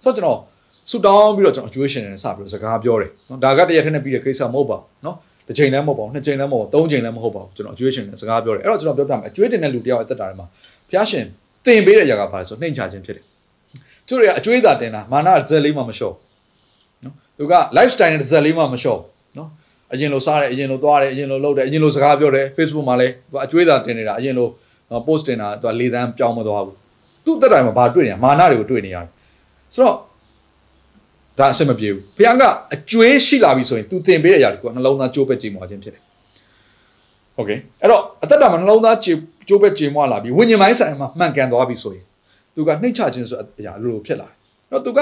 ဆိုတော့ကျွန်တော်ဆူတောင်းပြီးတော့ကျွန်တော် situation နဲ့စပြီးတော့စကားပြောတယ်နော်ဒါကတရက်ထက်နဲ့ပြီးတဲ့ကိစ္စမဟုတ်ပါဘူးနော်တစ်ချိန်လည်းမဟုတ်ပါဘူးနှစ်ချိန်လည်းမဟုတ်ပါဘူးသုံးချိန်လည်းမဟုတ်ပါဘူးကျွန်တော် situation နဲ့စကားပြောတယ်အဲ့တော့ကျွန်တော်ပြောပြမယ်အကျွေးတင်တဲ့လူတယောက်အသက်တာထဲမှာဖျားရှင်တင်ပေးတဲ့ຢာကဘာလဲဆိုနှိမ်ချခြင်းဖြစ်တယ်သူတွေကအကျွေးသာတင်တာမာနဇက်လေးမှမလျှော့နော်သူက lifestyle နဲ့ဇက်လေးမှမလျှော့နော် အရင်လိုစားတယ်အရင်လိုသွားတယ်အရင်လိုလုပ်တယ်အရင်လိုစကားပြောတယ် Facebook မှာလည်းသူအကျွေးသာတင်နေတာအရင်လို post တင်တာသူကလေးသန်းပြောင်းမသွားဘူးသူ့တက်တိုင်းမှာဘာတွေ့နေရမာနတွေကိုတွေ့နေရတယ်ဆိုတော့ဒါအဆင်မပြေဘူးဖခင်ကအကျွေးရှိလာပြီဆိုရင်သူတင်ပေးတဲ့အရာတွေကနှလုံးသားကြိုးပဲ့ကြည်မွာခြင်းဖြစ်တယ်โอเคအဲ့တော့အသက်တာမှာနှလုံးသားကြိုးပဲ့ကြည်မွာလာပြီဝိညာဉ်ပိုင်းဆိုင်မှာမှန်ကန်သွားပြီဆိုရင်သူကနှိမ့်ချခြင်းဆိုအရာလိုလိုဖြစ်လာတယ်အဲ့တော့သူက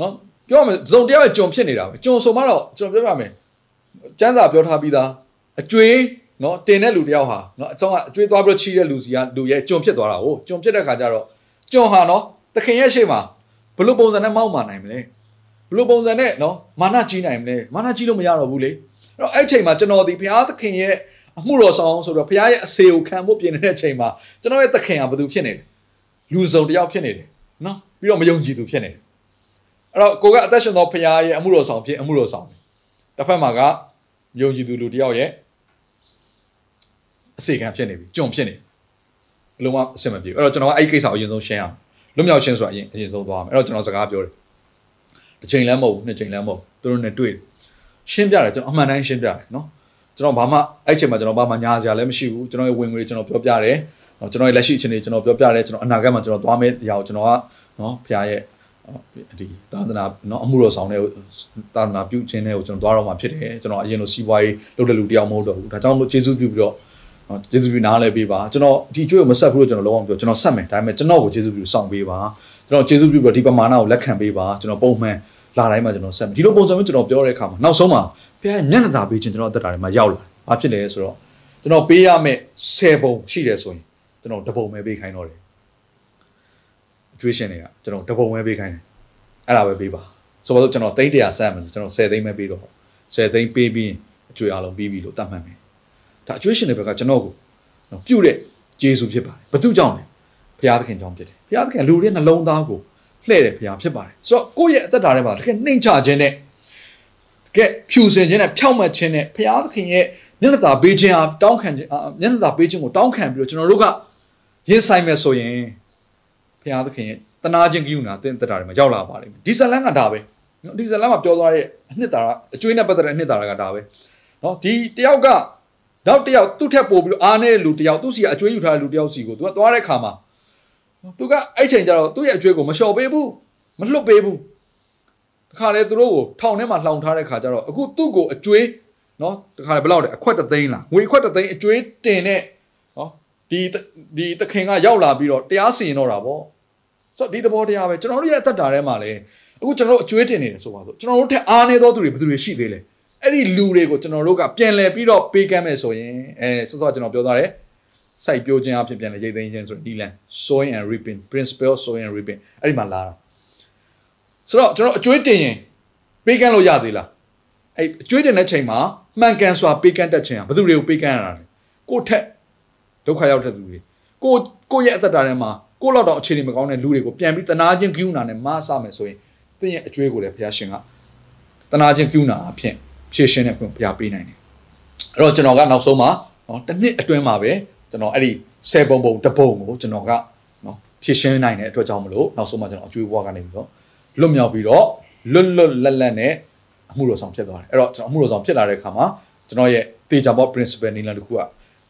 နော် ပြောမယ်ဇုံတရားရဲ့ဂျုံဖြစ်နေတာပဲဂျုံဆိုမှတော့ကျွန်တော်ပြောပြမယ်ကျမ်းစာပြောထားပြီးသားအကျွေးနော်တင်တဲ့လူတယောက်ဟာနော်အဆောင်ကအကျွေးသွားပြီးတော့ချီးတဲ့လူစီကလူရဲ့ဂျုံဖြစ်သွားတာဟုတ်ဂျုံဖြစ်တဲ့ခါကျတော့ဂျုံဟာနော်သခင်ရဲ့ရှေ့မှာဘလို့ပုံစံနဲ့မောက်မာနိုင်မလဲဘလို့ပုံစံနဲ့နော်မာနကြီးနိုင်မလဲမာနကြီးလို့မရတော့ဘူးလေအဲ့တော့အဲ့ချိန်မှာကျွန်တော်ဒီဘုရားသခင်ရဲ့အမှုတော်ဆောင်ဆိုတော့ဘုရားရဲ့အစေကိုခံဖို့ပြင်နေတဲ့ချိန်မှာကျွန်တော်ရဲ့သခင်ကဘာသူဖြစ်နေလဲလူစုံတယောက်ဖြစ်နေတယ်နော်ပြီးတော့မယုံကြည်သူဖြစ်နေတယ် အဲ့တော့ကိုကအသက်ရှင်သောဘုရားရဲ့အမှုတော်ဆောင်ဖြစ်အမှုတော်ဆောင်တစ်ဖက်မှာကယုံကြည်သူလူတယောက်ရဲ့အစေခံဖြစ်နေပြီကြုံဖြစ်နေဘယ်လိုမှအဆင်မပြေဘူးအဲ့တော့ကျွန်တော်ကအဲ့ဒီကိစ္စကိုအရင်ဆုံးရှင်းအောင်လွတ်မြောက်ခြင်းဆိုတာအရင်အရင်ဆုံးသွားမယ်အဲ့တော့ကျွန်တော်စကားပြောတယ်တစ်ချိန်လည်းမဟုတ်ဘူးနှစ်ချိန်လည်းမဟုတ်သူတို့နဲ့တွေ့ရှင်းပြတယ်ကျွန်တော်အမှန်တိုင်းရှင်းပြတယ်နော်ကျွန်တော်ဘာမှအဲ့ချိန်မှာကျွန်တော်ဘာမှညာစရာလည်းမရှိဘူးကျွန်တော်ရဲ့ဝင်ငွေကျွန်တော်ပြောပြတယ်ကျွန်တော်ရဲ့လက်ရှိအခြေအနေကျွန်တော်ပြောပြတယ်ကျွန်တော်အနာဂတ်မှာကျွန်တော်သွားမယ့်အရာကိုကျွန်တော်ကနော်ဖခင်ရဲ့ ဒီသာသနာနော်အမှုတော်ဆောင်တဲ့သာသနာပြုခြင်းတွေကိုကျွန်တော်သွားတော့မှဖြစ်တယ်ကျွန်တော်အရင်လိုစီးပွားရေးလုပ်တဲ့လူတယောက်မဟုတ်တော့ဘူးဒါကြောင့်မို့ကျေးဇူးပြုပြီးတော့နော်ကျေးဇူးပြုနားလဲပေးပါကျွန်တော်ဒီကျွေးကိုမဆက်ဘူးလို့ကျွန်တော်လုံးဝပြောကျွန်တော်ဆက်မယ်ဒါပေမဲ့ကျွန်တော်ကိုကျေးဇူးပြုစောင့်ပေးပါကျွန်တော်ကျေးဇူးပြုပြီးတော့ဒီပမာဏကိုလက်ခံပေးပါကျွန်တော်ပုံမှန်လာတိုင်းမှာကျွန်တော်ဆက်မယ်ဒီလိုပုံစံမျိုးကျွန်တော်ပြောတဲ့အခါမှာနောက်ဆုံးမှာဖခင်မျက်နှာသာပေးခြင်းကျွန်တော်အသက်တာထဲမှာရောက်လာဘာဖြစ်လဲဆိုတော့ကျွန်တော်ပေးရမယ့်10ပုံရှိတယ်ဆိုရင်ကျွန်တော်တပုံပဲပေးခိုင်းတော့တယ်အ ကျွေးရှင်တွေကကျွန်တော်တပုံပဲပေးခိုင်းတယ်အဲ့ဒါပဲပေးပါဆိုတော့ကျွန်တော်သိန်း100ဆန့်မယ်ကျွန်တော်10သိန်းပဲပေးတော့10သိန်းပေးပြီးအကျွေးအားလုံးပြီးပြီလို့သတ်မှတ်မယ်ဒါအကျွေးရှင်တွေဘက်ကကျွန်တော်ကိုပြုတ်တဲ့ဂျေစုဖြစ်ပါတယ်ဘသူကြောင့်လဲဘုရားသခင်ကြောင့်ဖြစ်တယ်ဘုရားသခင်လူတွေနှလုံးသားကိုလှည့်တယ်ဘုရားဖြစ်ပါတယ်ဆိုတော့ကိုယ့်ရဲ့အသက်တာထဲမှာတကယ်နှိမ်ချခြင်းနဲ့တကယ်ဖြူစင်ခြင်းနဲ့ဖြောင့်မတ်ခြင်းနဲ့ဘုရားသခင်ရဲ့မျက်နှာသာပေးခြင်းအားတောင်းခံခြင်းမျက်နှာသာပေးခြင်းကိုတောင်းခံပြီးတော့ကျွန်တော်တို့ကရင်ဆိုင်မယ်ဆိုရင် ဘုရားသခင်ရဲ့တနာခြင်းကိယူနာတင်တက်တာတွေမှာရောက်လာပါလိမ့်မယ်ဒီဇလန်ကဒါပဲနော်ဒီဇလန်မှာပြောသွားတဲ့အနှစ်သာရအကျွေးနဲ့ပတ်သက်တဲ့အနှစ်သာရကဒါပဲနော်ဒီတယောက်ကနောက်တယောက်သူ့ထက်ပိုပြီးတော့အားနေတဲ့လူတယောက်သူ့စီကအကျွေးယူထားတဲ့လူတယောက်စီကိုသူကသွားတဲ့ခါမှာသူကအဲ့ချိန်ကျတော့သူ့ရဲ့အကျွေးကိုမလျှော်ပေးဘူးမလွတ်ပေးဘူးတခါလေသူတို့ကိုထောင်ထဲမှာလှောင်ထားတဲ့ခါကျတော့အခုသူ့ကိုအကျွေးနော်တခါလေဘယ်လောက်လဲအခွက်တသိန်းလားငွေအခွက်တသိန်းအကျွေးတင်တဲ့နော် ဒီဒီတခင်ကရောက်လာပြီးတော့တရားစီရင်တော့တာပေါ့ဆိုတော့ဒီသဘောတရားပဲကျွန်တော်တို့ရဲ့အသက်တာထဲမှာလည်းအခုကျွန်တော်တို့အကျွေးတင်နေတယ်ဆိုပါဆိုကျွန်တော်တို့ထက်အားနေသောသူတွေဘယ်သူတွေရှိသေးလဲအဲ့ဒီလူတွေကိုကျွန်တော်တို့ကပြန်လည်ပြီးတော့ပေးကမ်းမယ်ဆိုရင်အဲစောစောကျွန်တော်ပြောသွားတယ်စိုက်ပျိုးခြင်းအဖြစ်ပြန်လည်ရိတ်သိမ်းခြင်းဆိုတဲ့ဒီလန် sowing and reaping principle sowing and reaping အဲ့ဒီမှာလာတာဆိုတော့ကျွန်တော်အကျွေးတင်ရင်ပေးကမ်းလို့ရသေးလားအဲ့အကျွေးတင်တဲ့ချိန်မှာမှန်ကန်စွာပေးကမ်းတတ်ခြင်းဟာဘယ်သူတွေကိုပေးကမ်းရတာလဲကိုယ့်ထက် ဒုက္ခရောက်တဲ့သူတွေကိုကိုယ့်ရဲ့အသက်တာထဲမှာကိုယ့်လောက်တော့အခြေအနေမကောင်းတဲ့လူတွေကိုပြန်ပြီးတနာခြင်းကိူနာနဲ့မဆမယ်ဆိုရင်သင်ရဲ့အကျွေးကိုလည်းဘုရားရှင်ကတနာခြင်းကိူနာအဖြစ်ဖြည့်ရှင်းတဲ့ခွင့်ဘုရားပေးနိုင်တယ်အဲ့တော့ကျွန်တော်ကနောက်ဆုံးမှာနော်တစ်နှစ်အတွင်းမှာပဲကျွန်တော်အဲ့ဒီ10ပုံပုံတပုံကိုကျွန်တော်ကနော်ဖြည့်ရှင်းနိုင်တဲ့အတွက်ကြောင့်မလို့နောက်ဆုံးမှာကျွန်တော်အကျွေးဘွားကနေပြီးတော့လွတ်မြောက်ပြီးတော့လွတ်လွတ်လပ်လပ်နဲ့အမှုတော်ဆောင်ဖြစ်သွားတယ်အဲ့တော့ကျွန်တော်အမှုတော်ဆောင်ဖြစ်လာတဲ့အခါမှာကျွန်တော်ရဲ့တေချာဘော principle နီလန်တစ်ခုက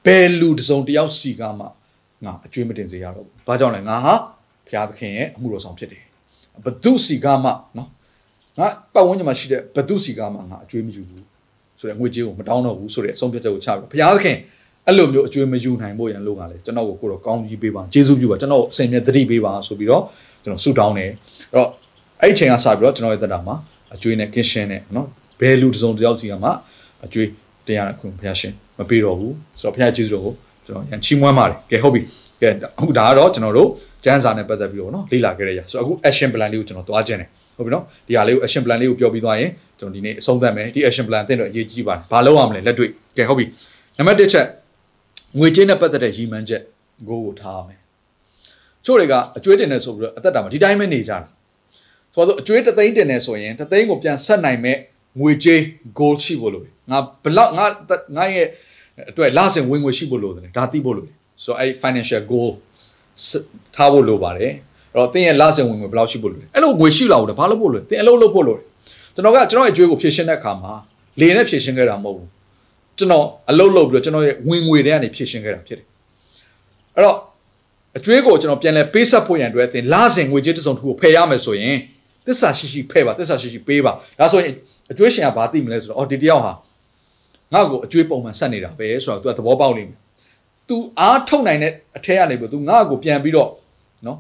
ဘယ်လူတစ်စုံတစ်ယောက်စီကမှငါအကျွေးမတင်စေရတော့ဘူး။ဘာကြောင့်လဲငါဟာဘုရားသခင်ရဲ့အမှုတော်ဆောင်ဖြစ်တယ်။ဘသူစီကမှနော်ငါပတ်ဝန်းကျင်မှာရှိတဲ့ဘသူစီကမှငါအကျွေးမယူဘူးဆိုတဲ့ငွေကြေးကိုမတောင်းတော့ဘူးဆိုတဲ့အဆုံးဖြတ်ချက်ကိုချပြီးဘုရားသခင်အဲ့လိုမျိုးအကျွေးမယူနိုင်ဖို့ရန်လို့ကလေကျွန်တော်ကိုကိုတော့ကောင်းကြီးပေးပါကျေးဇူးပြုပါကျွန်တော်အစဉ်မြဲတတိပေးပါဆိုပြီးတော့ကျွန်တော်ဆုတောင်းတယ်အဲ့တော့အဲ့ဒီချိန်ကစပြီးတော့ကျွန်တော်ရဲ့တက်တာမှာအကျွေးနဲ့ကင်းရှင်းနဲ့နော်ဘယ်လူတစ်စုံတစ်ယောက်စီကမှအကျွေး တင်ရတဲ့ခွင့်ဘုရားရှင်မပေးတော့ဘူးဆိုတော့ဘုရားကျေးဇူးတော်ကိုကျွန်တော်ရန်ချီးမွမ်းပါတယ်ကဲဟုတ်ပြီကဲအခုဒါကတော့ကျွန်တော်တို့ကျန်းစာနဲ့ပတ်သက်ပြီးတော့နော်လေ့လာခဲ့ရရဆိုတော့အခု action plan လေးကိုကျွန်တော်သွားခြင်းတယ်ဟုတ်ပြီနော်ဒီဟာလေးကို action plan လေးကိုပြောပြီးသွားရင်ကျွန်တော်ဒီနေ့အဆုံးသတ်မယ်ဒီ action plan အသင့်တော့အရေးကြီးပါတယ်ဘာလုပ်ရမလဲလက်တွေ့ကဲဟုတ်ပြီနံပါတ်1ချက်ငွေကြေးနဲ့ပတ်သက်တဲ့ရည်မှန်းချက်ကိုကိုထားရမယ်ချို့တွေကအကျွေးတင်နေဆိုပြီးတော့အသက်တာမှာဒီတိုင်းပဲနေကြတာဆိုတော့အကျွေးတသိန်းတင်နေဆိုရင်တသိန်းကိုပြန်ဆက်နိုင်မဲ့ ငွေကြေး goal ရှိဖို့လိုတယ်ငါဘလောက်ငါငါရဲ့အတွက်လစဉ်ဝင်ငွေရှိဖို့လိုတယ်ဒါသိဖို့လိုတယ်ဆိုတော့အဲ့ financial goal ထားဖို့လိုပါတယ်အဲ့တော့တင်းရဲ့လစဉ်ဝင်ငွေဘယ်လောက်ရှိဖို့လိုလဲအဲ့လိုငွေရှိလာဖို့ဘာလို့ဖို့လိုလဲတင်းအလုပ်လုပ်ဖို့လိုတယ်ကျွန်တော်ကကျွန်တော်ရဲ့အကျွေးကိုဖြည့်ရှင်းတဲ့အခါမှာလေနဲ့ဖြည့်ရှင်းခဲ့တာမဟုတ်ဘူးကျွန်တော်အလုပ်လုပ်ပြီးတော့ကျွန်တော်ရဲ့ဝင်ငွေတွေကနေဖြည့်ရှင်းခဲ့တာဖြစ်တယ်အဲ့တော့အကျွေးကိုကျွန်တော်ပြန်လဲပေးဆက်ဖို့ရန်အတွက်တင်လစဉ်ငွေကြေးတစ်စုံတစ်ခုကိုဖယ်ရမယ်ဆိုရင်သစ္စာရှိရှိဖယ်ပါသစ္စာရှိရှိပေးပါဒါဆိုရင် အကျွေးရှင်ကဘာသိမလဲဆိုတော့အော်ဒီတယောက်ဟာငါ့ကိုအကျွေးပုံမှန်ဆက်နေတာပဲဆိုတော့ तू သဘောပေါက်လိမ့်မယ် तू အားထုတ်နိုင်တဲ့အထက်ကနေပြီး तू ငါ့ကိုပြန်ပြီးတော့နော်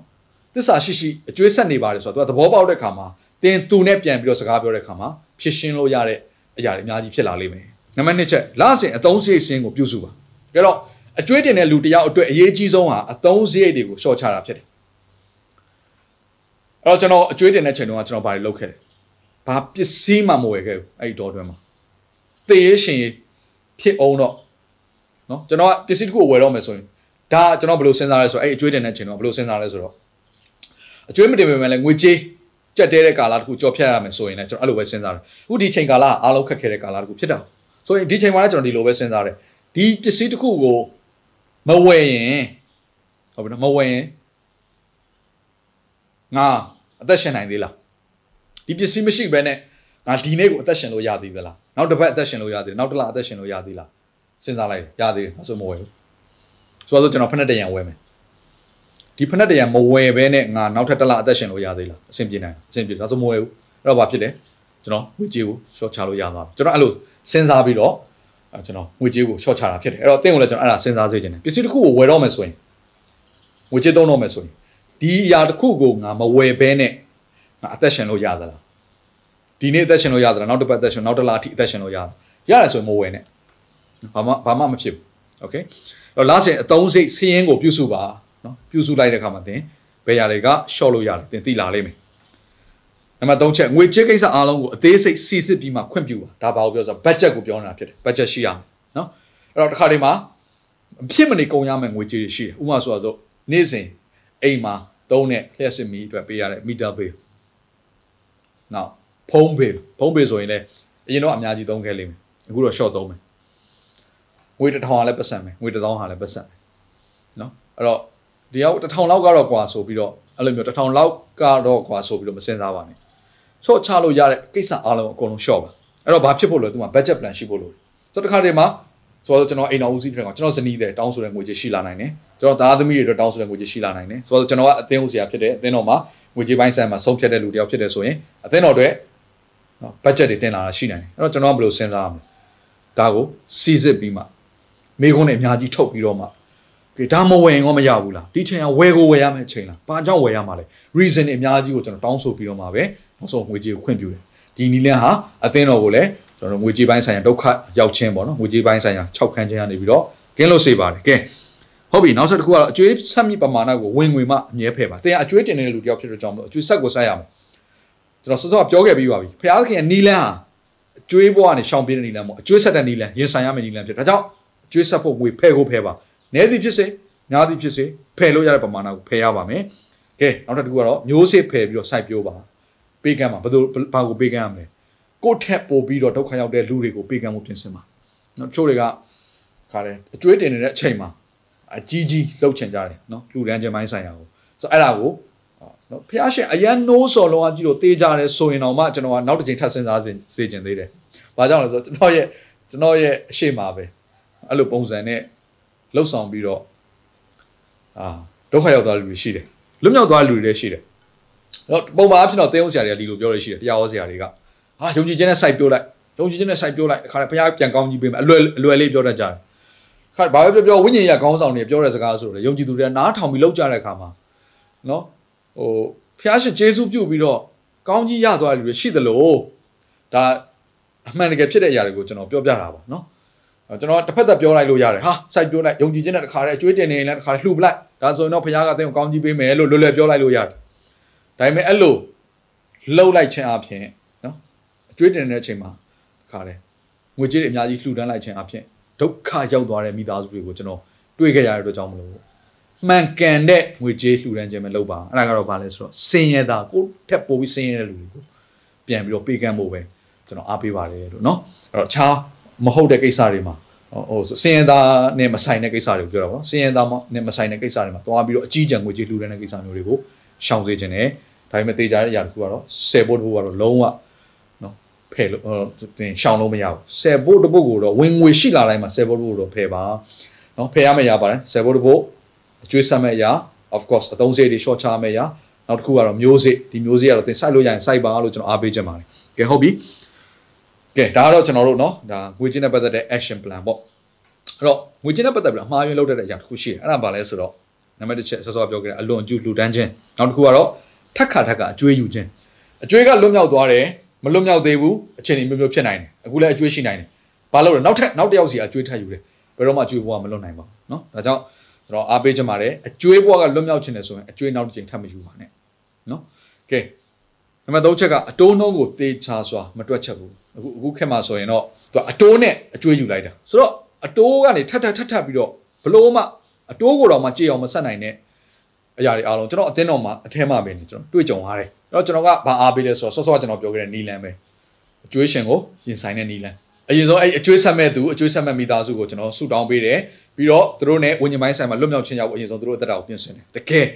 သစ္စာရှိရှိအကျွေးဆက်နေပါတယ်ဆိုတော့ तू သဘောပေါက်တဲ့ခါမှာတင် तू နဲ့ပြန်ပြီးတော့စကားပြောတဲ့ခါမှာဖြစ်ရှင်းလို့ရတဲ့အရာတွေအများကြီးဖြစ်လာလိမ့်မယ်နံပါတ်2ချက်လစဉ်အသုံးစရိတ်စင်းကိုပြုစုပါကြတော့အကျွေးတင်တဲ့လူတယောက်အတွက်အရေးကြီးဆုံးဟာအသုံးစရိတ်တွေကိုရှော့ချတာဖြစ်တယ်အဲ့တော့ကျွန်တော်အကျွေးတင်တဲ့ချိန်တုန်းကကျွန်တော်ဘာတွေလုပ်ခဲ့လဲ ဘာပစ္စည်းမှမဝယ်ခဲ့ဘူးအဲ့ဒီတော့တွင်မှာသေရရှင်ဖြစ်အောင်တော့နော်ကျွန်တော်ကပစ္စည်းတစ်ခုဝယ်တော့မယ်ဆိုရင်ဒါကျွန်တော်ဘယ်လိုစဉ်းစားလဲဆိုတော့အဲ့အကျွေးတင်တဲ့ချိန်တုန်းကဘယ်လိုစဉ်းစားလဲဆိုတော့အကျွေးမတင်ပေမဲ့လည်းငွေကြေးကြက်တဲတဲ့ကာလတစ်ခုကြော်ဖြတ်ရမယ်ဆိုရင်လည်းကျွန်တော်အဲ့လိုပဲစဉ်းစားတယ်အခုဒီချိန်ကာလအားလုံးခက်ခဲတဲ့ကာလတစ်ခုဖြစ်တာဆိုရင်ဒီချိန်မှာလည်းကျွန်တော်ဒီလိုပဲစဉ်းစားတယ်ဒီပစ္စည်းတစ်ခုကိုမဝယ်ရင်ဟုတ်ပြီနော်မဝယ်ရင်ငါအသက်ရှင်နိုင်သေးလား ဒီပစ္စည်းမရှိဘဲနဲ့ငါဒီနေ့ကိုအသက်ရှင်လို့ရသေးသလားနောက်တစ်ပတ်အသက်ရှင်လို့ရသေးတယ်နောက်တစ်လအသက်ရှင်လို့ရသေးလားစဉ်းစားလိုက်ရသေးတယ်အဆိုမဝယ်ဘူးဆိုတော့ကျွန်တော်ဖက်နဲ့တရံဝယ်မယ်ဒီဖက်နဲ့တရံမဝယ်ဘဲနဲ့ငါနောက်ထပ်တစ်လအသက်ရှင်လို့ရသေးလားအဆင်ပြေနိုင်အဆင်ပြေဒါဆိုမဝယ်ဘူးအဲ့တော့ဘာဖြစ်လဲကျွန်တော်ငွေကြေးကို short ချလို့ရသွားပြီကျွန်တော်အဲ့လိုစဉ်းစားပြီးတော့ကျွန်တော်ငွေကြေးကို short ချတာဖြစ်တယ်အဲ့တော့အသင်ကိုလည်းကျွန်တော်အဲ့ဒါစဉ်းစားစေချင်တယ်ပစ္စည်းတစ်ခုကိုဝယ်တော့မယ်ဆိုရင်ငွေကြေးသုံးတော့မယ်ဆိုရင်ဒီအရာတစ်ခုကိုငါမဝယ်ဘဲနဲ့ ငါအသက်ရှင်လို့ရသလားဒီနေ့အသက်ရှင်လို့ရသလားနောက်တစ်ပတ်အသက်ရှင်နောက်တစ်လအထိအသက်ရှင်လို့ရရတယ်ဆိုရင်မဝယ်နဲ့ဘာမှဘာမှမဖြစ်ဘူးโอเคအဲ့တော့လာစဉ်အသုံးစိတ်ဆင်းရဲကိုပြုစုပါနော်ပြုစုလိုက်တဲ့အခါမှာသင်ဘယ်ရာတွေက short လို့ရတယ်သင်သိလာလိမ့်မယ်နံပါတ်3ချက်ငွေကြေးကိစ္စအားလုံးကိုအသေးစိတ်စီစစ်ပြီးမှခွင့်ပြုပါဒါဘာကိုပြောဆို budget ကိုပြောနေတာဖြစ်တယ် budget ရှိရမယ်နော်အဲ့တော့တစ်ခါတည်းမှာဖြစ်မနေကုန်ရမယ်ငွေကြေးတွေရှိတယ်ဥပမာဆိုတော့နေ့စဉ်အိမ်မှာသုံးတဲ့လျှက်စစ်မီအတွက်ပေးရတဲ့ meter bill နောက်ဖုန်း bill ဖုန်း bill ဆိုရင်လည်းအရင်တော့အများကြီးသုံးခဲ့လိမ့်မယ်အခုတော့ short သုံးမယ်ငွေတစ်ထောင်ဟာလည်းပတ်စံမယ်ငွေတစ်သောင်းဟာလည်းပတ်စံမယ်နော်အဲ့တော့ဒီရောက်တစ်ထောင်လောက်ကတော့ကွာဆိုပြီးတော့အဲ့လိုမျိုးတစ်ထောင်လောက်ကတော့ကွာဆိုပြီးတော့မစင်စားပါနဲ့ဆော့ချလို့ရတဲ့ကိစ္စအားလုံးအကုန်လုံး short ပါအဲ့တော့ဘာဖြစ်ဖို့လဲသူက budget plan ရှိဖို့လို့ဆိုတော့တစ်ခါတည်းမှာ ဆိုတော့ကျွန်တော်အိမ်တော်ဦးစီးပြန်ကကျွန်တော်ဇနီးတဲ့တောင်းဆိုတဲ့ငွေကြေးရှိလာနိုင်တယ်ကျွန်တော်သားသမီးတွေအတွက်တောင်းဆိုတဲ့ငွေကြေးရှိလာနိုင်တယ်ဆိုတော့ကျွန်တော်ကအသင်းဦးစီးရဖြစ်တယ်အသင်းတော်မှာငွေကြေးပိုင်းဆိုင်မှာဆုံးဖြတ်တဲ့လူတယောက်ဖြစ်တယ်ဆိုရင်အသင်းတော်အတွက်နော် budget တွေတင်လာတာရှိနိုင်တယ်အဲ့တော့ကျွန်တော်ကဘယ်လိုစဉ်းစားရမလဲဒါကိုစီစစ်ပြီးမှမိကုန်းနဲ့အများကြီးထုတ်ပြီးတော့မှကဲဒါမဝယ်ရင်တော့မရဘူးလားဒီချိန်ကဝယ်ကိုဝယ်ရမယ့်ချိန်လားဘာကြောင့်ဝယ်ရမှာလဲ reason တွေအများကြီးကိုကျွန်တော်တောင်းဆိုပြီးတော့မှပဲနောက်ဆုံးငွေကြေးကိုခွင့်ပြုတယ်ဒီနီလန်ဟာအသင်းတော်ကိုလည်း ကျွန်တော်ငွေကြေးပိုင်းဆိုင်ရာဒုက္ခရောက်ခြင်းပေါ့နော်ငွေကြေးပိုင်းဆိုင်ရာ၆ခန်းခြင်းကနေပြီးတော့ကင်းလို့စေပါတယ်ကဲဟုတ်ပြီနောက်ဆက်တစ်ခုကတော့အကျွေးဆက်မိပမာဏကိုဝင်ငွေမှအမြဲဖယ်ပါတင်အကျွေးတင်နေတဲ့လူတယောက်ဖြစ်တဲ့ကြောင့်မလို့အကျွေးဆက်ကိုဆက်ရမယ်ကျွန်တော်စောစောပြောခဲ့ပြီးပါပြီဖခင်ကနီလန်းဟာအကျွေးဘဝကနေရှောင်ပြေးတဲ့နီလန်းပေါ့အကျွေးဆက်တဲ့နီလန်းရင်ဆိုင်ရမယ့်နီလန်းဖြစ်ဒါကြောင့်အကျွေးဆက်ဖို့ငွေဖယ်ကိုဖယ်ပါနဲသည်ဖြစ်စေများသည်ဖြစ်စေဖယ်လို့ရတဲ့ပမာဏကိုဖယ်ရပါမယ်ကဲနောက်တစ်ခုကတော့မျိုးစေ့ဖယ်ပြီးတော့စိုက်ပျိုးပါပေးကမ်းပါဘယ်လိုဘာကိုပေးကမ်းရမလဲ ကိုယ့်ထက်ပိုပြီးတော့ဒုက္ခရောက်တဲ့လူတွေကိုပေးကမ်းမှုပြင်ဆင်ပါနော်ချို့တွေကခါတယ်အကျွေးတင်နေတဲ့အချိန်မှာအကြီးကြီးလှုပ်ချင်ကြတယ်နော်လူတန်းချင်းပိုင်းဆိုင်ရာကိုဆိုတော့အဲ့ဒါကိုနော်ဖះရှင်အရန်နိုးစော်လုံးအကြီးလို့တေးကြတယ်ဆိုရင်တော့မှကျွန်တော်ကနောက်တစ်ချိန်ထပ်စဉ်းစားစေချင်သေးတယ်။ဘာကြောင့်လဲဆိုတော့ကျွန်တော်ရဲ့ကျွန်တော်ရဲ့အရှိမပဲအဲ့လိုပုံစံနဲ့လှုပ်ဆောင်ပြီးတော့အာဒုက္ခရောက်သွားလူတွေရှိတယ်။လွတ်မြောက်သွားလူတွေလည်းရှိတယ်။တော့ပုံမှန်အဖြစ်တော့တင်းအောင်ဆရာတွေကဒီလိုပြောရရှိတယ်တရားဟောဆရာတွေက ဟာယုံကြည်ခြင်းနဲ့စိုက်ပြိုးလိုက်ယုံကြည်ခြင်းနဲ့စိုက်ပြိုးလိုက်ခါဖះပြန်ကောင်းကြီးပေးမယ်အလွယ်အလွယ်လေးပြောတတ်ကြတယ်။ခါဘာပဲပြောပြောဝိညာဉ်ရကောင်းဆောင်တွေပြောတဲ့စကားဆိုတော့ယုံကြည်သူတွေကနားထောင်ပြီးလောက်ကြတဲ့အခါမှာနော်ဟိုဖျားရှင်ဂျေစုပြုတ်ပြီးတော့ကောင်းကြီးရသွားတယ်လို့ရှိသလိုဒါအမှန်တကယ်ဖြစ်တဲ့အရာတွေကိုကျွန်တော်ပြောပြတာပါနော်ကျွန်တော်တစ်ဖက်သက်ပြောလိုက်လို့ရတယ်ဟာစိုက်ပြောလိုက်ယုံကြည်ခြင်းနဲ့တခါတည်းအကျွေးတင်နေရင်လည်းတခါတည်းလှူပလိုက်ဒါဆိုရင်တော့ဖျားကအသိကိုကောင်းကြီးပေးမယ်လို့လွယ်လွယ်ပြောလိုက်လို့ရတယ်ဒါပေမဲ့အဲ့လိုလှုပ်လိုက်ခြင်းအပြင်နော်အ ကျွေးတင်တဲ့အချိန်မှာတခါတည်းငွေကြေးတွေအများကြီးလှူဒန်းလိုက်ခြင်းအပြင်ဒုက္ခရောက်သွားတဲ့မိသားစုတွေကိုကျွန်တော်တွေ့ခဲ့ရတဲ့အတွက်ကြောင့်မလို့မှန်ကန်တဲ့ငွေကြေးလှူဒန်းခြင်းပဲလုပ်ပါအဲ့ဒါကတော့ဘာလဲဆိုတော့စင်ရတာကိုထက်ပိုပြီးစင်ရတဲ့လူတွေကိုပြန်ပြီးတော့ပေးကမ်းဖို့ပဲကျွန်တော်အားပေးပါတယ်လို့เนาะအဲ့တော့ခြားမဟုတ်တဲ့ကိစ္စတွေမှာဟိုစင်ရတာနဲ့မဆိုင်တဲ့ကိစ္စတွေကိုပြောတာပေါ့နော်စင်ရတာနဲ့မဆိုင်တဲ့ကိစ္စတွေမှာတွားပြီးတော့အကြီးကျယ်ငွေကြေးလှူဒန်းတဲ့ကိစ္စမျိုးတွေကိုရှောင်စေခြင်းနဲ့ဒါပေမဲ့တေချာတဲ့အရာတစ်ခုကတော့ဆယ်ဖို့တစ်ခုကတော့လုံးဝနော် ဖယ်လို့တင်ရှောင်လို့မရဘူးဆယ်ဖို့တစ်ပုတ်ကိုတော့ဝင်ငွေရှိလာတိုင်းမှာဆယ်ဖို့တစ်ပုတ်တော့ဖယ်ပါနော်ဖယ်ရမယ့်ရပါတယ်ဆယ်ဖို့တစ်ပုတ်အကျွေးဆက်မဲ့အရာ of course အသုံးစရိတ်တွေ short ချမဲ့အရာနောက်တစ်ခုကတော့မျိုးစေ့ဒီမျိုးစေ့ကတော့သင်စိုက်လို့ရရင်စိုက်ပါလို့ကျွန်တော်အားပေးချင်ပါတယ်ကဲဟုတ်ပြီကဲဒါကတော့ကျွန်တော်တို့เนาะဒါငွေချင်းနဲ့ပတ်သက်တဲ့ action plan ပေါ့အဲ့တော့ငွေချင်းနဲ့ပတ်သက်ပြီးအမှားယွင်းလုပ်တတ်တဲ့အရာတစ်ခုရှိတယ်အဲ့ဒါဘာလဲဆိုတော့နံပါတ်1ချက်စောစောပြောခဲ့တဲ့အလွန်ကျူးလှူဒန်းခြင်းနောက်တစ်ခုကတော့ထက်ခါထက်ခါအကျွေးယူခြင်းအကျွေးကလွတ်မြောက်သွားတယ် မလွတ်မြောက်သေးဘူးအခြေအနေမျိုးမျိုးဖြစ်နိုင်တယ်အခုလည်းအကျွေးရှိနိုင်တယ်ဘာလို့လဲနောက်ထပ်နောက်တစ်ယောက်စီအကျွေးထပ်ယူတယ်ဘယ်တော့မှအကျွေးဘဝမလွတ်နိုင်ပါဘူးเนาะဒါကြောင့်ကျွန်တော်အားပေးချင်ပါတယ်အကျွေးဘဝကလွတ်မြောက်ခြင်းတယ်ဆိုရင်အကျွေးနောက်တစ်ချိန်ထပ်မယူပါနဲ့နော်ကဲနံပါတ်3ချက်ကအတိုးနှုံးကိုသေချာစွာမတွက်ချက်ဘူးအခုအခုခက်မှာဆိုရင်တော့သူအတိုးနဲ့အကျွေးယူလိုက်တာဆိုတော့အတိုးကနေထပ်ထပ်ထပ်ထပ်ပြီးတော့ဘလို့မှအတိုးကိုတော့မှကြည့်အောင်မဆက်နိုင်တဲ့အရာတွေအားလုံးကျွန်တော်အသင်းတော်မှာအထဲမှာပဲနေကျွန်တော်တွေ့ကြုံရတယ်အဲ့ တော့ကျွန်တော်ကဘာအားပေးလဲဆိုတော့ဆော့ဆော့ကျွန်တော်ပြောခဲ့တဲ့နီလန်ပဲအကျွေးရှင်ကိုရင်ဆိုင်တဲ့နီလန်အရင်ဆုံးအဲ့အကျွေးဆက်မဲ့သူအကျွေးဆက်မဲ့မိသားစုကိုကျွန်တော်ဆူတောင်းပေးတယ်ပြီးတော့သူတို့ ਨੇ ဝิญဉ်ပိုင်းဆိုင်မှာလွတ်မြောက်ခြင်းရောက်အရင်ဆုံးသူတို့အသက်တာကိုပြင်ဆင်တယ်တကယ်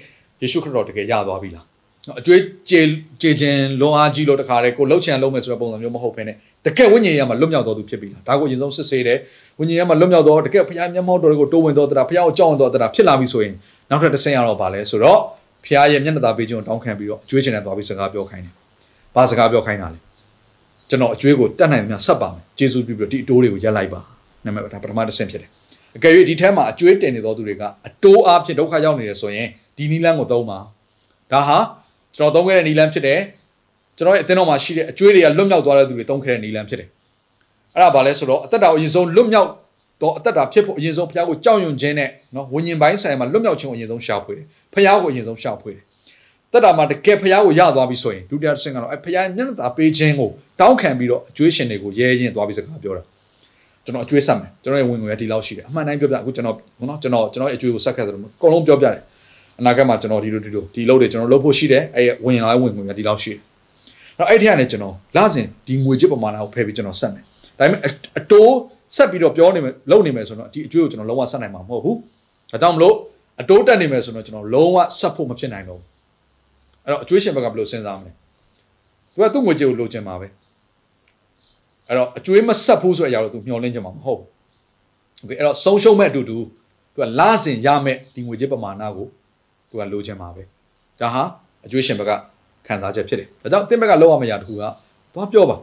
ယေရှုခရစ်တော်တကယ်ရသွားပြီလားနော်အကျွေးကြေကြေခြင်းလွန်အားကြီးလို့တခါတည်းကိုလှုပ်ချင်လုံးမယ်ဆိုတဲ့ပုံစံမျိုးမဟုတ်ဘဲနဲ့တကယ်ဝိညာဉ်ရမှာလွတ်မြောက်တော်သူဖြစ်ပြီလားဒါကိုအရင်ဆုံးစစ်ဆေးတယ်ဝိညာဉ်ရမှာလွတ်မြောက်တော်တကယ်ဘုရားမျက်မှောက်တော်ကိုတိုးဝင်တော်တရားဘုရားကိုကြောက်ဝင်တော်တရားဖြစ်လာပြီဆိုရင်နောက်ထပ်တစ်ဆင့်ရတော့ဗာလဲဆိုတော့ ဘုရားရဲ့မျက်နှာသာပေးခြင်းကိုတောင်းခံပြီးတော့အကျွေးချင်တဲ့သွားပြီးစကားပြောခိုင်းတယ်ဘာစကားပြောခိုင်းတာလဲကျွန်တော်အကျွေးကိုတတ်နိုင်မှဆက်ပါမယ်ဂျေဇုပြုပြီးတော့ဒီအတိုးတွေကိုရက်လိုက်ပါနာမည်ဒါပထမတစ်ဆင့်ဖြစ်တယ်အကယ်၍ဒီထဲမှာအကျွေးတင်နေသောသူတွေကအတိုးအားဖြင့်ဒုက္ခရောက်နေတယ်ဆိုရင်ဒီနီလန်းကိုသုံးပါဒါဟာကျွန်တော်သုံးခဲ့တဲ့နီလန်းဖြစ်တယ်ကျွန်တော်ရဲ့အသင်းတော်မှာရှိတဲ့အကျွေးတွေကလွတ်မြောက်သွားတဲ့သူတွေသုံးခဲ့တဲ့နီလန်းဖြစ်တယ်အဲ့ဒါဘာလဲဆိုတော့အသက်တာကိုအရင်ဆုံးလွတ်မြောက်တော့အသက်တာဖြစ်ဖို့အရင်ဆုံးဘုရားကိုကြောက်ရွံ့ခြင်းနဲ့နော်ဝิญဉ်ပိုင်းဆိုင်မှာလွတ်မြောက်ခြင်းကိုအရင်ဆုံးရှာဖွေတယ် ဘုရားကိုအရင်ဆုံးရှာဖွေတယ်တက်တာမှာတကယ်ဘုရားကိုရသွားပြီဆိုရင်ဒုတိယဆင့်ကတော့အဲဘုရားမျက်နှာသာပေးခြင်းကိုတောင်းခံပြီးတော့အကျွေးရှင်တွေကိုရဲရင်သွားပြီးစကားပြောတာကျွန်တော်အကျွေးဆက်မယ်ကျွန်တော်ရဲ့ဝင်ငွေကဒီလောက်ရှိတယ်အမှန်တိုင်းပြောပြအခုကျွန်တော်နော်ကျွန်တော်ကျွန်တော်ရဲ့အကျွေးကိုဆက်ခဲ့တယ်အကုန်လုံးပြောပြတယ်အနာဂတ်မှာကျွန်တော်ဒီလိုဒီလိုဒီလောက်တွေကျွန်တော်လုပ်ဖို့ရှိတယ်အဲဝင်လာဝင်ငွေကဒီလောက်ရှိတယ်အဲ့အဲ့ထက်ကနေကျွန်တော်လာစဉ်ဒီငွေချစ်ပမာဏကိုဖယ်ပြီးကျွန်တော်ဆက်မယ်ဒါပေမဲ့အတိုးဆက်ပြီးတော့ပြောနေမယ်လုပ်နေမယ်ဆိုတော့ဒီအကျွေးကိုကျွန်တော်လုံးဝဆက်နိုင်မှာမဟုတ်ဘူးဒါကြောင့်မလို့ အတိုးတက်နေမယ်ဆိုတော့ကျွန်တော်လုံးဝဆက်ဖို့မဖြစ်နိုင်တော့ဘူးအဲ့တော့အကျွေးရှင်ဘက်ကဘယ်လိုစဉ်းစားမလဲသူကသူ့ငွေကြေးကိုလိုချင်မှာပဲအဲ့တော့အကျွေးမဆက်ဘူးဆိုတဲ့အရာတော့သူမျှော်လင့်ချင်မှာမဟုတ်ဘူးโอเคအဲ့တော့ဆုံးရှုံးမဲ့အတူတူသူကလာစဉ်ရမဲ့ဒီငွေကြေးပမာဏကိုသူကလိုချင်မှာပဲဒါဟာအကျွေးရှင်ဘက်ကခံစားချက်ဖြစ်တယ်ဒါကြောင့်တင်းဘက်ကလောက်ရမယ့်အရာတခုကသွားပြောပါ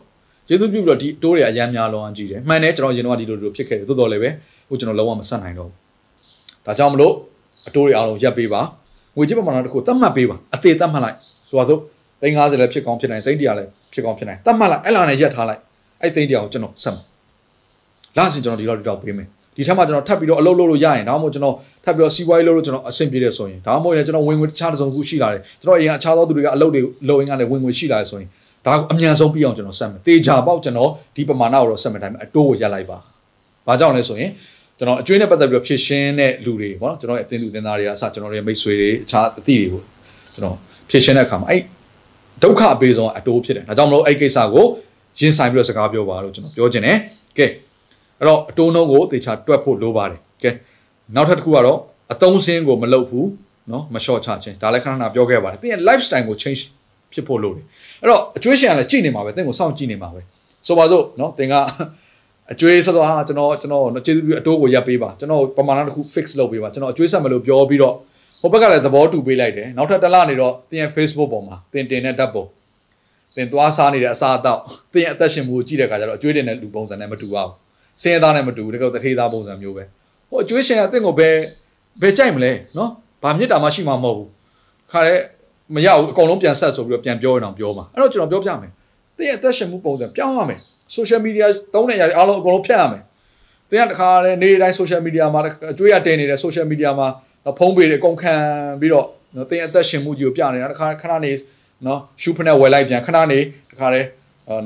ကျေးဇူးပြုပြီးတော့ဒီတိုးတွေအရန်များလောအောင်ကြည့်တယ်မှန်တယ်ကျွန်တော်ရင်တော့ဒီလိုလိုဖြစ်ခဲ့တယ်တိုးတော်လည်းပဲဟိုကျွန်တော်လုံးဝမဆက်နိုင်တော့ဘူးဒါကြောင့်မလို့ အတိုးတွေအားလုံးရပ်ပေးပါငွေကြေးပမာဏတစ်ခုသတ်မှတ်ပေးပါအသေးသတ်မှတ်လိုက်ဆိုတော့သိန်း50လည်းဖြစ်ကောင်းဖြစ်နိုင်သိန်း100လည်းဖြစ်ကောင်းဖြစ်နိုင်သတ်မှတ်လိုက်အဲ့လာနဲ့ရက်ထားလိုက်အဲ့သိန်းတရားကိုကျွန်တော်ဆက်မယ်လာစင်ကျွန်တော်ဒီလောက်ဒီလောက်ပေးမယ်ဒီထက်မှကျွန်တော်ထပ်ပြီးတော့အလုပ်လုပ်လို့ရရင်ဒါမှမဟုတ်ကျွန်တော်ထပ်ပြီးတော့စီးပွားရေးလုပ်လို့ကျွန်တော်အဆင်ပြေတယ်ဆိုရင်ဒါမှမဟုတ်လည်းကျွန်တော်ဝင်ငွေတခြားတစ်စုံတစ်ခုရှိလာတယ်ကျွန်တော်အရင်အခြားသောသူတွေကအလုပ်တွေလုပ်ရင်းကနေဝင်ငွေရှိလာတယ်ဆိုရင်ဒါအမြန်ဆုံးပြီးအောင်ကျွန်တော်ဆက်မယ်တေချာပေါက်ကျွန်တော်ဒီပမာဏကိုတော့ဆက်မယ်တိုင်းအတိုးကိုရက်လိုက်ပါဘာကြောင့်လဲဆိုရင် ကျွန်တော်အကျွေးနဲ့ပတ်သက်ပြီးတော့ဖြစ်ရှင်းတဲ့လူတွေပေါ့နော်ကျွန်တော်ရဲ့အသင်းသူအသင်းသားတွေအစကျွန်တော်ရဲ့မိတ်ဆွေတွေအခြားအသီးတွေကိုကျွန်တော်ဖြစ်ရှင်းတဲ့အခါမှာအဲ့ဒုက္ခအပေးဆုံးအတိုးဖြစ်တယ်ဒါကြောင့်မလို့အဲ့ကိစ္စကိုရင်ဆိုင်ပြီးတော့စကားပြောပါလို့ကျွန်တော်ပြောချင်တယ်ကဲအဲ့တော့အတိုးနှုံးကိုတေချာတွက်ဖို့လိုပါတယ်ကဲနောက်ထပ်တစ်ခုကတော့အသုံးစင်းကိုမလုပ်ဘူးနော်မလျှော့ချခြင်းဒါလည်းခဏခဏပြောခဲ့ပါတယ်သင်ရဲ့ lifestyle ကို change ဖြစ်ဖို့လိုတယ်အဲ့တော့အကျွေးရှင်ကလည်းကြည့်နေမှာပဲသင်ကိုစောင့်ကြည့်နေမှာပဲဆိုပါစို့နော်သင်က အကျွေးဆက်တော့ဟာကျွန်တော်ကျွန်တော်ကျေးဇူးပြုအတိုးကိုရပ်ပေးပါကျွန်တော်ပမာဏတစ်ခု fix လုပ်ပေးပါကျွန်တော်အကျွေးဆက်မလို့ပြောပြီးတော့ဟိုဘက်ကလည်းသဘောတူပေးလိုက်တယ်နောက်ထပ်တစ်လနေတော့သင်ရဲ့ Facebook ပေါ်မှာသင်တင်တဲ့ဓာတ်ပုံသင်သွားစားနေတဲ့အစားအသောက်သင်ရဲ့အသက်ရှင်မှုကိုကြည့်တဲ့အခါကျတော့အကျွေးတင်တဲ့လူပုံစံနဲ့မတူပါဘူးဆင်းရဲသားနဲ့မတူဘူးတကယ်တထေးသားပုံစံမျိုးပဲဟိုအကျွေးရှင်ကသင်ကိုဘယ်ဘယ်ကြိုက်မလဲနော်ဘာမြစ်တာမှရှိမှာမဟုတ်ဘူးခါတဲ့မရဘူးအကုန်လုံးပြန်ဆက်ဆိုပြီးတော့ပြန်ပြောရင်တော့ပြောမှာအဲ့တော့ကျွန်တော်ပြောပြမယ်သင်ရဲ့အသက်ရှင်မှုပုံစံပြောင်းရမယ် social media သုံးတဲ့ຢာတွေအားလုံးအကုန်လုံးဖြတ်ရမယ်သင်ကတခါလဲနေ့တိုင်း social media မှာအကျွေးရတင်နေတဲ့ social media မှာဖုံးပေတွေအကုန်ခံပြီးတော့နော်သင်အသက်ရှင်မှုကြီးကိုပြနေတာတခါခဏနေနော်ရှူဖနဲ့ဝယ်လိုက်ပြန်ခဏနေတခါလဲ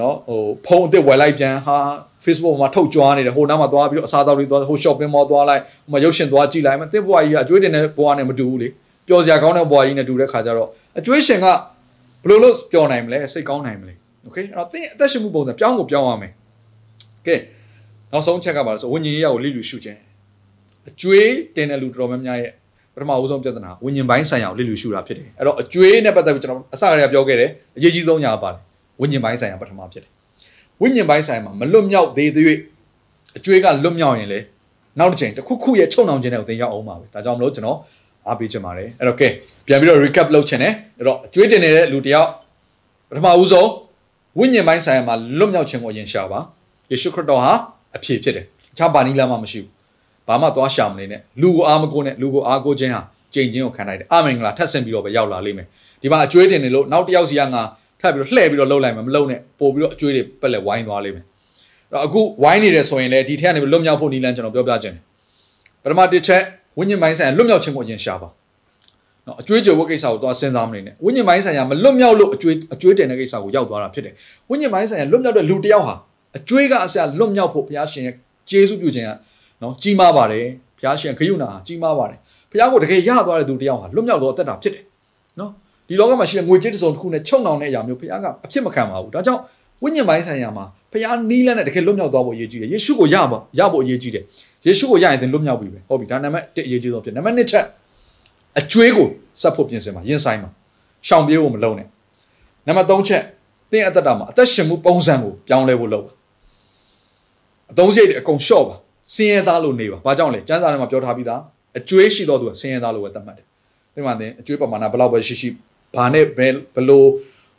နော်ဟိုဖုံးအစ်စ်ဝယ်လိုက်ပြန်ဟာ Facebook မှာထုတ်ကြွားနေတယ်ဟိုနားမှာသွားပြီးတော့အစားအသောက်တွေသွားဟို shopping mall သွားလိုက်ဟိုမှာရုပ်ရှင်သွားကြည့်လိုက်မသင်ဘွားကြီးကအကျွေးတင်တဲ့ဘွားနဲ့မတူဘူးလေပျော်စရာကောင်းတဲ့ဘွားကြီးနဲ့တူတဲ့ခါကျတော့အကျွေးရှင်ကဘယ်လိုလုပ်ပျော်နိုင်မလဲစိတ်ကောင်းနိုင်မလဲ โอเคအဲ့တော့သင်အသက်ရှင်မှုပုံစံပြောင်းကိုပြောင်းရမယ်ကဲနောက်ဆုံးချက်ကပါလို့ဆိုဝิญဉ်ရေးကိုလိလူရှုခြင်းအကျွေးတင်တဲ့လူတော်များများရဲ့ပထမဦးဆုံးပြဿနာဝิญဉ်ပိုင်းဆိုင်ရာကိုလိလူရှုတာဖြစ်တယ်အဲ့တော့အကျွေးနဲ့ပတ်သက်ပြီးကျွန်တော်အစကတည်းကပြောခဲ့တယ်အရေးကြီးဆုံးညာပါတယ်ဝิญဉ်ပိုင်းဆိုင်ရာပထမဖြစ်တယ်ဝိညာဉ်ပိုင်းဆိုင်မှာမလွတ်မြောက်သေးသေးအကျွေးကလွတ်မြောက်ရင်လေနောက်တစ်ချိန်တစ်ခုခုရဲ့ချုံနှောင်ခြင်းတွေကိုသင်ရောက်အောင်ပါပဲဒါကြောင့်မလို့ကျွန်တော်အားပေးချင်ပါတယ်အဲ့တော့ကဲပြန်ပြီးတော့ recap လုပ်ချင်တယ်အဲ့တော့အကျွေးတင်နေတဲ့လူတယောက်ပထမဦးဆုံး ဝိညာဉ်ပိုင်းဆိုင်မှာလွတ်မြောက်ခြင်းကိုအရင်ရှာပါယေရှုခရစ်တော်ဟာအဖြစ်ဖြစ်တယ်တခြားဘာနည်းလမ်းမှမရှိဘူးဘာမှသွားရှာမနေနဲ့လူကိုအားမကိုနဲ့လူကိုအားကိုခြင်းဟာကြိမ်ချင်းကိုခံလိုက်တယ်အာမင်္ဂလာထပ်ဆင့်ပြီးတော့ပဲရောက်လာလိမ့်မယ်ဒီမှာအကျွေးတင်နေလို့နောက်တစ်ယောက်စီကငါထပ်ပြီးတော့လှည့်ပြီးတော့လှုပ်လိုက်မယ်မလှုပ်နဲ့ပို့ပြီးတော့အကျွေးတွေပက်လက်ဝိုင်းသွားလိမ့်မယ်အဲ့တော့အခုဝိုင်းနေတယ်ဆိုရင်လည်းဒီထက်ကနေလွတ်မြောက်ဖို့နည်းလမ်းကျွန်တော်ပြောပြခြင်းပထမတစ်ချက်ဝိညာဉ်ပိုင်းဆိုင်ရာလွတ်မြောက်ခြင်းကိုအရင်ရှာပါ နော်အကျွေးကြော်ဝတ်ကိစ္စကိုသွားစဉ်းစားမနေနဲ့ဝိညာဉ်ပိုင်းဆိုင်ရာမလွတ်မြောက်လို့အကျွေးအကျွေးတင်တဲ့ကိစ္စကိုရောက်သွားတာဖြစ်တယ်ဝိညာဉ်ပိုင်းဆိုင်ရာလွတ်မြောက်တဲ့လူတစ်ယောက်ဟာအကျွေးကအစလွတ်မြောက်ဖို့ဘုရားရှင်ရဲ့ကျေးဇူးပြုခြင်းကနော်ကြီးမားပါတယ်ဘုရားရှင်ဂရုဏာကြီးမားပါတယ်ဘုရားကိုတကယ်ရသွားတဲ့သူတစ်ယောက်ဟာလွတ်မြောက်တော့အသက်တာဖြစ်တယ်နော်ဒီလောကမှာရှိတဲ့ငွေကြေးတစ်စုံတစ်ခုနဲ့ချုံနှောင်တဲ့အရာမျိုးဘုရားကအဖြစ်မခံပါဘူးဒါကြောင့်ဝိညာဉ်ပိုင်းဆိုင်ရာမှာဘုရားနီးလန်းနဲ့တကယ်လွတ်မြောက်သွားဖို့အရေးကြီးတယ်ယေရှုကိုရပါရဖို့အရေးကြီးတယ်ယေရှုကိုရရင်သင်လွတ်မြောက်ပြီပဲဟုတ်ပြီဒါနံပါတ်1အရေးကြီးဆုံးဖြစ်နံပါတ်2ချက် အကျွေးကိုဆက်ဖို့ပြင်ဆင်ပါရင်ဆိုင်ပါရှောင်ပြေးဖို့မလုပ်နဲ့နံပါတ်3ချက်တင်းအသက်တာမှာအသက်ရှင်မှုပုံစံကိုပြောင်းလဲဖို့လုပ်ပါအသုံးစရိတ်တွေအကုန်လျှော့ပါစင်ရသားလို့နေပါဘာကြောင့်လဲစံစာထဲမှာပြောထားပြီးသားအကျွေးရှိတော့သူကစင်ရသားလို့ပဲသတ်မှတ်တယ်ဒီမှာတင်အကျွေးပမာဏဘယ်လောက်ပဲရှိရှိဘာနဲ့ဘယ်ဘလို့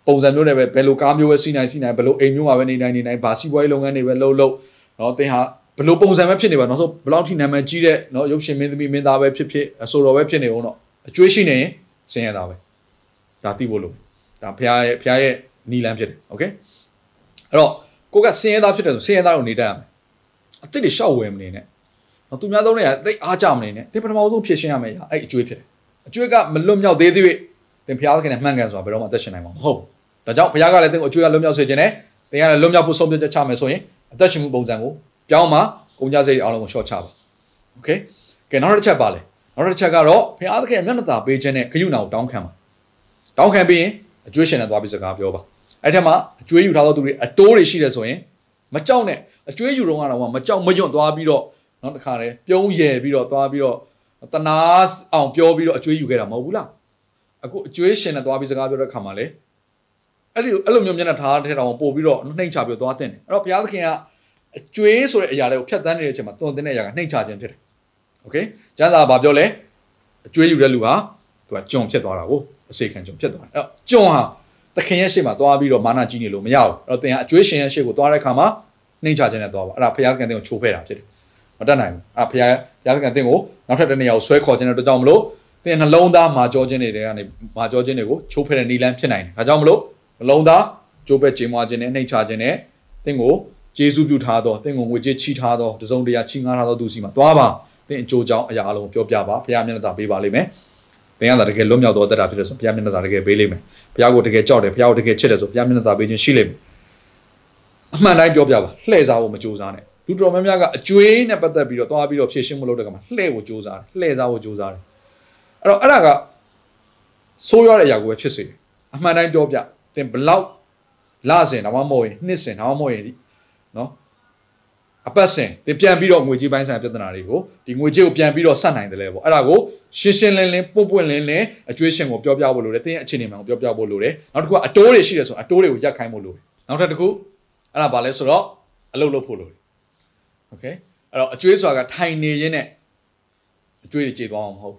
ပုံစံမျိုးနဲ့ပဲဘယ်လိုကားမျိုးပဲစီးနိုင်စီးနိုင်ဘယ်လိုအိမ်မျိုးမှာပဲနေနိုင်နေနိုင်ဘာစီးပွားရေးလုပ်ငန်းတွေပဲလုပ်လုပ်နော်တင်ဟာဘယ်လိုပုံစံပဲဖြစ်နေပါနောက်ဆုံးဘယ်လောက်ထိနာမည်ကြီးတဲ့နော်ရုပ်ရှင်မင်းသမီးမင်းသားပဲဖြစ်ဖြစ်အဆိုတော်ပဲဖြစ်နေအောင်တော့ အကျွေးရှိနေရင်စင်းရတာပဲဒါသိဖို့လို့ဒါဖရားရဲ့ဖရားရဲ့နီလန်းဖြစ်တယ်โอเคအဲ့တော့ကိုကစင်းရသားဖြစ်တယ်ဆိုစင်းရသားကိုနေတတ်ရမယ်အစ်စ်တွေရှောက်ဝယ်မနေနဲ့နော်သူများသုံးတွေကသိအားကြမနေနဲ့သင်ပထမဆုံးဖြစ်ရှင်းရမယ်အဲ့အကျွေးဖြစ်တယ်အကျွေးကမလွတ်မြောက်သေးသေးသင်ဖျားသခင်နဲ့မှန်ကန်စွာဘယ်တော့မှအသက်ရှင်နိုင်မှာမဟုတ်ဘူးဒါကြောင့်ဘုရားကလည်းသင်ကိုအကျွေးကလွတ်မြောက်စေခြင်းနဲ့သင်ကလည်းလွတ်မြောက်ဖို့ဆုံးဖြတ်ချက်ချမယ်ဆိုရင်အသက်ရှင်မှုပုံစံကိုပြောင်းမှကုန်ကြစိတ်တွေအားလုံးကိုရှော့ချပါโอเคကဲနောက်တစ်ချက်ပါလေ နောက်တစ်ချက်ကတော့ဘုရားသခင်မျက်နှာသာပေးခြင်းနဲ့ဂရုဏာကိုတောင်းခံပါတောင်းခံပြီးရင်အကျွေးရှင်နဲ့သွားပြီးစကားပြောပါအဲ့ထက်မှအကျွေးယူထားသောသူတွေအတိုးတွေရှိတယ်ဆိုရင်မကြောက်နဲ့အကျွေးယူတော့ကတော့မကြောက်မညွန့်သွားပြီးတော့နောက်တစ်ခါလေပြုံးရယ်ပြီးတော့သွားပြီးတော့တနာအောင်ပြောပြီးတော့အကျွေးယူခဲ့တာမဟုတ်ဘူးလားအခုအကျွေးရှင်နဲ့သွားပြီးစကားပြောတဲ့ခါမှာလေအဲ့ဒီအဲ့လိုမျိုးမျက်နှာထားတဲ့တောင်ပို့ပြီးတော့နှိမ့်ချပြီးသွားတင်တယ်အဲ့တော့ဘုရားသခင်ကအကျွေးဆိုတဲ့အရာတွေကိုဖြတ်တန်းနေတဲ့အချိန်မှာတွန်တင်တဲ့အရာကနှိမ့်ချခြင်းဖြစ်တယ် โอเคကျမ်းစာဘာပြောလဲအကျွေးယူတဲ့လူဟာသူကကြုံဖြစ်သွားတာကိုအစေခံကြုံဖြစ်သွားတယ်အဲ့တော့ကြုံဟာသခင်ရဲ့ရှေ့မှာသွားပြီးတော့မာနကြီးနေလို့မရဘူးအဲ့တော့သင်ကအကျွေးရှင်ရဲ့ရှေ့ကိုသွားတဲ့ခါမှာနှိမ့်ချခြင်းနဲ့သွားပါအဲ့ဒါဘုရားသခင်တင်ကိုချိုးဖဲတာဖြစ်တယ်မတတ်နိုင်ဘူးအဲ့ဘုရားဘုရားသခင်တင်ကိုနောက်ထပ်တစ်နေရာကိုဆွဲခေါ်ခြင်းတဲ့အတွက်ကြောင့်မလို့သင်နှလုံးသားမာကြောခြင်းတွေကနေမာကြောခြင်းတွေကိုချိုးဖဲတဲ့နီလန်းဖြစ်နိုင်တယ်ဒါကြောင့်မလို့နှလုံးသားကြိုးပဲ့ခြင်းမွားခြင်းနဲ့နှိမ့်ချခြင်းနဲ့သင်ကို ကျေးဇူးပြုထားသောသင်ကိုငွေကြေးချီးထားသောတစုံတရာချီးငှားထားသောသူစီမှာသွားပါ သင်အကျိုးကြောင့်အရာအလုံးပြောပြပါဘုရားမျက်နှာပေးပါလိမ့်မယ်သင်ကသာတကယ်လွတ်မြောက်သောအသက်တာဖြစ်တဲ့ဆိုဘုရားမျက်နှာတကယ်ပေးလိမ့်မယ်ဘုရားကိုတကယ်ကြောက်တယ်ဘုရားကိုတကယ်ချစ်တယ်ဆိုဘုရားမျက်နှာပေးခြင်းရှိလိမ့်မယ်အမှန်တိုင်းပြောပြပါလှည့်စားဖို့မကြိုးစားနဲ့လူတော်များများကအကျွေးနဲ့ပတ်သက်ပြီးတော့သွားပြီးတော့ဖြည့်ရှင်းမလို့တဲ့ကမှာလှည့်ကိုကြိုးစားတယ်လှည့်စားဖို့ကြိုးစားတယ်အဲ့တော့အဲ့ဒါကဆိုးရတဲ့အရာကိုပဲဖြစ်စေတယ်အမှန်တိုင်းပြောပြသင်ဘလောက်လစဉ်ဒါမှမဟုတ်ရင်နှစ်စဉ်ဒါမှမဟုတ်ရင်နော် အပတ်စဉ်သင်ပြန်ပြီးတော့ငွေကြေးပိုင်းဆိုင်ပြဿနာတွေကိုဒီငွေကြေးကိုပြန်ပြီးတော့ဆက်နိုင်တယ်လေပေါ့အဲ့ဒါကိုရှင်းရှင်းလင်းလင်းပွန့်ပွန့်လင်းလင်းအကျွေးရှင်ကိုပြောပြဖို့လိုတယ်သင်ရဲ့အခြေအနေမှန်ကိုပြောပြဖို့လိုတယ်နောက်တစ်ခုကအတိုးတွေရှိတယ်ဆိုအတိုးတွေကိုရက်ခိုင်းဖို့လိုတယ်နောက်ထပ်တစ်ခုအဲ့ဒါဘာလဲဆိုတော့အလုပ်လုပ်ဖို့လိုတယ်โอเคအဲ့တော့အကျွေးဆိုတာကထိုင်နေရင်းနဲ့အကျွေးတွေကြေသွားအောင်မဟုတ်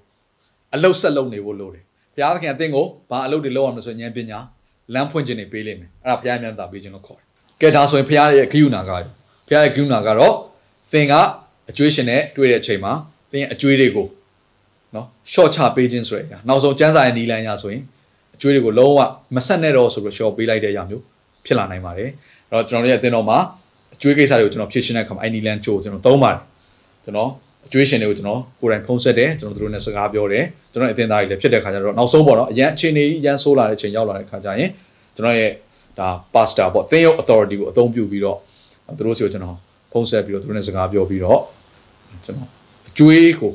အလုပ်ဆက်လုပ်နေဖို့လိုတယ်ဘုရားသခင်အသင်ကိုဘာအလုပ်တွေလုပ်ရမလဲဆိုရင်ဉာဏ်ပညာလမ်းဖွင့်ခြင်းတွေပေးလိမ့်မယ်အဲ့ဒါဘုရားမြတ်တာပေးခြင်းလို့ခေါ်တယ်ကဲဒါဆိုရင်ဘုရားရဲ့ဂိယူနာက ဘုရားရဲ့ဂိယူနာကတော့သင်ကအကျွေးရှင်နဲ့တွေ့တဲ့အချိန်မှာသင်ရဲ့အကျွေးတွေကိုနော်ရှော့ချပေးခြင်းဆိုရယ်နောက်ဆုံးကျန်းစာရဲ့နီလန်းရဆိုရင်အကျွေးတွေကိုလုံးဝမဆက်နဲ့တော့ဆိုပြီးရှော့ပေးလိုက်တဲ့အရာမျိုးဖြစ်လာနိုင်ပါတယ်အဲ့တော့ကျွန်တော်တို့ရဲ့အသင်းတော်မှာအကျွေးကိစ္စတွေကိုကျွန်တော်ဖြည့်ရှင်းတဲ့အခါမှာအဲ့နီလန်းချိုးကျွန်တော်သုံးပါတယ်ကျွန်တော်အကျွေးရှင်တွေကိုကျွန်တော်ကိုယ်တိုင်ဖုံးဆက်တယ်ကျွန်တော်တို့နဲ့စကားပြောတယ်ကျွန်တော်အသင်းသားတွေလည်းဖြစ်တဲ့ခါကျတော့နောက်ဆုံးပေါ့နော်အရန်အခြေအနေကြီးအရန်ဆိုးလာတဲ့အချိန်ရောက်လာတဲ့ခါကျရင်ကျွန်တော်ရဲ့ဒါ pastor ပေါ့သင်ရုပ် authority ကိုအသုံးပြုပြီးတော့ သူတို့စီကိုကျွန်တော်ဖုံးဆက်ပြီးတော့သူတို့နဲ့စကားပြောပြီးတော့ကျွန်တော်အကျွေးကို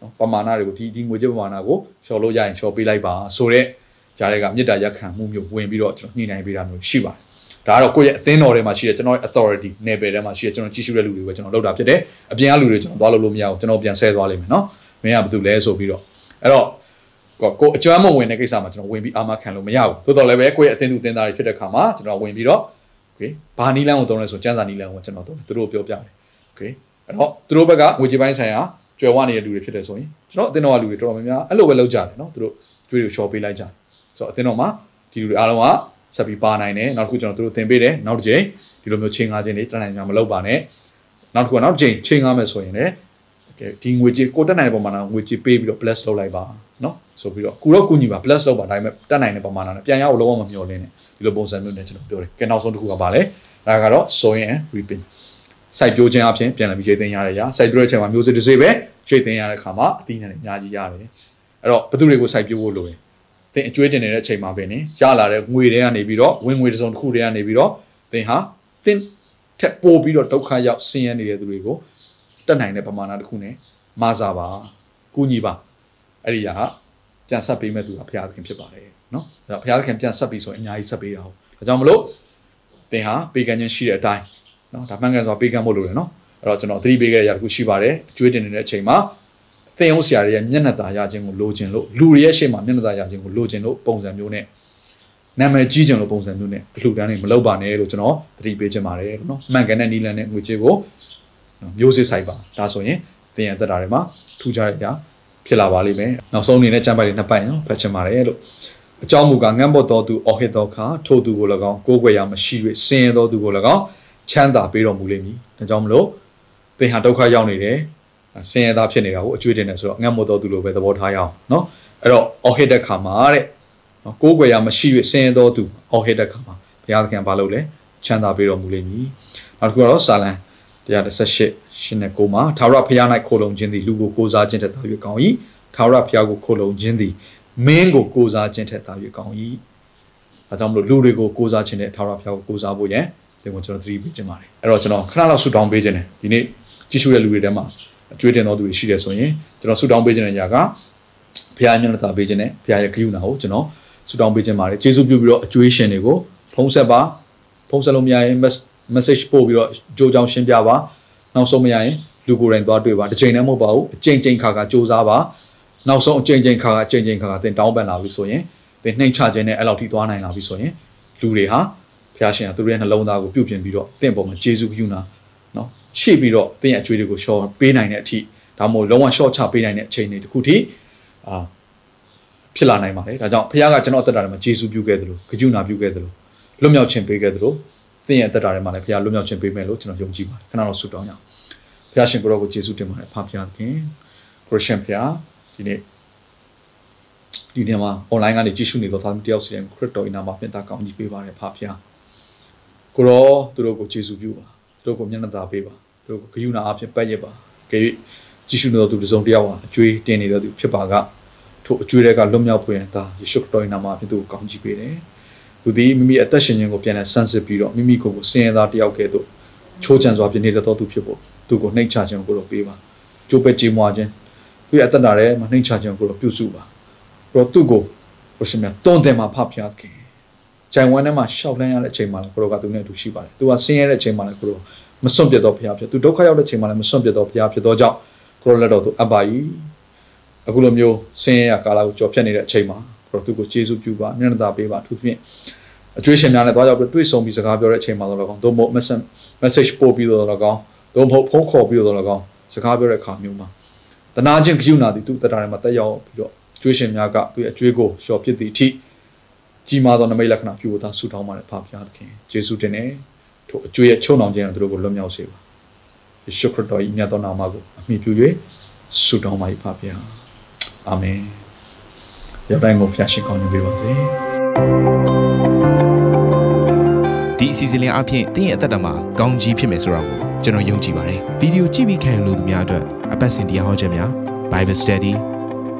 နော်ပမာဏတွေကိုဒီဒီငွေကြေးပမာဏကိုရှော်လို့ရရင်ရှော်ပေးလိုက်ပါဆိုတော့ကြားတွေကမေတ္တာရက်ခံမှုမျိုးဝင်ပြီးတော့ကျွန်တော်ညှိနှိုင်းပေးတာမျိုးရှိပါတယ်ဒါကတော့ကိုယ့်ရဲ့အသင်းတော်ထဲမှာရှိတဲ့ကျွန်တော်ရဲ့ authority နယ်ပယ်ထဲမှာရှိတဲ့ကျွန်တော်ကြီးစုတဲ့လူတွေကိုကျွန်တော်လုပ်တာဖြစ်တယ်အပြင်ကလူတွေကျွန်တော်သွားလို့လို့မရဘူးကျွန်တော်ပြန်ဆဲသွားလိမ့်မယ်နော်မင်းကဘာလုပ်လဲဆိုပြီးတော့အဲ့တော့ကိုကိုအကျွမ်းမဝင်တဲ့ကိစ္စမှာကျွန်တော်ဝင်ပြီးအာမခံလို့မရဘူးသို့တော်လည်းပဲကိုယ့်ရဲ့အသင်းသူအသင်းသားတွေဖြစ်တဲ့ခါမှာကျွန်တော်ဝင်ပြီးတော့ โอเคဘာနီလန်းကိုသုံးလဲဆိုကျန်းစာနီလန်းကိုကျွန်တော်သုံးတယ်သူတို့ပြောပြတယ်โอเคအဲ့တော့သူတို့ဘက်ကငွေကြေးပိုင်းဆိုင်ရာကြွယ်ဝနေတဲ့လူတွေဖြစ်တယ်ဆိုရင်ကျွန်တော်အသင်းတော်ကလူတွေတော်တော်များများအဲ့လိုပဲလုပ်ကြတယ်နော်သူတို့ကြွေးတွေကို short ပေးလိုက်ကြတယ်ဆိုတော့အသင်းတော်မှာဒီလူတွေအားလုံးကဆက်ပြီးပါနိုင်တယ်နောက်တစ်ခုကျွန်တော်တို့သင်ပေးတယ်နောက်တစ်ချိန်ဒီလိုမျိုးချိန်ကားခြင်းတွေတက်နိုင်ကြမလုပ်ပါနဲ့နောက်တစ်ခုကနောက်တစ်ချိန်ချိန်ကားမယ်ဆိုရင်လည်း ကဲဒီငွေကြေးကိုတက်နိုင်တဲ့ပုံမှန်ငွေကြေးပေးပြီးတော့ plus လုပ်လိုက်ပါနော်ဆိုပြီးတော့ကုတော့ကုညီပါ plus လုပ်ပါဒါပေမဲ့တက်နိုင်တဲ့ပုံမှန်နဲ့ပြန်ရအောင်လုံးဝမမျှော်လင့်နဲ့ဒီလိုပုံစံမျိုးနဲ့ကျွန်တော်ပြောတယ်ကဲနောက်ဆုံးတစ်ခုကပါလဲဒါကတော့ sowing and reaping စိုက်ပျိုးခြင်းအပြင်ပြန်လည်ပြီးချိန်သိမ်းရတဲ့ရာစိုက်ပျိုးတဲ့အချိန်မှာမျိုးစေ့တစ်စေ့ပဲချိန်သိမ်းရတဲ့ခါမှာအသီးနှံတွေအများကြီးရတယ်အဲ့တော့ဘယ်သူတွေကိုစိုက်ပျိုးဖို့လိုလဲသင်အကျွေးတင်နေတဲ့အချိန်မှာပဲနေရလာတဲ့ငွေတွေကနေပြီးတော့ဝင်ငွေတစ်စုံတစ်ခုတွေကနေပြီးတော့သင်ဟာသင်ထက်ပိုပြီးတော့ဒုက္ခရောက်ဆင်းရဲနေတဲ့သူတွေကို တက်နိုင်တဲ့ပမာဏတစ်ခုနဲ့မစားပါကူညီပါအဲ့ဒီဟာပြန်ဆက်ပေးမဲ့သူကဘုရားသခင်ဖြစ်ပါတယ်နော်အဲ့တော့ဘုရားသခင်ပြန်ဆက်ပြီးဆိုရင်အများကြီးဆက်ပေးတာဟုတ်ဒါကြောင့်မလို့သင်ဟာပေးကမ်းခြင်းရှိတဲ့အတိုင်းနော်ဒါမှန်ကန်စွာပေးကမ်းဖို့လိုတယ်နော်အဲ့တော့ကျွန်တော်သတိပေးခဲ့ရတဲ့ခုရှိပါတယ်အကျွေးတင်နေတဲ့အချိန်မှာသင်ဟုတ်ဆရာတွေရဲ့မျက်နှာသာရခြင်းကိုလိုချင်လို့လူတွေရဲ့ရှေ့မှာမျက်နှာသာရခြင်းကိုလိုချင်လို့ပုံစံမျိုးနဲ့နာမည်ကြီးခြင်းလို့ပုံစံမျိုးနဲ့အလှူဒန်းတွေမလုပ်ပါနဲ့လို့ကျွန်တော်သတိပေးချင်ပါတယ်နော်မှန်ကန်တဲ့နီလန်နဲ့ငွေကြေးကို မျိုးစစ်ဆိုင်ပါဒါဆိုရင်သင်ရဲ့သက်တာတွေမှာထူးခြားတဲ့အရာဖြစ်လာပါလိမ့်မယ်နောက်ဆုံးအနေနဲ့ကျမ်းပိုက်တွေနှစ်ပိုက်နော်ဖတ်ချင်ပါတယ်လို့အကြောင်းမူကားငန့်ဘော့တော်သူအော်ဟစ်တော်ခါထိုသူကို၎င်းကိုးကွယ်ရာမရှိ၍ဆင်းရဲတော်သူကို၎င်းချမ်းသာပေးတော်မူလိမ့်မည်ဒါကြောင့်မလို့သင်ဟာဒုက္ခရောက်နေတယ်ဆင်းရဲသားဖြစ်နေတာကိုအကျွေးတင်တယ်ဆိုတော့ငန့်မောတော်သူလိုပဲသဘောထားရအောင်နော်အဲ့တော့အော်ဟစ်တဲ့ခါမှာတဲ့နော်ကိုးကွယ်ရာမရှိ၍ဆင်းရဲတော်သူအော်ဟစ်တဲ့ခါမှာဘုရားသခင်ဘာလုပ်လဲချမ်းသာပေးတော်မူလိမ့်မည်နောက်တစ်ခုကတော့စာလံ 138ရှင်နဲ့ကိုမှာသာရဘုရား၌ခိုလုံခြင်းသည်လူကိုကိုးစားခြင်းထက်သာ၍ကောင်း၏သာရဘုရားကိုခိုလုံခြင်းသည်မင်းကိုကိုးစားခြင်းထက်သာ၍ကောင်း၏အဲကြောင့်မလို့လူတွေကိုကိုးစားခြင်းနဲ့သာရဘုရားကိုကိုးစားဖို့ရန်ဒီကိုကျွန်တော်သတိပေးခြင်းပါတယ်အဲ့တော့ကျွန်တော်ခဏလောက်ဆူတောင်းပေးခြင်းတယ်ဒီနေ့ကြည့်ရှုတဲ့လူတွေထဲမှာအကျွေးတင်တော်သူတွေရှိတယ်ဆိုရင်ကျွန်တော်ဆူတောင်းပေးခြင်းတဲ့ຢာကဘုရားမျက်နှာသာပေးခြင်းနဲ့ဘုရားရဲ့ဂရုဏာကိုကျွန်တော်ဆူတောင်းပေးခြင်းပါတယ်ကျေးဇူးပြုပြီးတော့အကျွေးရှင်တွေကိုဖုံးဆက်ပါဖုံးဆက်လို့မရရင် message ပို့ပြီးတော့ကြိုးကြောင်ရှင်းပြပါနောက်ဆုံးမရရင်လူကိုယ်တိုင်သွားတွေ့ပါတစ်ချိန်တည်းမဟုတ်ပါဘူးအချိန်ချင်းခါခါစူးစမ်းပါနောက်ဆုံးအချိန်ချင်းခါခါအချိန်ချင်းခါခါသင်တောင်းပန်လာပြီဆိုရင်သင်နှိမ့်ချခြင်းနဲ့အဲ့လောက်ထိသွားနိုင်လာပြီဆိုရင်လူတွေဟာဖျားရှင်ကသူတို့ရဲ့နှလုံးသားကိုပြုပြင်ပြီးတော့တင့်ပေါ်မှာဂျေဇုယူနာနော်ရှေ့ပြီးတော့တင့်ရဲ့အကျွေးတွေကိုရှော့ပေးနိုင်တဲ့အထိဒါမှမဟုတ်လုံးဝရှော့ချပေးနိုင်တဲ့အချိန်တွေတခုထိအာဖြစ်လာနိုင်ပါတယ်ဒါကြောင့်ဖခင်ကကျွန်တော်အသက်တာထဲမှာဂျေဇုပြုခဲ့တယ်လို့ဂရုဏာပြုခဲ့တယ်လို့လွတ်မြောက်ခြင်းပေးခဲ့တယ်လို့ သင်ရဲ့အသက်တာထဲမှာလည်းဖခင်လွတ်မြောက်ခြင်းပေးမယ်လို့ကျွန်တော်ယုံကြည်ပါတယ်ခဏတော့ဆုတောင်းရအောင်ဖခင်ရှင်ကိုရောကိုဂျေဇုတင်ပါတယ်ဖခင်ခင်ခရစ်ယာန်ဖခင်ဒီနေ့ဒီနေ့မှာ online ကနေကြည့်ရှုနေတော့သားတယောက်စီတိုင်းခရစ်တော်အနာမှာပြင်တာကောင်းကြီးပေးပါတယ်ဖခင်ကိုရောသူတို့ကိုယေရှုပြုပါတို့ကိုမျက်နှာသာပေးပါတို့ကိုဂယုဏအဖြစ်ပတ်ရပါကြည့်ကြည့်ရှုနေတော်သူတစ်စုံတစ်ယောက်ဟာအကျွေးတင်နေတော်သူဖြစ်ပါကထို့အကျွေးတွေကလွတ်မြောက်ဖွယ်သာယေရှုခရစ်တော်၏နာမဖြင့်သူ့ကိုကောင်းချီးပေးတယ် သူသည်မိမိအသက်ရှင်ခြင်းကိုပြန်လည်ဆန်းစစ်ပြီးတော့မိမိကိုယ်ကိုစင်ရသားတစ်ယောက်ကဲ့သို့ချိုးချံစွာပြနေတဲ့တော်သူဖြစ်ဖို့သူ့ကိုနှိမ့်ချခြင်းကိုတော့ပေးပါကြိုးပဲကြေးမွားခြင်းသူ့ရဲ့အသက်တာထဲမှာနှိမ့်ချခြင်းကိုတော့ပြုစုပါပြီးတော့သူ့ကိုဘုရှင်မြတ်တွန်းတယ်မှာဖဖျားခင်ဂျိုင်ဝမ်ထဲမှာရှောက်လန်းရတဲ့အချိန်မှာလည်းကိုရောကသူနဲ့အတူရှိပါတယ်သူကဆင်းရဲတဲ့အချိန်မှာလည်းကိုရောမစွန့်ပြတ်တော့ဘုရားဖြစ်သူဒုက္ခရောက်တဲ့အချိန်မှာလည်းမစွန့်ပြတ်တော့ဘုရားဖြစ်တော့ကြောင့်ကိုရောလက်တော်သူအပ်ပါ၏အခုလိုမျိုးဆင်းရဲရကာလကိုကြော်ဖြတ်နေတဲ့အချိန်မှာကိုရောသူကိုကျေးဇူးပြုပါမျက်နှာသာပေးပါသူဖြင့် အကျွေးရှင်များနဲ့တွားရောက်ပြီးတွေ့ဆုံပြီးစကားပြောတဲ့အချိန်မှာတော့လည်းကောင်းသို့မဟုတ် message message ပို့ပြီးတော့လည်းကောင်းသို့မဟုတ်ဖုန်းခေါ်ပြီးတော့လည်းကောင်းစကားပြောတဲ့အခါမျိုးမှာတနာချင်းကြုံနာသည်သူတရားထဲမှာတက်ရောက်ပြီးတော့ကျွေးရှင်များကသူ့ရဲ့အကျွေးကိုလျှော်ဖြစ်သည့်အထိကြီးမားသောနမိတ်လက္ခဏာပြုဖို့သာဆုတောင်းပါတယ်ဖပါသခင်ယေရှုတင်နဲ့ထိုအကျွေးရဲ့ချုံအောင်ခြင်းကိုသူတို့ကိုလွတ်မြောက်စေပါယေရှုခရစ်တော်၏မြတ်သောနာမကိုအမိပြု၍ဆုတောင်းပါ၏ဖပါအာမင်ယောတိုင်းကိုဖျားရှိကောင်းနေပေးပါစေ ဒီအစီအစဉ်လေးအပြင်တင်းရဲ့အသက်တာမှာကောင်းကြီးဖြစ်မယ်ဆိုတာကိုကျွန်တော်ယုံကြည်ပါတယ်ဗီဒီယိုကြည့်ပြီးခံယူလို့သူများအတွက်အပတ်စဉ်တရားဟောခြင်းများ Bible Study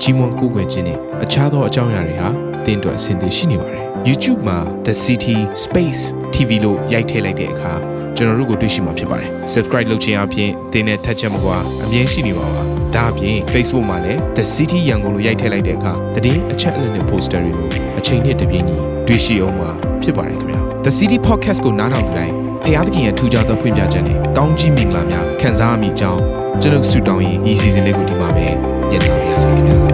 ကြီးမွန်ကိုယ်ွယ်ခြင်းနဲ့အခြားသောအကြောင်းအရာတွေဟာတင်းအတွက်အဆင်သင့်ရှိနေပါတယ် YouTube မှာ The City Space TV လို့ရိုက်ထည့်လိုက်တဲ့အခါကျွန်တော်တို့ကိုတွေ့ရှိမှာဖြစ်ပါတယ် Subscribe လုပ်ခြင်းအပြင်တင်းနဲ့ထက်ချက်မကွာအမြင်ရှိနေပါပါဒါအပြင် Facebook မှာလည်း The City ရန်ကုန်လို့ရိုက်ထည့်လိုက်တဲ့အခါတည်အချက်အလက်နဲ့ poster တွေကိုအချိန်နဲ့တပြေးညီတွေ့ရှိအောင်မှာ ဖြစ်ပါတယ်ခင်ဗျာ The City Podcast ကိုနားထောင်ကြတိုင်းဖျားသခင်ရဲ့ထူကြသောဖွင့်ပြချက်နဲ့ကောင်းကြီးမင်္ဂလာများခံစားမိကြောင်းကျွန်တော်ဆုတောင်းရင်ဤစီစဉ်လေးကိုဒီမှာပဲညှိနှိုင်းပါရစေခင်ဗျာ